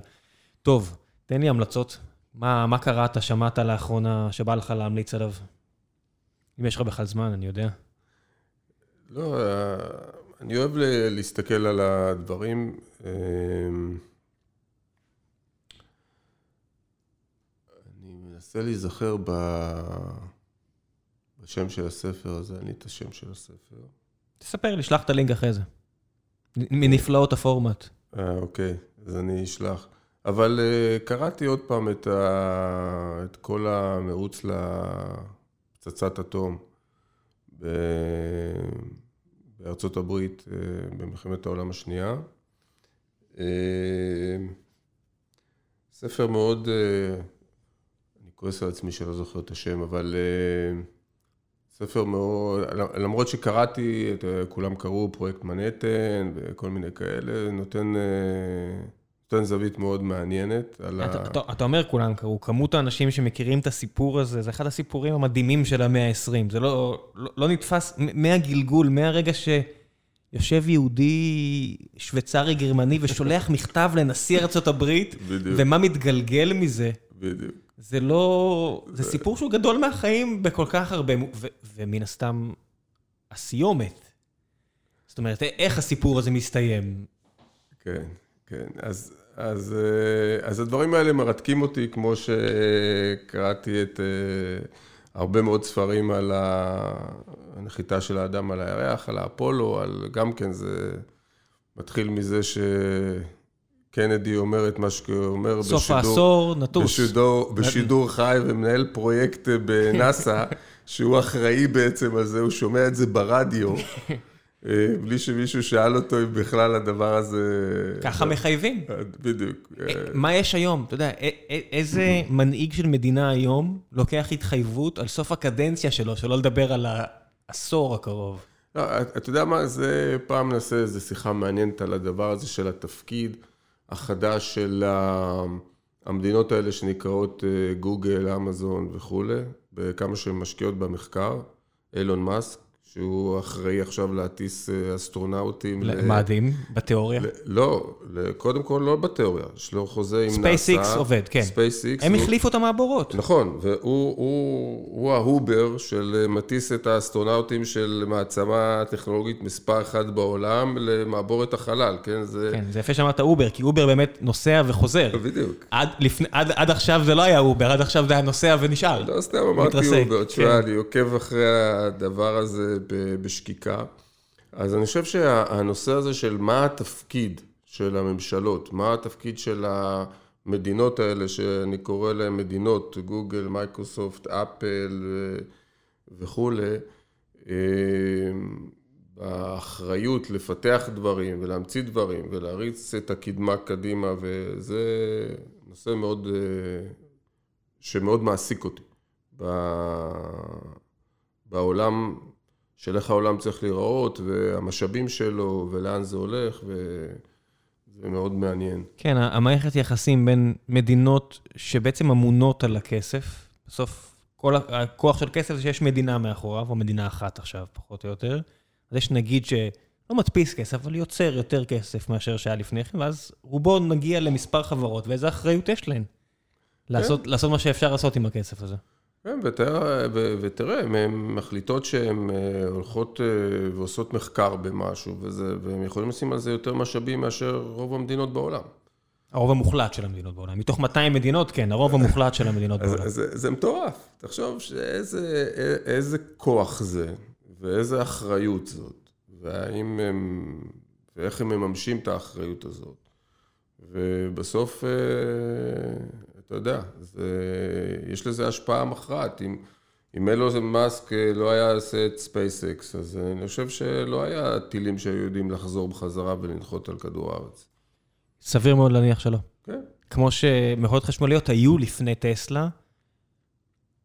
טוב, תן לי המלצות. מה, מה קראת, שמעת לאחרונה, שבא לך להמליץ עליו? אם יש לך בכלל זמן, אני יודע. לא, אני אוהב להסתכל על הדברים. אמ, אני מנסה להיזכר בשם של הספר הזה, אין לי את השם של הספר. תספר לי, שלח את הלינק אחרי זה. מנפלאות הפורמט. אה, אוקיי, אז אני אשלח. אבל uh, קראתי עוד פעם את, ה... את כל המרוץ לפצצת אטום. בארצות הברית במלחמת העולם השנייה. ספר מאוד, אני כועס על עצמי שלא זוכר את השם, אבל ספר מאוד, למרות שקראתי, כולם קראו פרויקט מנהטן וכל מיני כאלה, נותן, נותן זווית מאוד מעניינת על אתה, ה... אתה, אתה אומר כולם קראו, כמות האנשים שמכירים את הסיפור הזה, זה אחד הסיפורים המדהימים של המאה ה-20, זה לא, לא, לא נתפס מהגלגול, מהרגע שיושב יהודי שוויצרי גרמני ושולח מכתב לנשיא ארצות הברית, ומה מתגלגל מזה. בדיוק. זה לא... זה סיפור שהוא גדול מהחיים בכל כך הרבה... ומן הסתם, הסיומת. זאת אומרת, איך הסיפור הזה מסתיים? כן, כן. אז, אז, אה, אז הדברים האלה מרתקים אותי, כמו שקראתי את אה, הרבה מאוד ספרים על הנחיתה של האדם על הירח, על האפולו, על גם כן זה מתחיל מזה ש... קנדי אומר את מה שהוא אומר בשידור... סוף העשור, נטוס. בשידור, בשידור חי ומנהל פרויקט בנאסא, שהוא אחראי בעצם על זה, הוא שומע את זה ברדיו, אה, בלי שמישהו שאל אותו אם בכלל הדבר הזה... ככה מחייבים. אה, בדיוק. אה, מה יש היום? אתה יודע, איזה מנהיג של מדינה היום לוקח התחייבות על סוף הקדנציה שלו, שלא לדבר על העשור הקרוב? לא, אתה יודע מה, זה פעם נעשה איזו שיחה מעניינת על הדבר הזה של התפקיד. החדש של המדינות האלה שנקראות אה, גוגל, אמזון וכולי, בכמה שהן משקיעות במחקר, אילון מאסק, שהוא אחראי עכשיו להטיס אה, אסטרונאוטים. למאדים, בתיאוריה? לא, קודם כל לא בתיאוריה, יש לו חוזה עם נאסא. SpaceX עובד, כן. SpaceX. הם החליפו את המעבורות. נכון, והוא האובר של אה, מטיס את האסטרונאוטים של מעצמה טכנולוגית מספר אחת בעולם למעבורת החלל, כן? זה... כן, זה יפה שאמרת אובר, כי אובר באמת נוסע וחוזר. בדיוק. עד, לפני, עד, עד עכשיו זה לא היה אובר, עד עכשיו זה היה נוסע ונשאר. לא סתם אמרתי אובר, תשמע, כן. אני עוקב אחרי הדבר הזה. בשקיקה. אז אני חושב שהנושא הזה של מה התפקיד של הממשלות, מה התפקיד של המדינות האלה, שאני קורא להן מדינות, גוגל, מייקרוסופט, אפל וכולי, באחריות לפתח דברים ולהמציא דברים ולהריץ את הקדמה קדימה, וזה נושא מאוד, שמאוד מעסיק אותי. בעולם של איך העולם צריך להיראות, והמשאבים שלו, ולאן זה הולך, וזה מאוד מעניין. כן, המערכת יחסים בין מדינות שבעצם אמונות על הכסף, בסוף כל הכוח של כסף זה שיש מדינה מאחוריו, או מדינה אחת עכשיו, פחות או יותר. אז יש נגיד שלא מדפיס כסף, אבל יוצר יותר כסף מאשר שהיה לפני כן, ואז רובו נגיע למספר חברות, ואיזה אחריות יש להן. כן. לעשות, לעשות מה שאפשר לעשות עם הכסף הזה. כן, ותראה, ותראה, הן מחליטות שהן אה, הולכות אה, ועושות מחקר במשהו, וזה, והן יכולים לשים על זה יותר משאבים מאשר רוב המדינות בעולם. הרוב המוחלט של המדינות בעולם. מתוך 200 מדינות, כן, הרוב המוחלט של המדינות בעולם. זה, זה מטורף. תחשוב שאיזה, איזה כוח זה, ואיזה אחריות זאת, והאם הם, ואיך הם מממשים את האחריות הזאת. ובסוף אה, אתה יודע, זה, יש לזה השפעה מכרעת. אם, אם אילון מאסק אה, לא היה עושה את SpaceX, אז אני חושב שלא היה טילים שהיו יודעים לחזור בחזרה ולנחות על כדור הארץ. סביר מאוד להניח שלא. כן. כמו שמכוניות חשמליות היו לפני טסלה.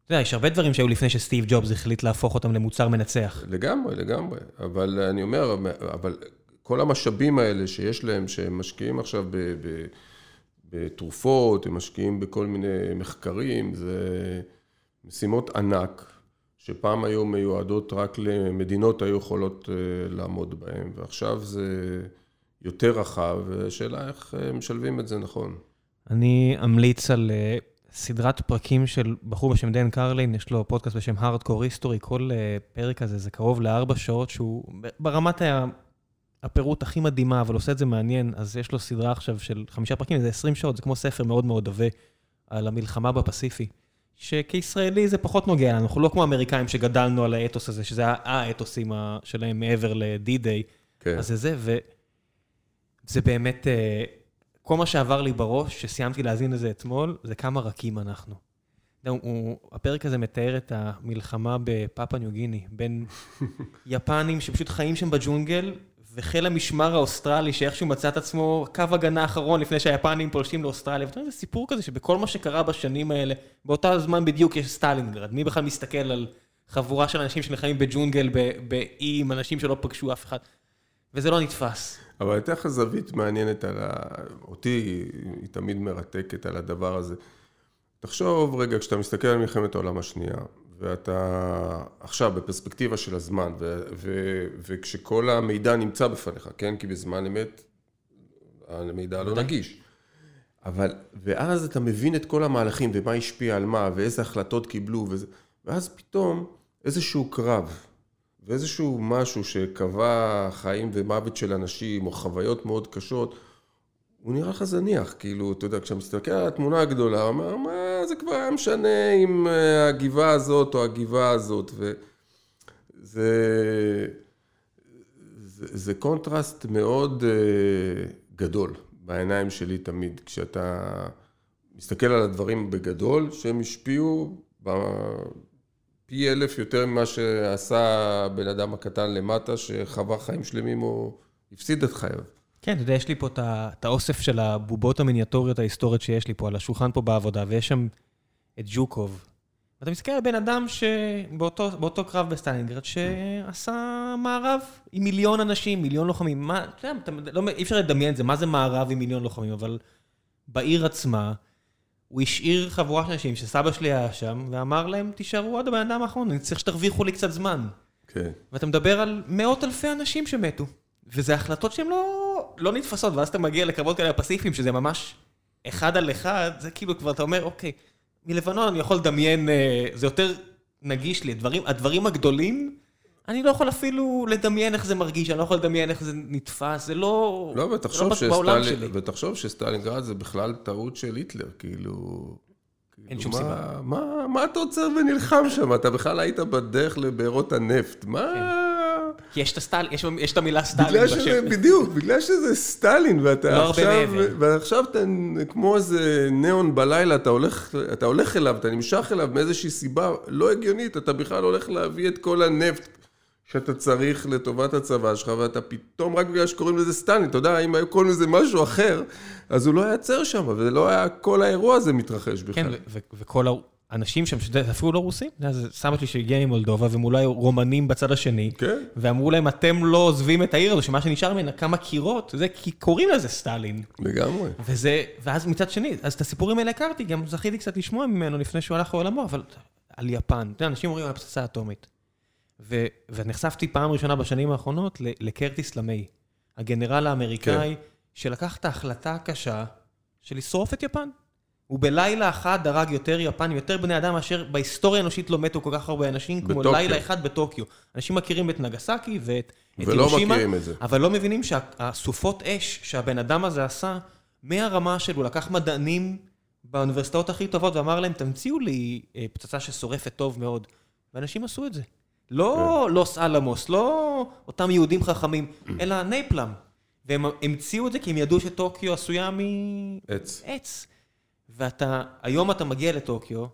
אתה יודע, יש הרבה דברים שהיו לפני שסטיב ג'ובס החליט להפוך אותם למוצר מנצח. לגמרי, לגמרי. אבל אני אומר, אבל כל המשאבים האלה שיש להם, שהם משקיעים עכשיו ב... ב בתרופות, הם משקיעים בכל מיני מחקרים, זה משימות ענק, שפעם היו מיועדות רק למדינות היו יכולות אה, לעמוד בהן, ועכשיו זה יותר רחב, והשאלה איך אה, משלבים את זה נכון. אני אמליץ על אה, סדרת פרקים של בחור בשם דן קרלין, יש לו פודקאסט בשם Hardcore History, כל פרק הזה זה קרוב לארבע שעות, שהוא ברמת הפירוט הכי מדהימה, אבל עושה את זה מעניין, אז יש לו סדרה עכשיו של חמישה פרקים, זה 20 שעות, זה כמו ספר מאוד מאוד עבה על המלחמה בפסיפי. שכישראלי זה פחות נוגע לנו, אנחנו לא כמו אמריקאים שגדלנו על האתוס הזה, שזה האתוסים שלהם מעבר ל-D-Day. כן. אז זה זה, וזה באמת, אה, כל מה שעבר לי בראש, שסיימתי להאזין לזה אתמול, זה כמה רכים אנחנו. הוא, הפרק הזה מתאר את המלחמה בפפואה ניו גיני, בין יפנים שפשוט חיים שם בג'ונגל, וחיל המשמר האוסטרלי שאיכשהו מצא את עצמו קו הגנה אחרון לפני שהיפנים פולשים לאוסטרליה. ואתה יודע, זה סיפור כזה שבכל מה שקרה בשנים האלה, באותה זמן בדיוק יש סטלינגרד. מי בכלל מסתכל על חבורה של אנשים שנלחמים בג'ונגל, באי עם אנשים שלא פגשו אף אחד? וזה לא נתפס. אבל אתן לך זווית מעניינת על ה... אותי היא תמיד מרתקת על הדבר הזה. תחשוב רגע, כשאתה מסתכל על מלחמת העולם השנייה, ואתה עכשיו בפרספקטיבה של הזמן, ו- ו- וכשכל המידע נמצא בפניך, כן? כי בזמן אמת המידע לא נגיש. אבל, ואז אתה מבין את כל המהלכים, ומה השפיע על מה, ואיזה החלטות קיבלו, וזה, ואז פתאום איזשהו קרב, ואיזשהו משהו שקבע חיים ומוות של אנשים, או חוויות מאוד קשות, הוא נראה לך זניח, כאילו, אתה יודע, כשאתה מסתכל על התמונה הגדולה, הוא אומר, מה, זה כבר היה משנה אם אה, הגבעה הזאת או הגבעה הזאת, וזה... זה, זה קונטרסט מאוד uh, גדול בעיניים שלי תמיד, כשאתה מסתכל על הדברים בגדול, שהם השפיעו פי אלף יותר ממה שעשה הבן אדם הקטן למטה, שחווה חיים שלמים או הפסיד את חייו. כן, אתה יודע, יש לי פה את האוסף של הבובות המיניאטוריות ההיסטוריות שיש לי פה על השולחן פה בעבודה, ויש שם את ז'וקוב. ואתה מסתכל על בן אדם שבאותו קרב בסטלינגרד, שעשה מארב עם מיליון אנשים, מיליון לוחמים. מה, אתה יודע, לא, אי אפשר לדמיין את זה, מה זה מארב עם מיליון לוחמים, אבל בעיר עצמה, הוא השאיר חבורה של אנשים שסבא שלי היה שם, ואמר להם, תישארו עד הבן אדם האחרון, אני צריך שתרוויחו לי קצת זמן. כן. ואתה מדבר על מאות אלפי אנשים שמתו. וזה החלטות שהן לא, לא נתפסות, ואז אתה מגיע לקרבות כאלה פסיפיים, שזה ממש אחד על אחד, זה כאילו כבר אתה אומר, אוקיי, מלבנון אני יכול לדמיין, אה, זה יותר נגיש לי, הדברים, הדברים הגדולים, אני לא יכול אפילו לדמיין איך זה מרגיש, אני לא יכול לדמיין איך זה נתפס, זה לא, לא, ותחשוב לא בעולם שלי. ותחשוב שסטלינגרד זה בכלל טעות של היטלר, כאילו... אין שום סיבה. מה, מה אתה עוצר ונלחם שם? אתה בכלל היית בדרך לבארות הנפט, מה... כן. כי יש את הסטל, יש, יש את המילה סטלין בשם. בדיוק, בגלל שזה סטלין, ואתה לא עכשיו, ועכשיו אתה כמו איזה ניאון בלילה, אתה הולך, אתה הולך אליו, אתה נמשך אליו מאיזושהי סיבה לא הגיונית, אתה בכלל הולך להביא את כל הנפט שאתה צריך לטובת הצבא שלך, ואתה פתאום, רק בגלל שקוראים לזה סטלין, אתה יודע, אם היו קוראים לזה משהו אחר, אז הוא לא היה עצר שם, ולא היה כל האירוע הזה מתרחש בכלל. כן, וכל אנשים שם, שזה אפילו לא רוסים, זה סבא שלי שהגיע ממולדובה, והם אולי רומנים בצד השני, כן. ואמרו להם, אתם לא עוזבים את העיר הזו, שמה שנשאר ממנה כמה קירות, זה כי קוראים לזה סטלין. לגמרי. וזה, ואז מצד שני, אז את הסיפורים האלה הכרתי, גם זכיתי קצת לשמוע ממנו לפני שהוא הלך לעולמו, אבל על יפן, אתה יודע, אנשים אומרים על הפצצה האטומית. ונחשפתי פעם ראשונה בשנים האחרונות לקרטיס למי, הגנרל האמריקאי, כן. שלקח את ההחלטה הקשה של לשרוף את יפן. הוא בלילה אחד הרג יותר יפנים, יותר בני אדם, מאשר בהיסטוריה האנושית לא מתו כל כך הרבה אנשים, כמו בטוקיו. לילה אחד בטוקיו. אנשים מכירים את נגסקי ואת הירושימה, אבל לא מבינים שהסופות אש שהבן אדם הזה עשה, מהרמה שלו, לקח מדענים באוניברסיטאות הכי טובות ואמר להם, תמציאו לי אה, פצצה ששורפת טוב מאוד. ואנשים עשו את זה. לא כן. לוס אלמוס, לא אותם יהודים חכמים, אלא נייפלם. והם המציאו את זה כי הם ידעו שטוקיו עשויה מעץ. עץ. ואתה, היום אתה מגיע לטוקיו,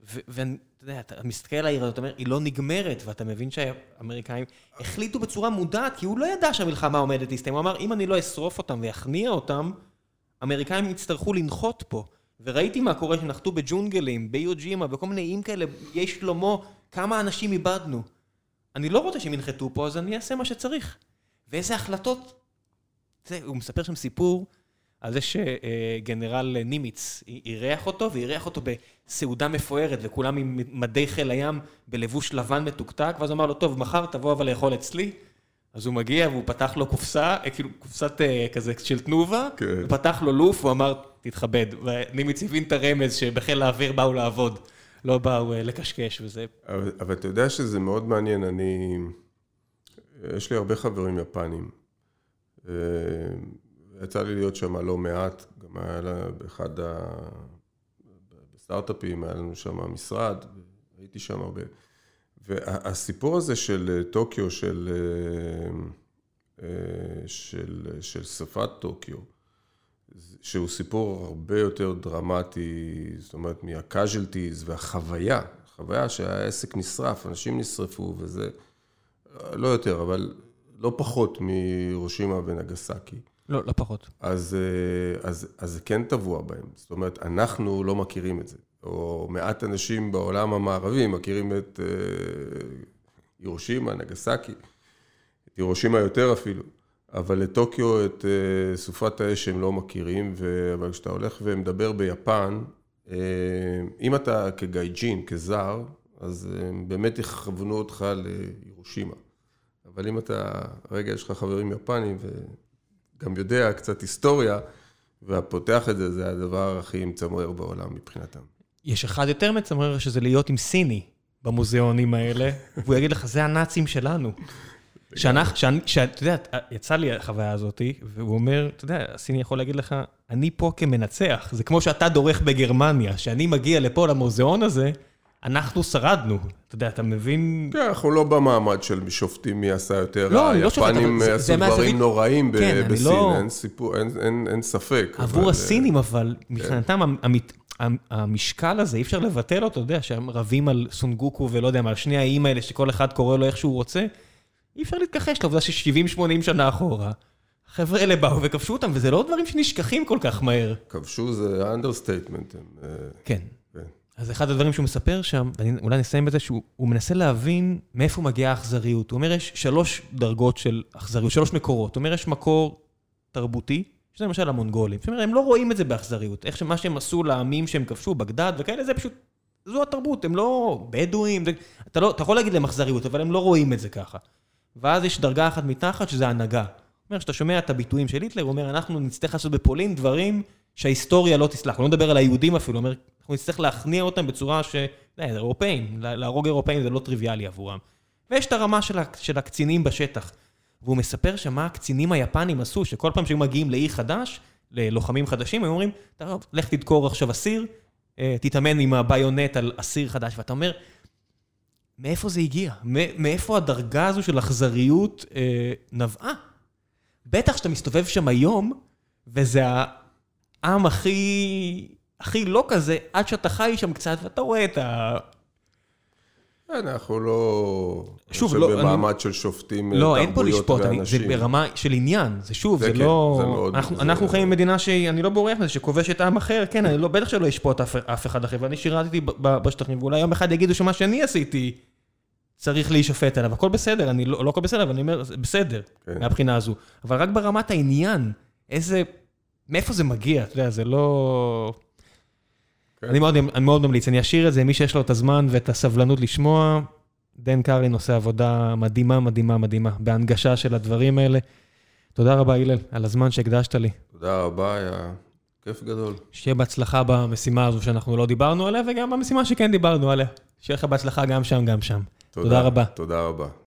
ואתה יודע, אתה מסתכל על העיר הזאת, אתה אומר, היא לא נגמרת, ואתה מבין שהאמריקאים החליטו בצורה מודעת, כי הוא לא ידע שהמלחמה עומדת להסתיים, הוא אמר, אם אני לא אשרוף אותם ואכניע אותם, האמריקאים יצטרכו לנחות פה. וראיתי מה קורה שנחתו בג'ונגלים, ביוג'ימה, בכל מיני איים כאלה, יש שלמה, כמה אנשים איבדנו. אני לא רוצה שהם ינחתו פה, אז אני אעשה מה שצריך. ואיזה החלטות. זה, הוא מספר שם סיפור על זה שגנרל נימיץ אירח אותו, ואירח אותו בסעודה מפוארת, וכולם עם מדי חיל הים בלבוש לבן מתוקתק, ואז הוא אמר לו, טוב, מחר תבוא אבל לאכול אצלי. אז הוא מגיע והוא פתח לו קופסה, אה, כאילו קופסת אה, כזה של תנובה, כן. הוא פתח לו לוף, הוא אמר, תתכבד. ונימיץ הבין את הרמז שבחיל האוויר באו לעבוד, לא באו אה, לקשקש וזה. אבל, אבל אתה יודע שזה מאוד מעניין, אני... יש לי הרבה חברים יפנים. יצא לי להיות שם לא מעט, גם היה לה באחד ה... בסטארט-אפים, היה לנו שם משרד, הייתי שם הרבה. והסיפור הזה של טוקיו, של, של, של שפת טוקיו, שהוא סיפור הרבה יותר דרמטי, זאת אומרת, מה-casualties והחוויה, חוויה שהעסק נשרף, אנשים נשרפו וזה, לא יותר, אבל לא פחות מראשימה ונגסקי. לא, לא פחות. אז, אז, זה כן טבוע בהם. זאת אומרת, אנחנו לא מכירים את זה. או מעט אנשים בעולם המערבי מכירים את ירושימה, נגסקי, את ירושימה יותר אפילו. אבל לטוקיו את uh, סופת האש הם לא מכירים, ו... אבל כשאתה הולך ומדבר ביפן, uh, אם אתה כגייג'ין, כזר, אז הם uh, באמת יכוונו אותך לירושימה. אבל אם אתה, רגע, יש לך חברים יפנים וגם יודע קצת היסטוריה, והפותח את זה, זה הדבר הכי מצמרר בעולם מבחינתם. יש אחד יותר מצמרר, שזה להיות עם סיני במוזיאונים האלה, והוא יגיד לך, זה הנאצים שלנו. שאנחנו, שאתה יודע, יצא לי החוויה הזאת, והוא אומר, אתה יודע, הסיני יכול להגיד לך, אני פה כמנצח, זה כמו שאתה דורך בגרמניה, שאני מגיע לפה למוזיאון הזה, אנחנו שרדנו. אתה יודע, אתה מבין... כן, אנחנו לא במעמד של שופטים מי עשה יותר. לא, לא שופט, היפנים עשו דברים נוראים כן, בסין, לא... אין סיפור, אין, ספק. עבור אבל... הסינים, אבל כן. מבחינתם, המשקל הזה, אי אפשר לבטל אותו, אתה יודע, שהם רבים על סנקאקו ולא יודע, על שני האיים האלה, שכל אחד קורא לו איך שהוא רוצה. אי אפשר להתכחש לעובדה ש-70-80 שנה אחורה, החבר'ה האלה באו וכבשו אותם, וזה לא דברים שנשכחים כל כך מהר. כבשו זה understatement. אה, כן. אז אחד הדברים שהוא מספר שם, ואולי נסיים בזה, שהוא מנסה להבין מאיפה מגיעה האכזריות. הוא אומר, יש שלוש דרגות של אכזריות, שלוש מקורות. הוא אומר, יש מקור תרבותי, שזה למשל המונגולים. זאת אומרת, הם לא רואים את זה באכזריות. איך שמה שהם עשו לעמים שהם כבשו, בגדד וכאלה, זה פשוט, זו התרבות, הם לא בדואים. אתה, לא, אתה יכול להגיד להם אכזריות, אבל הם לא רואים את זה ככה. ואז יש דרגה אחת מתחת, שזה הנהגה. זאת אומרת, כשאתה שומע את הביטויים של היטלר, הוא אומר, אנחנו נצטרך לעשות בפולין דברים שההיסטוריה לא תסלח. הוא לא מדבר על היהודים אפילו, אומר, אנחנו נצטרך להכניע אותם בצורה ש... זה אירופאים, להרוג אירופאים זה לא טריוויאלי עבורם. ויש את הרמה של, של הקצינים בשטח. והוא מספר שמה הקצינים היפנים עשו, שכל פעם שהיו מגיעים לאי חדש, ללוחמים חדשים, הם אומרים, לך תדקור עכשיו אסיר, אה, תתאמן עם הביונט על אסיר חדש, ואתה אומר, מאיפה זה הגיע? מאיפה הדרגה הזו של אכזריות אה, נבעה? בטח שאתה מסתובב שם היום, וזה העם הכי, הכי לא כזה, עד שאתה חי שם קצת ואתה רואה את ה... אנחנו לא... שוב, לא... במעמד אני... של שופטים, לא, אין פה לשפוט, אני, זה ברמה של עניין. זה שוב, זה, זה כן, לא... זה מאוד, אנחנו, זה... אנחנו חיים במדינה שאני לא בורח מזה, שכובשת עם אחר, כן, אני לא, בטח שלא אשפוט אף, אף אחד אחר, ואני שירתתי בשטחים, ואולי יום אחד יגידו שמה שאני עשיתי... צריך להישפט עליו, הכל בסדר, אני לא, לא הכל בסדר, אבל אני אומר, בסדר, כן. מהבחינה הזו. אבל רק ברמת העניין, איזה, מאיפה זה מגיע, אתה יודע, זה לא... כן. אני מאוד, ממליץ, אני אשאיר את זה, מי שיש לו את הזמן ואת הסבלנות לשמוע, דן קארין עושה עבודה מדהימה, מדהימה, מדהימה, בהנגשה של הדברים האלה. תודה רבה, הלל, על הזמן שהקדשת לי. תודה רבה, היה כיף גדול. שיהיה בהצלחה במשימה הזו שאנחנו לא דיברנו עליה, וגם במשימה שכן דיברנו עליה. שיהיה לך בהצלחה גם שם, גם שם. תודה רבה. תודה רבה.